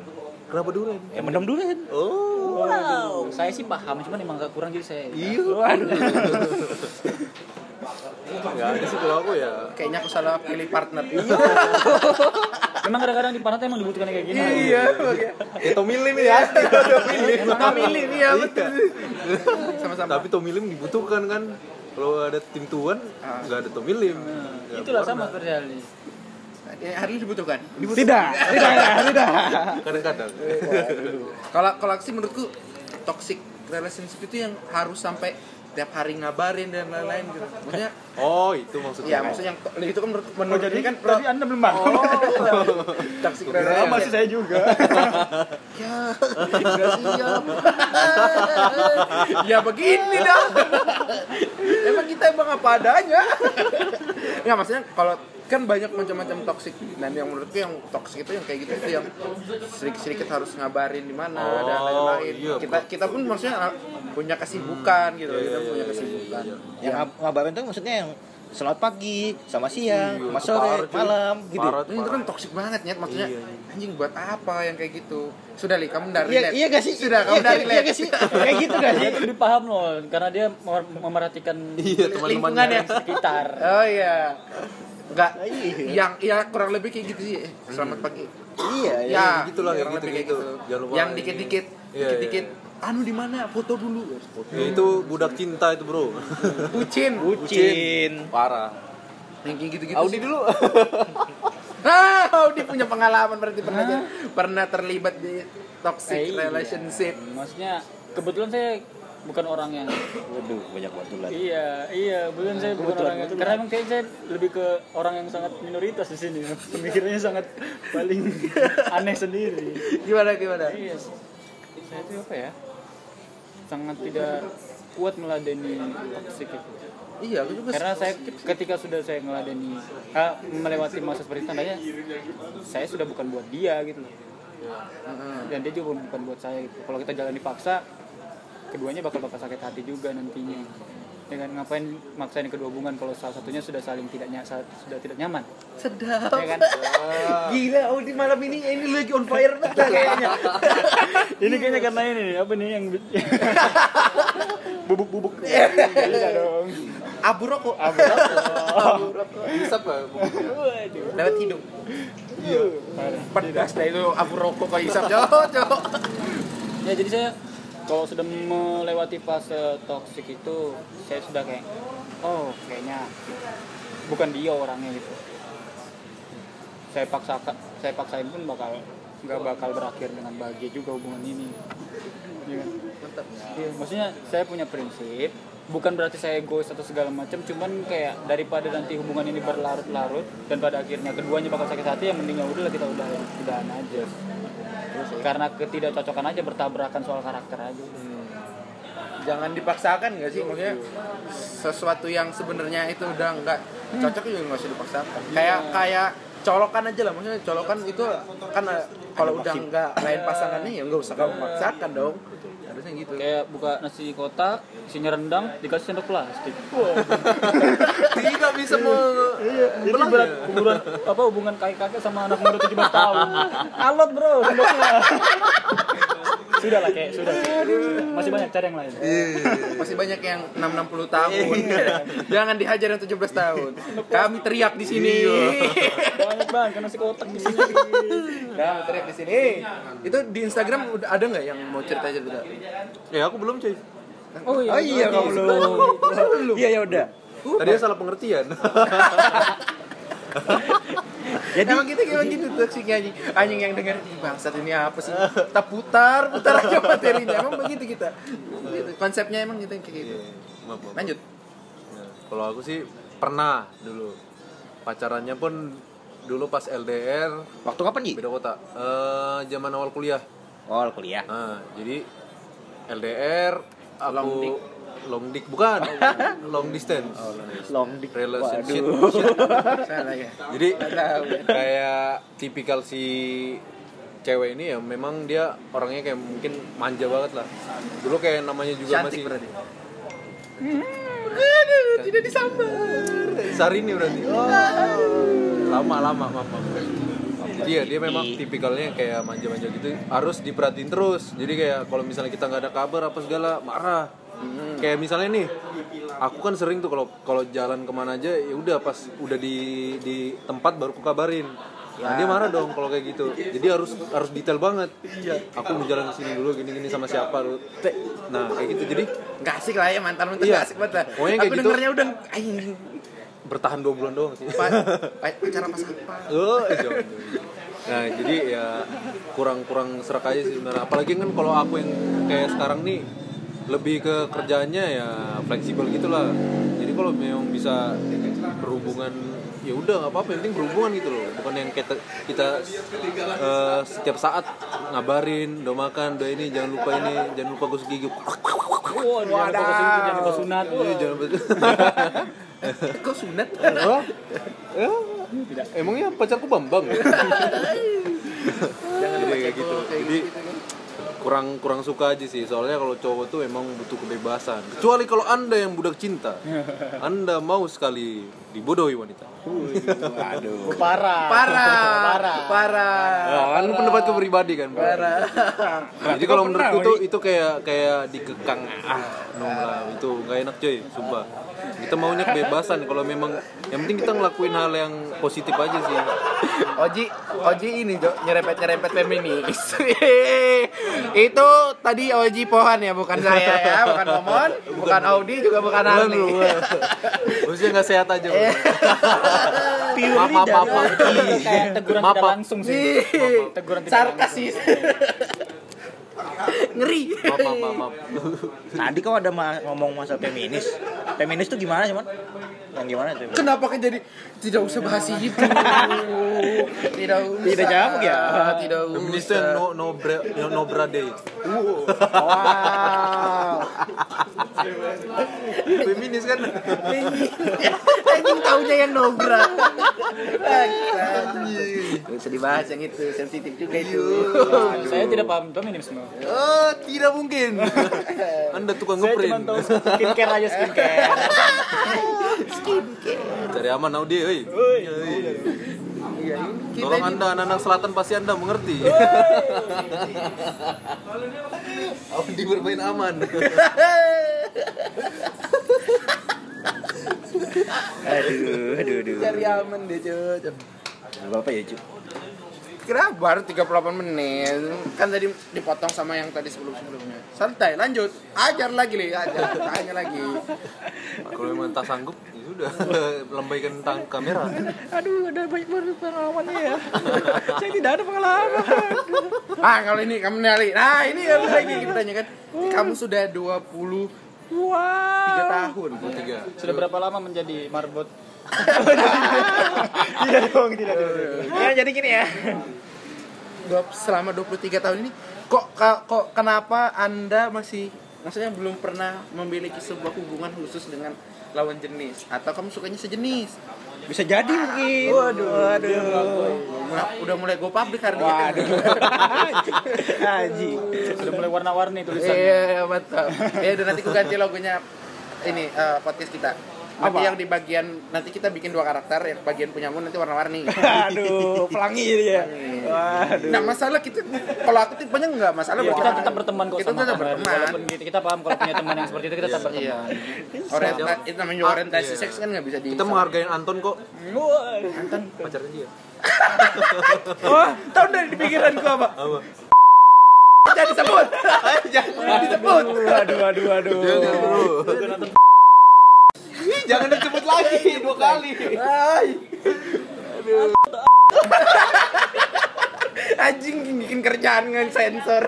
Kenapa duren Ya mendem duren. oh. Wow, saya sih paham, cuman emang agak kurang jadi saya. iya. Nggak ada sih kalau aku ya. Kayaknya aku salah pilih partner. Memang kadang-kadang di pantai emang dibutuhkan kayak gini. iya kayak Tommy Lim ya. Tommy Lim. Tommy Lim. Iya betul. Sama-sama. Tapi Tommy Lim dibutuhkan kan. Kalau ada tim tuan nggak ada Tommy Lim. Nggak Itulah sama seperti. Ya, hari ini dibutuhkan? Tidak. Tidak. Tidak. kadang-kadang. Kalau kalau sih menurutku toxic relationship itu yang harus sampai tiap hari ngabarin dan lain-lain gitu. Maksudnya Oh, itu maksudnya. ya maksudnya yang itu kan menurut menurut Oh, jadi kan berarti anda belum paham oh toxic Oh, relationship. masih saya juga. Ya nggak siap ya begini dah. Emang kita emang apa adanya? Nggak maksudnya kalau kan banyak macam-macam toxic. Dan yang menurutku yang toxic itu yang kayak gitu itu yang sedikit-sedikit harus ngabarin di mana Oh, dan lain-lain. iya, kita kita pun maksudnya ah, punya kesibukan gitu. Iya, kita iya, punya iya, kesibukan. yang yang ngab- ngabarin tuh maksudnya yang selamat pagi sama siang Iya, sama itu sore parah, malam gitu. Parah. ini itu kan toxic banget nyet. Maksudnya Iya, iya. anjing buat apa yang kayak gitu? Sudah li kamu dari iya iya gak sih? Sudah iya, kamu dari iya gak sih? Kayak gitu gak sih? Dia tuh dipaham loh karena dia mem- memerhatikan Iya, lingkungan teman-temannya. ya sekitar. Oh iya. Enggak Iya. yang ya kurang lebih kayak gitu sih. Eh, Selamat pagi. iya iya Ya, gitulah, kayak kurang lebih kayak gitu-gitu. gitu. Jangan lupa Yang ini. dikit-dikit, Iya, dikit-dikit. Anu di mana? Foto dulu. Ya, itu budak cinta itu, Bro. Bucin. bucin Parah. Yang kayak gitu-gitu. Audi sih. dulu. Ah, Audi punya pengalaman berarti pernah pernah terlibat di toxic Eh, iya. relationship. maksudnya kebetulan saya bukan orang yang waduh banyak bantulan iya iya bukan saya bukan orang yang karena emang kayak saya lebih ke orang yang sangat minoritas di sini. Pemikirannya sangat paling aneh sendiri. Gimana gimana? iya. Saya itu apa ya? Sangat tidak kuat meladeni toxic itu. Iya, aku juga karena saya ketika sudah saya meladeni ah, melewati masa seperti itu tandanya saya sudah bukan buat dia gitu loh. Heeh. dan dia juga bukan buat saya gitu. kalau kita jalan dipaksa keduanya bakal bakal sakit hati juga nantinya dengan ngapain maksain kedua hubungan kalau salah satunya sudah saling tidak ny- sudah tidak nyaman sedap. ya kan Gila, Audi malam ini ini lagi on fire banget kayaknya. ini kayaknya karena ini apa nih yang bubuk-bubuk Bisa dong Abu rokok. Abu Bisa, Pak. Waduh. Lewat hidung. Pedas dah itu abu rokok kalau hisap. Cok, cok. ya jadi saya kalau sudah melewati fase toksik itu saya sudah kayak oh kayaknya bukan dia orangnya gitu saya paksa saya paksain pun bakal nggak bakal berakhir dengan bahagia juga hubungan ini Iya kan? Mantap. Iya, maksudnya saya punya prinsip bukan berarti saya egois atau segala macam cuman kayak daripada nanti hubungan ini berlarut-larut dan pada akhirnya keduanya bakal sakit hati ya mending ya udahlah kita udah udahan aja karena ketidakcocokan aja bertabrakan soal karakter aja. Jangan dipaksakan nggak sih? Maksudnya sesuatu yang sebenarnya itu udah nggak cocok juga nggak usah dipaksakan. Kayak kayak colokan aja lah. Maksudnya colokan itu kan eh, kalau udah nggak lain pasangannya ya nggak usah kamu paksakan dong harusnya gitu. Kayak buka nasi kotak isinya rendang dikasih sendok plastik. Tidak bisa mau Jadi berat hubungan apa hubungan kakek-kakek sama anak muda 17 tahun. Alot, Bro, sendoknya. sudah lah kayak sudah. Sudah. Masih banyak cari yang lain. masih banyak yang 6 60 tahun. Jangan dihajar yang 17 tahun. Kami teriak di sini. Banyak banget kan nasi kotak di sini. kami teriak di sini. Itu di Instagram ada nggak yang mau cerita cerita Ya, aku belum, cuy. Oh iya. oh iya kamu belum iya ya udah Tadi salah pengertian. Jadi emang kita kayak gitu toksiknya anjing. Anjing yang denger "Ih, bangsat ini apa sih? Kita putar, putar aja materinya. Emang begitu kita. Gitu. Konsepnya emang gitu kayak gitu. Lanjut. Nah, kalau aku sih pernah dulu pacarannya pun dulu pas LDR waktu kapan Ji? beda kota eh zaman awal kuliah oh kuliah nah jadi LDR aku Long dick. long dick bukan long distance long dick relationship. Salah ya. jadi ya. kayak tipikal si cewek ini ya memang dia orangnya kayak mungkin manja banget lah dulu kayak namanya juga Cantik masih berarti. Aduh, tidak disambar. Sarini berarti oh. lama lama maaf, maaf. Jadi ya dia memang tipikalnya kayak manja-manja gitu. Harus diperhatiin terus. Jadi kayak kalau misalnya kita nggak ada kabar apa segala marah. Kayak misalnya nih aku kan sering tuh kalau kalau jalan ke mana aja ya udah pas udah di di tempat baru aku kabarin nah dia marah dong kalau kayak gitu. Jadi harus harus detail banget. Aku mau jalan ke sini dulu gini gini sama siapa lu nah kayak gitu. Jadi Nggak asik lah ya mantan mantan Iya. asik banget lah. Pokoknya Aku gitu. dengernya udah. Bertahan dua bulan doang sih Pa- pa- Pacaran pas apa? Oh, jauh. Nah, jadi ya kurang-kurang serak aja sih sebenarnya. Apalagi kan kalau aku yang kayak sekarang nih lebih ke kerjaannya ya fleksibel gitulah jadi kalau memang bisa berhubungan ya udah nggak apa-apa yang penting berhubungan gitu loh bukan yang kita kita eh, setiap saat ngabarin udah makan udah ini jangan lupa ini jangan lupa gosok gigi Wah, jangan lupa ke sini, jangan lupa sunat. Iya, jangan lupa Kok sunat? Oh? Ya? Emangnya pacarku Bambang? Jadi kayak gitu. Jadi kurang kurang suka aja sih soalnya kalau cowok tuh emang butuh kebebasan kecuali kalau anda yang budak cinta anda mau sekali dibodohi wanita Waduh. Parah. Parah. Parah. Parah. Nah, kan pendapat kepribadi kan. Parah. jadi kalau menurutku tuh itu kayak kayak dikekang ah no lah itu nggak enak coy sumpah kita maunya kebebasan kalau memang yang penting kita ngelakuin hal yang positif aja sih Oji, Oji ini Jo, nyerempet-nyerempet feminis. itu tadi Oji Pohan ya, bukan saya ya, bukan Momon, bukan Audi, juga bukan Arni. Maksudnya nggak sehat aja bro. Pure maaf maaf maaf maaf. Kayak teguran Maaf, tidak langsung sih. Teguran Sarkas sih. Ngeri. maaf maaf. Tadi kau ada ma- ngomong masalah feminis. Feminis tuh gimana sih, Man? Yang gimana tuh? Kenapa kan jadi tidak usah bahas itu? Tidak usah. Tidak nyambung ya? Tidak Feminis usah. tuh no no bra no, no bra day. Wow. Feminis kan. Anjing taunya yang nobra. Anjing. Bisa dibahas yang itu, sensitif juga itu. Saya tidak paham feminisme. Oh, tidak mungkin. Anda tukang Saya cuma ngeprint. tahu skincare aja skincare. Cari aman Audi, euy. Iya, Kita Tolong ini Anda anak-anak selatan pasti Anda mengerti. Audi bermain aman. Aduh, aduh, aduh. cari aman deh, Cuk. Bapak ya, Cu? Kenapa baru 38 menit? Kan tadi dipotong sama yang tadi sebelum-sebelumnya. Santai, lanjut. Ajar lagi, Li. Ajar. Tanya lagi. Kalau memang tak sanggup, ya sudah lambaikan tang kamera. Aduh, ada banyak baru pengalamannya ya. Saya tidak ada pengalaman. Ah, kalau ini kamu nyali. Nah, ini yang lagi kita tanya kan. Kamu sudah 23 Wow. tahun. Tiga. Sudah berapa lama menjadi marbot? Tidak dong, tidak dong. Ya, jadi gini ya. Dua- selama 23 tahun ini kok kok kenapa Anda masih maksudnya belum pernah memiliki sebuah hubungan khusus dengan lawan jenis atau kamu sukanya sejenis? Bisa jadi mungkin. Waduh, waduh. Udah mulai go public hari ini. Waduh. Haji. Sudah mulai warna-warni tulisannya. Iya, mantap. Ya udah nanti aku ganti logonya ini eh, podcast kita. Nanti Apa? yang di bagian nanti kita bikin dua karakter, yang bagian punyamu nanti warna-warni. Aduh, pelangi jadi ya. Waduh. Nah masalah kita kalau aku tipenya nggak masalah Ya, kita tetap berteman kok Kita sama tetap berteman. Walaupun gitu, kita paham kalau punya teman yang seperti itu kita tetap Iya. berteman. Orienta itu namanya Ah, orientasi iya. seks kan nggak bisa di. Kita menghargai Anton kok. Anton. Pacarnya dia. Oh, tahu dari di pikiranku apa? Apa? Jangan disebut. Jangan disebut. Aduh, aduh, aduh. Jangan bro. Jangan disebut lagi dua kali. Ay. Anjing bikin kerjaan nggak sensor.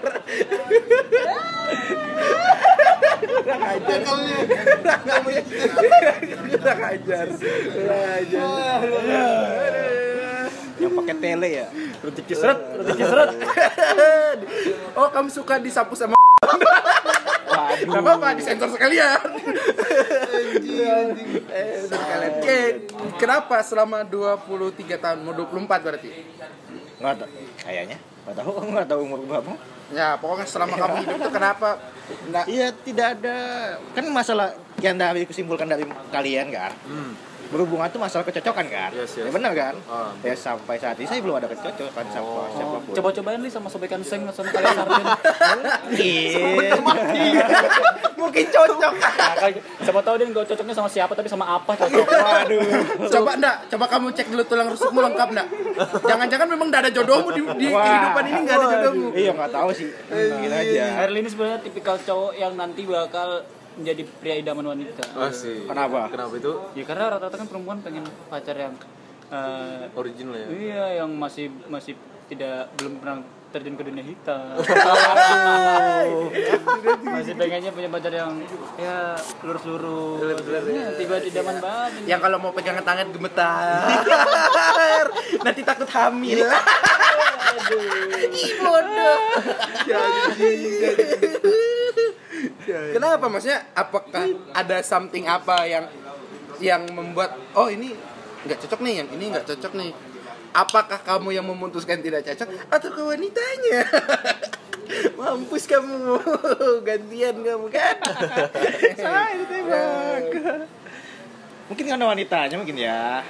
Kurang ajar. Kurang ajar. Kurang ajar. Yang pakai tele ya. Rezeki seret, rezeki seret. Oh, kamu suka disapu sama Waduh. Gak apa-apa, disensor sekalian. Eh, sekalian. Oke, kenapa selama 23 tahun, mau 24 berarti? Nggak tahu. Kayaknya. Nggak tahu, nggak tahu umur berapa. Ya, pokoknya selama kamu hidup itu kenapa enggak Iya, tidak ada. Kan masalah yang dari kesimpulkan dari kalian kan. Hmm. Berhubungan tuh masalah kecocokan kan. Yes, yes. Ya benar kan? Ah, ya sampai saat ini saya belum ada kecocokan sama Oh, siapa pun. Coba-cobain li sama sobekan seng sama kalian sarden. Iya. mungkin cocok. Nah, kayak- siapa tahu dia nggak cocoknya sama siapa tapi sama apa cocok. Waduh. Coba enggak, coba kamu cek dulu tulang rusukmu lengkap enggak? Jangan-jangan memang enggak ada jodohmu di, di Wah. kehidupan ini enggak ada jodohmu. Iya nggak tahu sih. Mungkin aja. Ini sebenarnya tipikal cowok yang nanti bakal menjadi pria idaman wanita. Asik. Kenapa? Kenapa itu? Ya karena rata-rata kan perempuan pengen pacar yang eh, Original ya. iya yang masih masih tidak belum pernah terjun ke dunia hitam masih pengennya punya pacar yang ya lurus-lurus Ya, tiba di zaman banget ini. Yang kalau mau pegangan tangan gemetar. Nanti takut hamil. Ih bodoh. Kenapa maksudnya? Apakah ada something apa yang yang membuat oh ini nggak cocok nih, yang ini nggak cocok nih? Apakah kamu yang memutuskan tidak cocok atau ke wanitanya? Mampus kamu, gantian kamu kan? Saya ditembak. Mungkin karena wanitanya mungkin ya.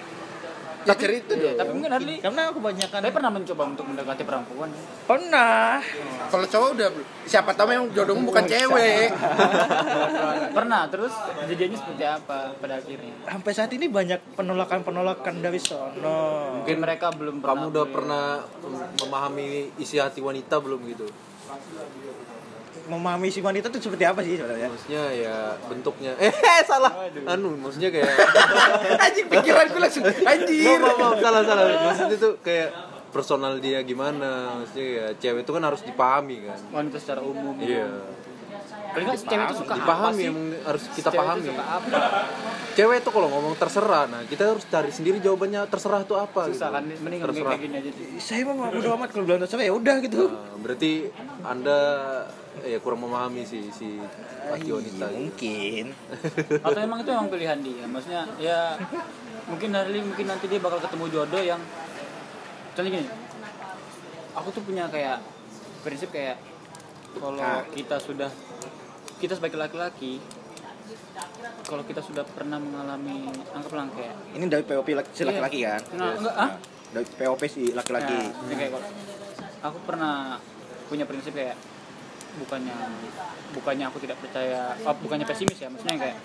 Ya cerita Iya, dong. tapi mungkin Harley Karena kebanyakan saya pernah mencoba untuk mendekati perempuan pernah. Kalau cowok udah siapa tahu memang jodohmu bukan cewek. pernah terus kejadiannya seperti apa pada akhirnya Sampai saat ini banyak penolakan-penolakan dari sono. mungkin mereka belum pernah kamu udah pernah memahami isi hati wanita belum gitu Memahami si wanita itu seperti apa sih sebenarnya? maksudnya ya bentuknya. Eh salah. Anu maksudnya kayak Anjing pikiranku langsung anjir. maaf, maaf, salah salah. Maksudnya tuh kayak personal dia gimana? Maksudnya ya cewek itu kan harus dipahami kan. Wanita secara umum. Iya. Paling nggak cewek itu suka apa dipahami sih? emang harus kita Cewek itu pahami. suka apa? Cewek itu kalau ngomong terserah. Nah kita harus cari sendiri jawabannya terserah itu apa susah gitu. kan mending terserah. kayak gini aja sih. Saya mah bodo amat kalau bilang terserah ya udah gitu. Nah, berarti anda ya kurang memahami si si hati wanita gitu. Mungkin. atau emang itu emang pilihan dia maksudnya ya mungkin Harley mungkin nanti dia bakal ketemu jodoh yang contohnya gini aku tuh punya kayak prinsip kayak kalau Nah. kita sudah kita sebagai laki-laki kalau kita sudah pernah mengalami anggaplah kayak Ini dari POP laki- si laki-laki kan? Nah, enggak ah Dari POP si laki-laki. Nah, kayak kalau aku pernah punya prinsip kayak bukannya bukannya aku tidak percaya oh, bukannya pesimis ya maksudnya kayak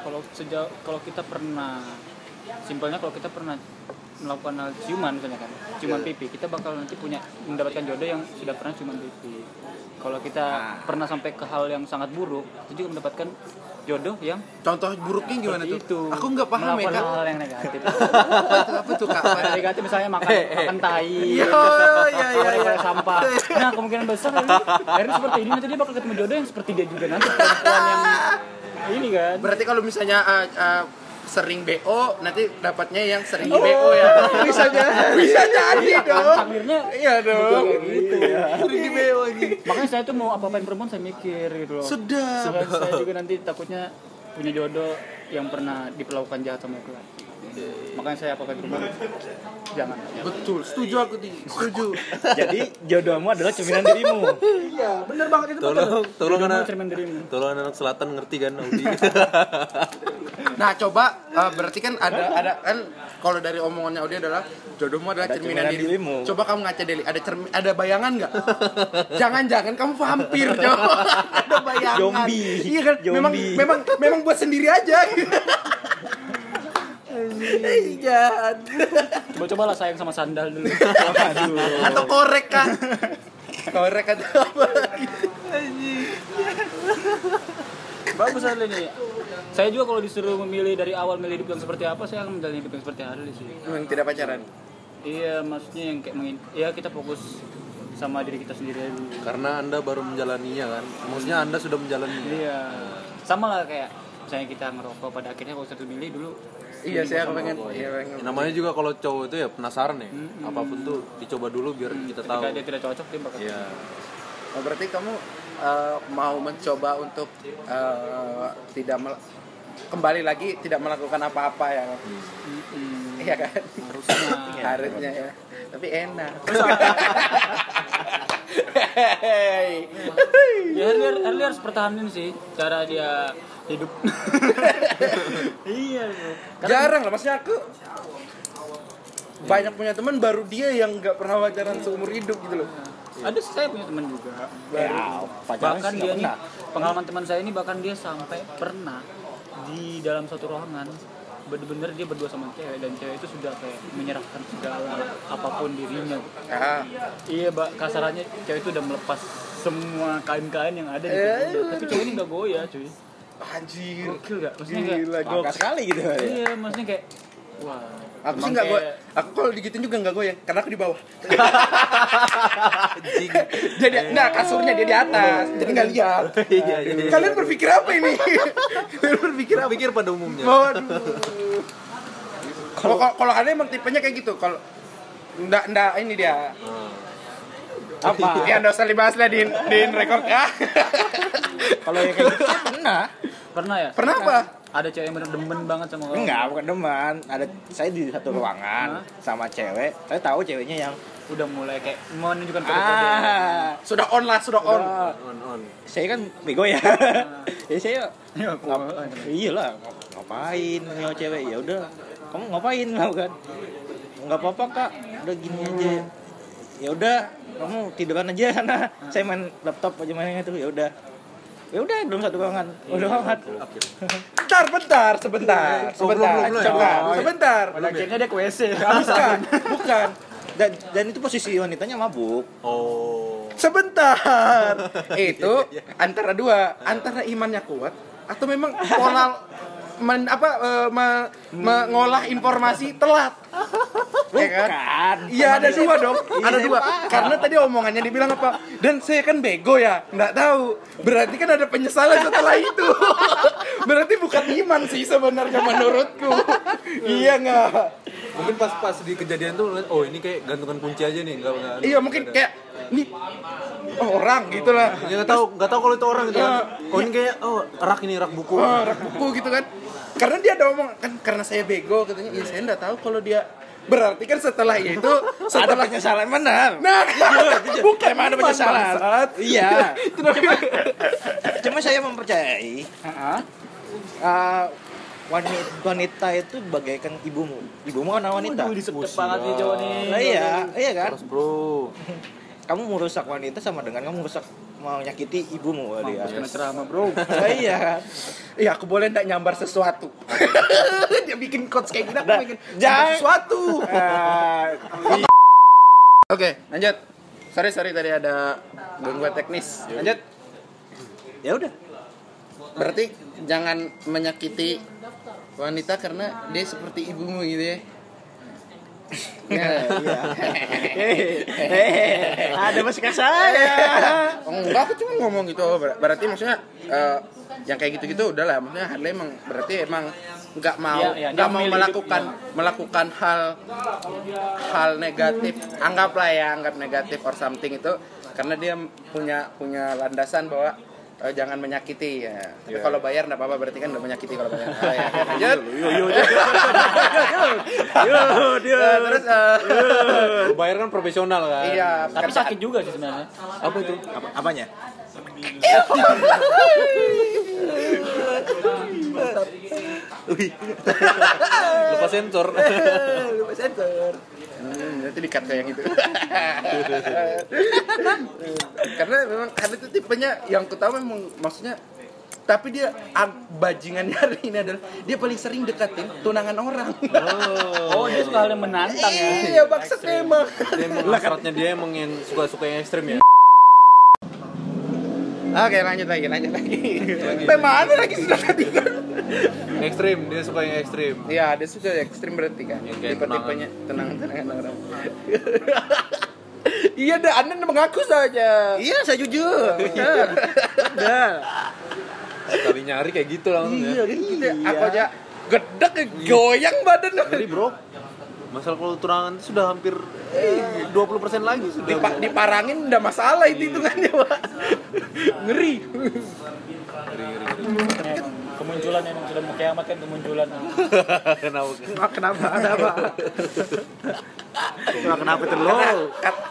kalau sejauh kalau kita pernah simpelnya kalau kita pernah melakukan hal ciuman misalnya kan ciuman pipi. Kita bakal nanti punya mendapatkan jodoh yang sudah pernah ciuman pipi. Kalau kita pernah sampai ke hal yang sangat buruk kita juga mendapatkan jodoh yang Contoh buruknya gimana seperti tuh? itu. Aku nggak paham ya kak. hal yang negatif. Apa tuh, apa tuh kak? Hal negatif? Misalnya makan makan tai. Iya, iya, Goreng-goreng iya. sampah. Nah kemungkinan besar ini akhirnya seperti ini nanti dia bakal ketemu jodoh yang seperti dia juga nanti perempuan yang ini kan. Berarti kalau misalnya uh, uh, sering BO, nanti dapatnya yang sering di BO ya. Bisa jadi. Bisa jadi dong. takdirnya Iya dong. gitu ya Sering di BO lagi. makanya saya tuh mau apa-apain perempuan saya mikir gitu loh Sudah. saya, saya juga nanti takutnya punya jodoh yang pernah diperlakukan jahat sama laki makanya saya apa-apain perempuan jangan Betul, setuju aku di. Setuju. Jadi jodohmu adalah cerminan dirimu. Iya, bener banget itu. tolong tolong Jodohmu anak cermin dirimu tolong anak selatan ngerti kan Audi Nah, coba uh, berarti kan ada ada kan kalau dari omongannya Audi adalah jodohmu adalah Ada cerminan cerminan dirimu. dirimu. Coba kamu ngaca Deli, ada cermin ada bayangan nggak? Jangan-jangan kamu vampir, coba. ada bayangan. Zombie. Iya kan? Memang Zombie. memang memang buat sendiri aja. Jahat. coba-coba lah sayang sama sandal dulu Atau korek kan? Korek atau apa? bagus Harley nih saya juga kalau disuruh memilih dari awal milih hidup yang seperti apa saya akan menjalani hidup yang seperti Harley sih Memang tidak pacaran. iya maksudnya yang kayak mengin ya kita fokus sama diri kita sendiri aja dulu. karena anda baru menjalaninya kan maksudnya anda sudah menjalani iya sama lah kayak misalnya kita ngerokok pada akhirnya kalau satu milih dulu Iya, saya pengen. Iya, pengen. namanya juga kalau cowok itu ya penasaran ya apa pun tuh dicoba dulu biar kita tahu ketika dia tidak cocok dia bakal Iya. Oh, berarti kamu uh, mau mencoba untuk uh, tidak mel- kembali lagi tidak melakukan apa-apa ya? Mm-mm. Iya kan? harusnya Harusnya ya. Tapi enak. Hey. ya Harley harus pertahanin sih cara dia hidup. Iya. Karena Jarang lah, maksudnya aku banyak punya teman baru dia yang nggak pernah pacaran seumur hidup gitu loh. ada sih saya punya teman juga. Ya, bahkan dia nih pernah. pengalaman teman saya ini bahkan dia sampai pernah di dalam satu ruangan bener-bener dia berdua sama cewek dan cewek itu sudah kayak menyerahkan segala apa pun dirinya. Ah, iya mbak kasarannya cewek itu udah melepas semua kain-kain yang ada di tubuhnya tapi cowok ini nggak goyah cuy anjir. gokil gak maksudnya Gila, Bangga sekali gitu ya. iya maksudnya kayak wah Aku sih nggak gue. Aku kalau digituin juga nggak goyang karena aku di bawah. jadi nah kasurnya dia di atas, jadi nggak lihat. Iya, iya. Kalian berpikir apa ini? Kalian berpikir apa? Pikir pada umumnya. Waduh. Kalau kalau- kalau ada emang tipenya kayak gitu. Kalau ndak ndak ini dia. Apa? Ya ndak usah dibahas lah di di record ya. Kalau yang kayak gitu pernah. Pernah ya? Pernah apa? Ada cewek yang bener demen banget sama kamu. Enggak, bukan deman. Ada saya di satu ruangan sama cewek. Saya tahu ceweknya yang Udah mulai kayak menunjukkan ah, Sudah on lah, sudah on. On on. saya kan bego ya. ya saya Ya, aku- iyalah ngapain nyawa cewek ya udah kamu ngapain lah kan nggak apa-apa kak udah gini aja ya udah kamu tiduran aja sana saya main laptop aja main itu ya udah ya udah belum satu ruangan udah amat Bentar, bentar, sebentar, Oh, belum, sebentar, belum, belum. sebentar, Oh, iya. sebentar. Akhirnya dia ke WC. Bukan, bukan. dan dan itu posisi wanitanya mabuk Oh. Sebentar. Itu antara dua, antara imannya kuat atau memang pola men, apa eh, me- mengolah informasi telat. Ya kan? bukan Iya ada dua dong, ada Iya, dua. Karena tadi omongannya dibilang apa? Dan saya kan bego ya, nggak tahu. Berarti kan ada penyesalan setelah itu. Berarti bukan iman sih sebenarnya menurutku. iya nggak? Mungkin pas pas di kejadian tuh oh ini kayak gantungan kunci aja nih, enggak enggak. Iya mungkin kayak ini oh, orang gitu lah. Ya nggak tahu, nggak tahu kalau itu orang gitu kan. Ya, Oh ini kayak oh rak ini rak buku. Wah, rak buku gitu kan. Karena dia ada omong kan karena saya bego katanya. Iya saya nggak tahu kalau dia berarti kan setelah itu ada setelah penyesalan benar Nah, bukan emang ada penyesalan iya cuma, cuma saya mempercayai Heeh. uh, wanita, wanita itu bagaikan ibumu ibumu kan wanita disepet banget nih cowok nih. Nah, iya iya kan Terus bro. Kamu merusak wanita sama dengan kamu merusak mau nyakiti ibumu kali ya kena ceramah, Bro. Iya Iya, aku boleh nggak nyambar sesuatu. dia bikin quotes kayak gini, aku Nah, bikin jangan- sesuatu. Oke, lanjut. Sorry, sorry tadi ada gangguan teknis. Lanjut. ya udah Berarti jangan menyakiti wanita karena dia seperti ibumu gitu ya. Ya. Hehehe, ada masuk saya enggak, aku cuma ngomong gitu. Ber- Berarti maksudnya eh, yang kayak gitu-gitu udahlah. Maksudnya Harley emang berarti emang nggak mau Iya, iya, nggak mau melakukan melakukan hal hal negatif. Anggaplah ya, anggap negatif or something itu karena dia punya punya landasan bahwa eh, jangan menyakiti ya. Tapi kalau bayar enggak apa-apa berarti kan udah menyakiti kalau bayar. Ah, ya. Lanjut. yo yo yo yo Eh, terus eh, Bayar kan profesional kan. iya, Tapi pekerjaan- sakit juga sih sebenarnya. Apa itu? Apa, apanya Lepas sensor. lupa sensor hmm, nanti dikat kayak yang itu karena memang Harley itu tipenya yang kutama memang maksudnya tapi dia ag- bajingannya hari ini adalah dia paling sering deketin tunangan orang Oh, dia suka hal yang menantang ya. iya bangsat memang Dia emang hasratnya dia emang yang suka-suka yang ekstrim ya. Oke lanjut lagi lanjut lagi Sampai mana lagi sudah tadi kan Ekstrim, dia suka yang ekstrim. Iya, ada sudah ekstrim berarti kan. Kayak Tipe-tipenya tenang-tenangan orang. iya dah, Anda mengaku saja. iya saya jujur udah Sekali nyari kayak gitu langsung ya. Iya, aku aja gedek goyang badan. Jadi bro, masalah kalau tunangan itu sudah hampir eh, 20% lagi sudah. Dipa- diparangin udah masalah itu hitungannya, Pak. Ngeri. Kemunculan emang sudah mau kiamat kan kemunculan. Kenapa? kenapa ada apa kenapa kenapa itu lo Kan-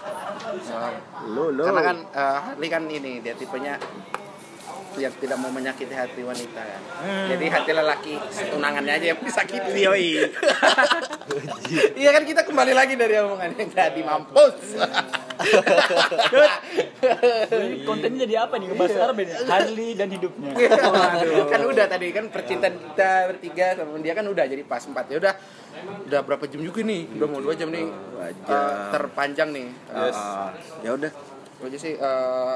lo lo Karena kan eh, Harley kan ini dia tipenya yang tidak mau menyakiti hati wanita kan. Jadi hati lelaki tunangannya aja yang disakiti. yoi. Iya kan? Kita kembali lagi dari omongan yang tadi mampus. Ini kontennya jadi apa nih? Ngebahas sekarang beda. Harley dan hidupnya. kan udah tadi kan percintaan kita bertiga sama dia kan udah jadi pas empat. Ya udah udah berapa jam juga nih? Udah mau dua jam nih. Eh, terpanjang nih. Ah, ya udah. Gue aja sih eh,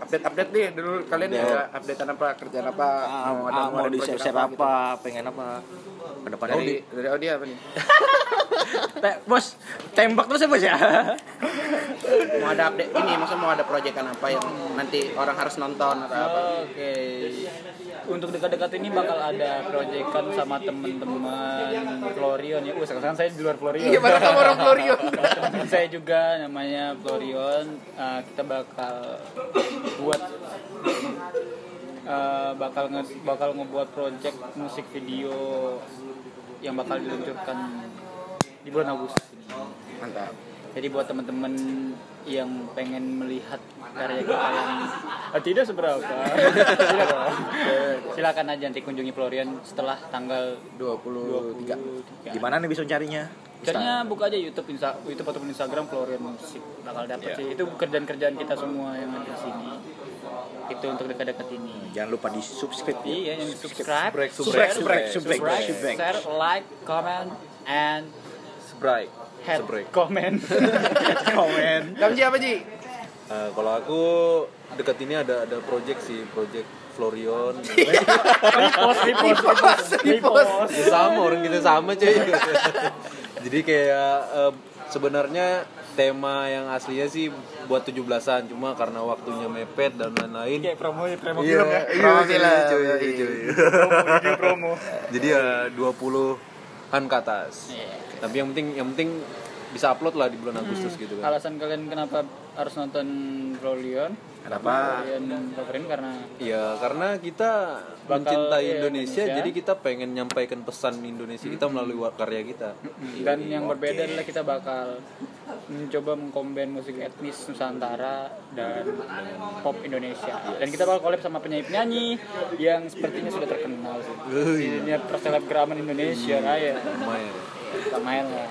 update update nih dulu kalian Update. ya updatean apa kerjaan apa ah, mau ah, mau di project share gitu. apa, pengen apa ke depannya dari dari Audi apa nih Te- bos tembak terus ya bos ya mau ada update ini maksudnya mau ada proyekan apa yang nanti orang harus nonton atau apa Oke. Untuk dekat-dekat ini bakal ada proyekan sama temen-temen Florion ya. Uh, sekarang saya di luar Florion. iya mana kamu orang Florion Temen saya juga namanya Florion. Uh, kita bakal buat uh, bakal nge bakal ngebuat project musik video yang bakal diluncurkan di bulan Agustus mantap Jadi buat teman-teman yang pengen melihat karya kita yang ah, tidak seberapa, silakan, silakan aja nanti kunjungi Florian setelah tanggal 23 23. di mana nih bisa carinya Caranya buka aja YouTube, Insta, YouTube ataupun Instagram Florian Musik bakal dapet sih. Itu kerjaan-kerjaan kita semua yang ada di sini. Itu untuk dekat-dekat ini. jangan lupa di subscribe ya Iya, yang subscribe, Subrek, subrek, subrek, subrek, subscribe, subrek. share, like, comment, and Sprite. Head Subrek. comment. komen kamu Ji apa Ji Eh, kalau aku dekat ini ada ada project sih, project Florion. repost, repost, repost. Ya sama orang kita sama cuy. Jadi kayak eh, sebenarnya tema yang aslinya sih buat 17-an cuma karena waktunya mepet dan lain-lain. Kayak promo, promo Iya, film ya. iya, Promo cuy, film. cuy, cuy. Video promo. Jadi ya 20-an ke atas. Iya. Tapi yang penting yang penting bisa upload lah di bulan Agustus gitu kan. Alasan kalian kenapa harus nonton Florian? Kenapa? Florian karena Iya, karena kita Bakal, mencintai iya, Indonesia, Indonesia. jadi kita pengen nyampaikan pesan Indonesia kita melalui wa- karya kita. dan yang berbeda adalah kita bakal mencoba mengkombin musik etnis Nusantara dan pop Indonesia. Dan kita bakal collab sama penyanyi-penyanyi yang sepertinya sudah terkenal sih. Di dunia perselebgraman Indonesia raya. Lumayan. Lumayan lah.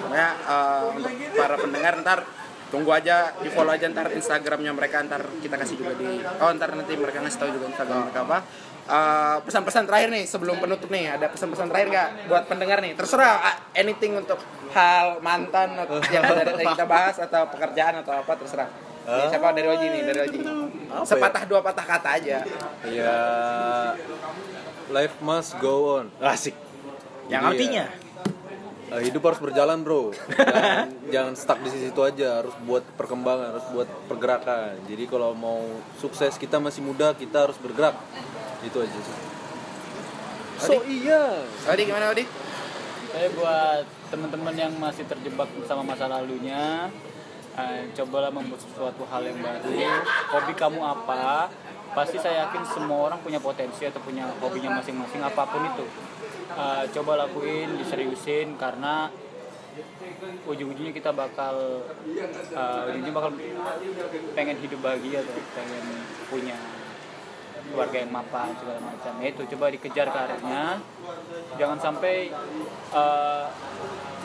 Pokoknya eh, untuk para pendengar ntar tunggu aja di follow aja ntar Instagramnya mereka ntar kita kasih juga di oh ntar nanti mereka ngasih tahu juga Instagram mereka apa. Eh, pesan-pesan terakhir nih sebelum penutup nih ada pesan-pesan terakhir nggak buat pendengar nih? Terserah ah, anything untuk hal mantan atau yang dari tadi kita bahas atau pekerjaan atau apa terserah. Nih, siapa? Dari Oji nih dari Oji. Sepatah dua patah kata aja. Ya life must go on. asik. Yang Iya. artinya Eh, hidup harus berjalan, Bro. Jangan, jangan stuck di situ aja, harus buat perkembangan, harus buat pergerakan. Jadi kalau mau sukses kita masih muda, kita harus bergerak. Itu aja sih. So iya. Odi gimana Odi Saya buat teman-teman yang masih terjebak sama masa lalunya, eh, cobalah membuat sesuatu hal yang baru. Hobi kamu apa? Pasti saya yakin semua orang punya potensi atau punya hobinya masing-masing apa pun itu. Eh, coba lakuin, diseriusin karena ujung-ujungnya kita bakal eh, ujungnya bakal pengen hidup bahagia atau pengen punya keluarga yang mapan segala macam. Ya itu coba dikejar karirnya jangan sampai eh,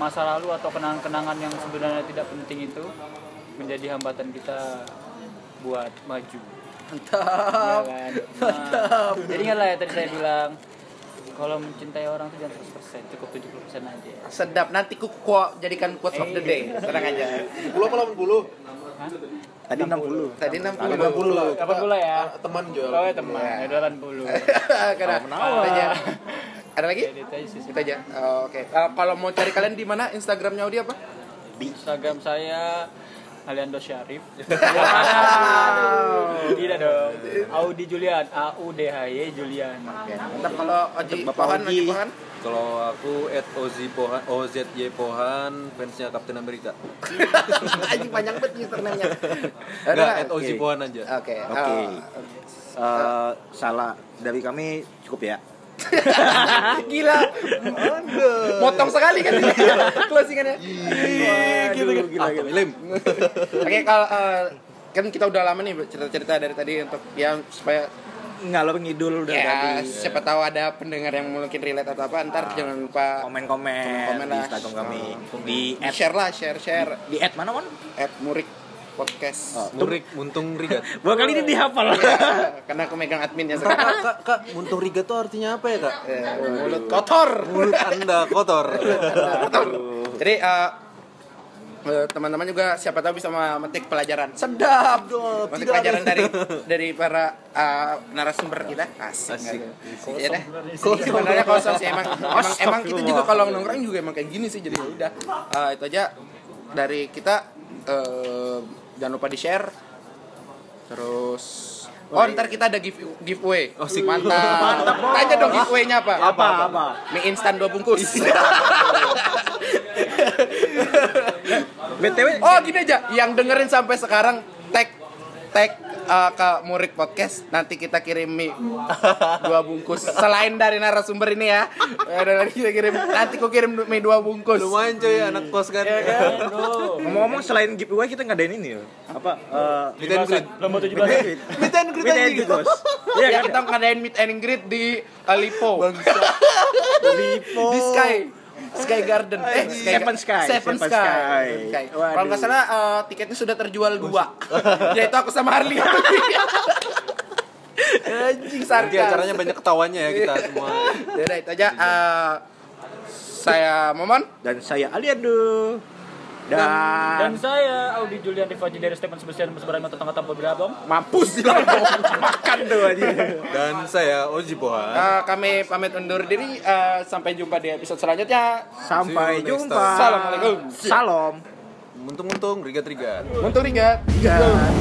masa lalu atau kenangan-kenangan yang sebenarnya tidak penting itu menjadi hambatan kita buat maju mantap Ya kan? Nah, jadi ingatlah ya tadi saya bilang kalau mencintai orang itu jangan 100% cukup 70% aja sedap nanti ku quote jadikan quotes of the day tenang aja 80 apa 80? Hah? tadi 60 tadi 60 Kapan pula ya? Teman jual. Oh ya teman, ya 80 Karena menawar. ada lagi? Jadi itu aja. Oh, Oke. Kalau- Kalau mau cari kalian di mana? Instagramnya Audi apa? Instagram saya Aliando Syarif. Tidak dong. Audi Julian, A U D H Y Julian. Ntar kalau Oji Bapak Pohan, Oji. Pohan. Kalau aku at Ozi Pohan, OZY Pohan, fansnya Captain America. Aji panjang banget username-nya. Ada Enggak, nggak? at Ozi. Pohan aja. Oke. Oke. oh. Eh, salah dari kami cukup ya Gila. Motong sekali kan closingannya. gitu Ah, Tommy Lim. Oke, kalau eh, kan kita udah lama nih cerita-cerita dari tadi untuk yang supaya ngalor ngidul udah ya tadi. siapa tahu ada pendengar yang mungkin relate atau apa ntar jangan lupa komen-komen Komen di lah. Instagram kami. Di di at, share lah share share. Di at mana man at murik podcast. Oh. Murik, Muntung Rigat. Dua kali ini dihafal. Karena aku megang adminnya Kak, sekarang. kak, kak, Muntung Rigat tuh artinya apa ya, Kak? Eh, mulut kotor. Mulut Anda kotor. kotor. Jadi eh, teman-teman juga siapa tahu bisa memetik pelajaran. Sedap. Memetik pelajaran dari dari para eh, narasumber kita. Asik, Asik. nggak? ya dah sebenarnya kosong sih emang emang, emang kita juga kalau nongkrong juga emang kayak gini sih jadi ya udah. Eh, itu aja dari kita. Eh, jangan lupa di share terus Oh ntar kita ada give, giveaway. Oh, sik. Mantap. Tanya dong giveaway-nya apa? Apa apa? Mie instan dua bungkus. BTW Oh gini aja, yang dengerin sampai sekarang tag tag uh, ke Murik Podcast nanti kita kirim mie dua bungkus selain dari narasumber ini ya ada lagi kita kirim nanti ku kirim mie dua bungkus Lumayan coy anak kos kan. ngomong-ngomong selain giveaway kita ngadain ini ya. Apa? Eh Meet and greet. Lomba 17 meet and greet. Meet and greet Meet and greet, Bos. ya Iya kan? kita ngadain meet and greet di uh, Lipo Lipo. di Sky Sky Garden eh Seven Sky. Seven Seven Sky, Sky. Sky. Kalau nggak salah uh, tiketnya sudah terjual dua yaitu aku sama Harley anjing Oke, sarkas acaranya banyak ketawanya ya kita semua. Yaudah itu aja uh, saya Momon Dan saya Aliando. Dan, dan, saya Audi Julian Rivaji dari Stephen Sebastian Mesbaran Mata Tengah Tanpa Berabang Mampus di Makan tuh aja. Dan saya Oji Boha uh, eh, Kami pamit undur diri. Uh, Sampai jumpa di episode selanjutnya. Sampai jumpa. Assalamualaikum. Salam. Untung-untung, rigat-rigat. Untung rigat Rigat, rigat.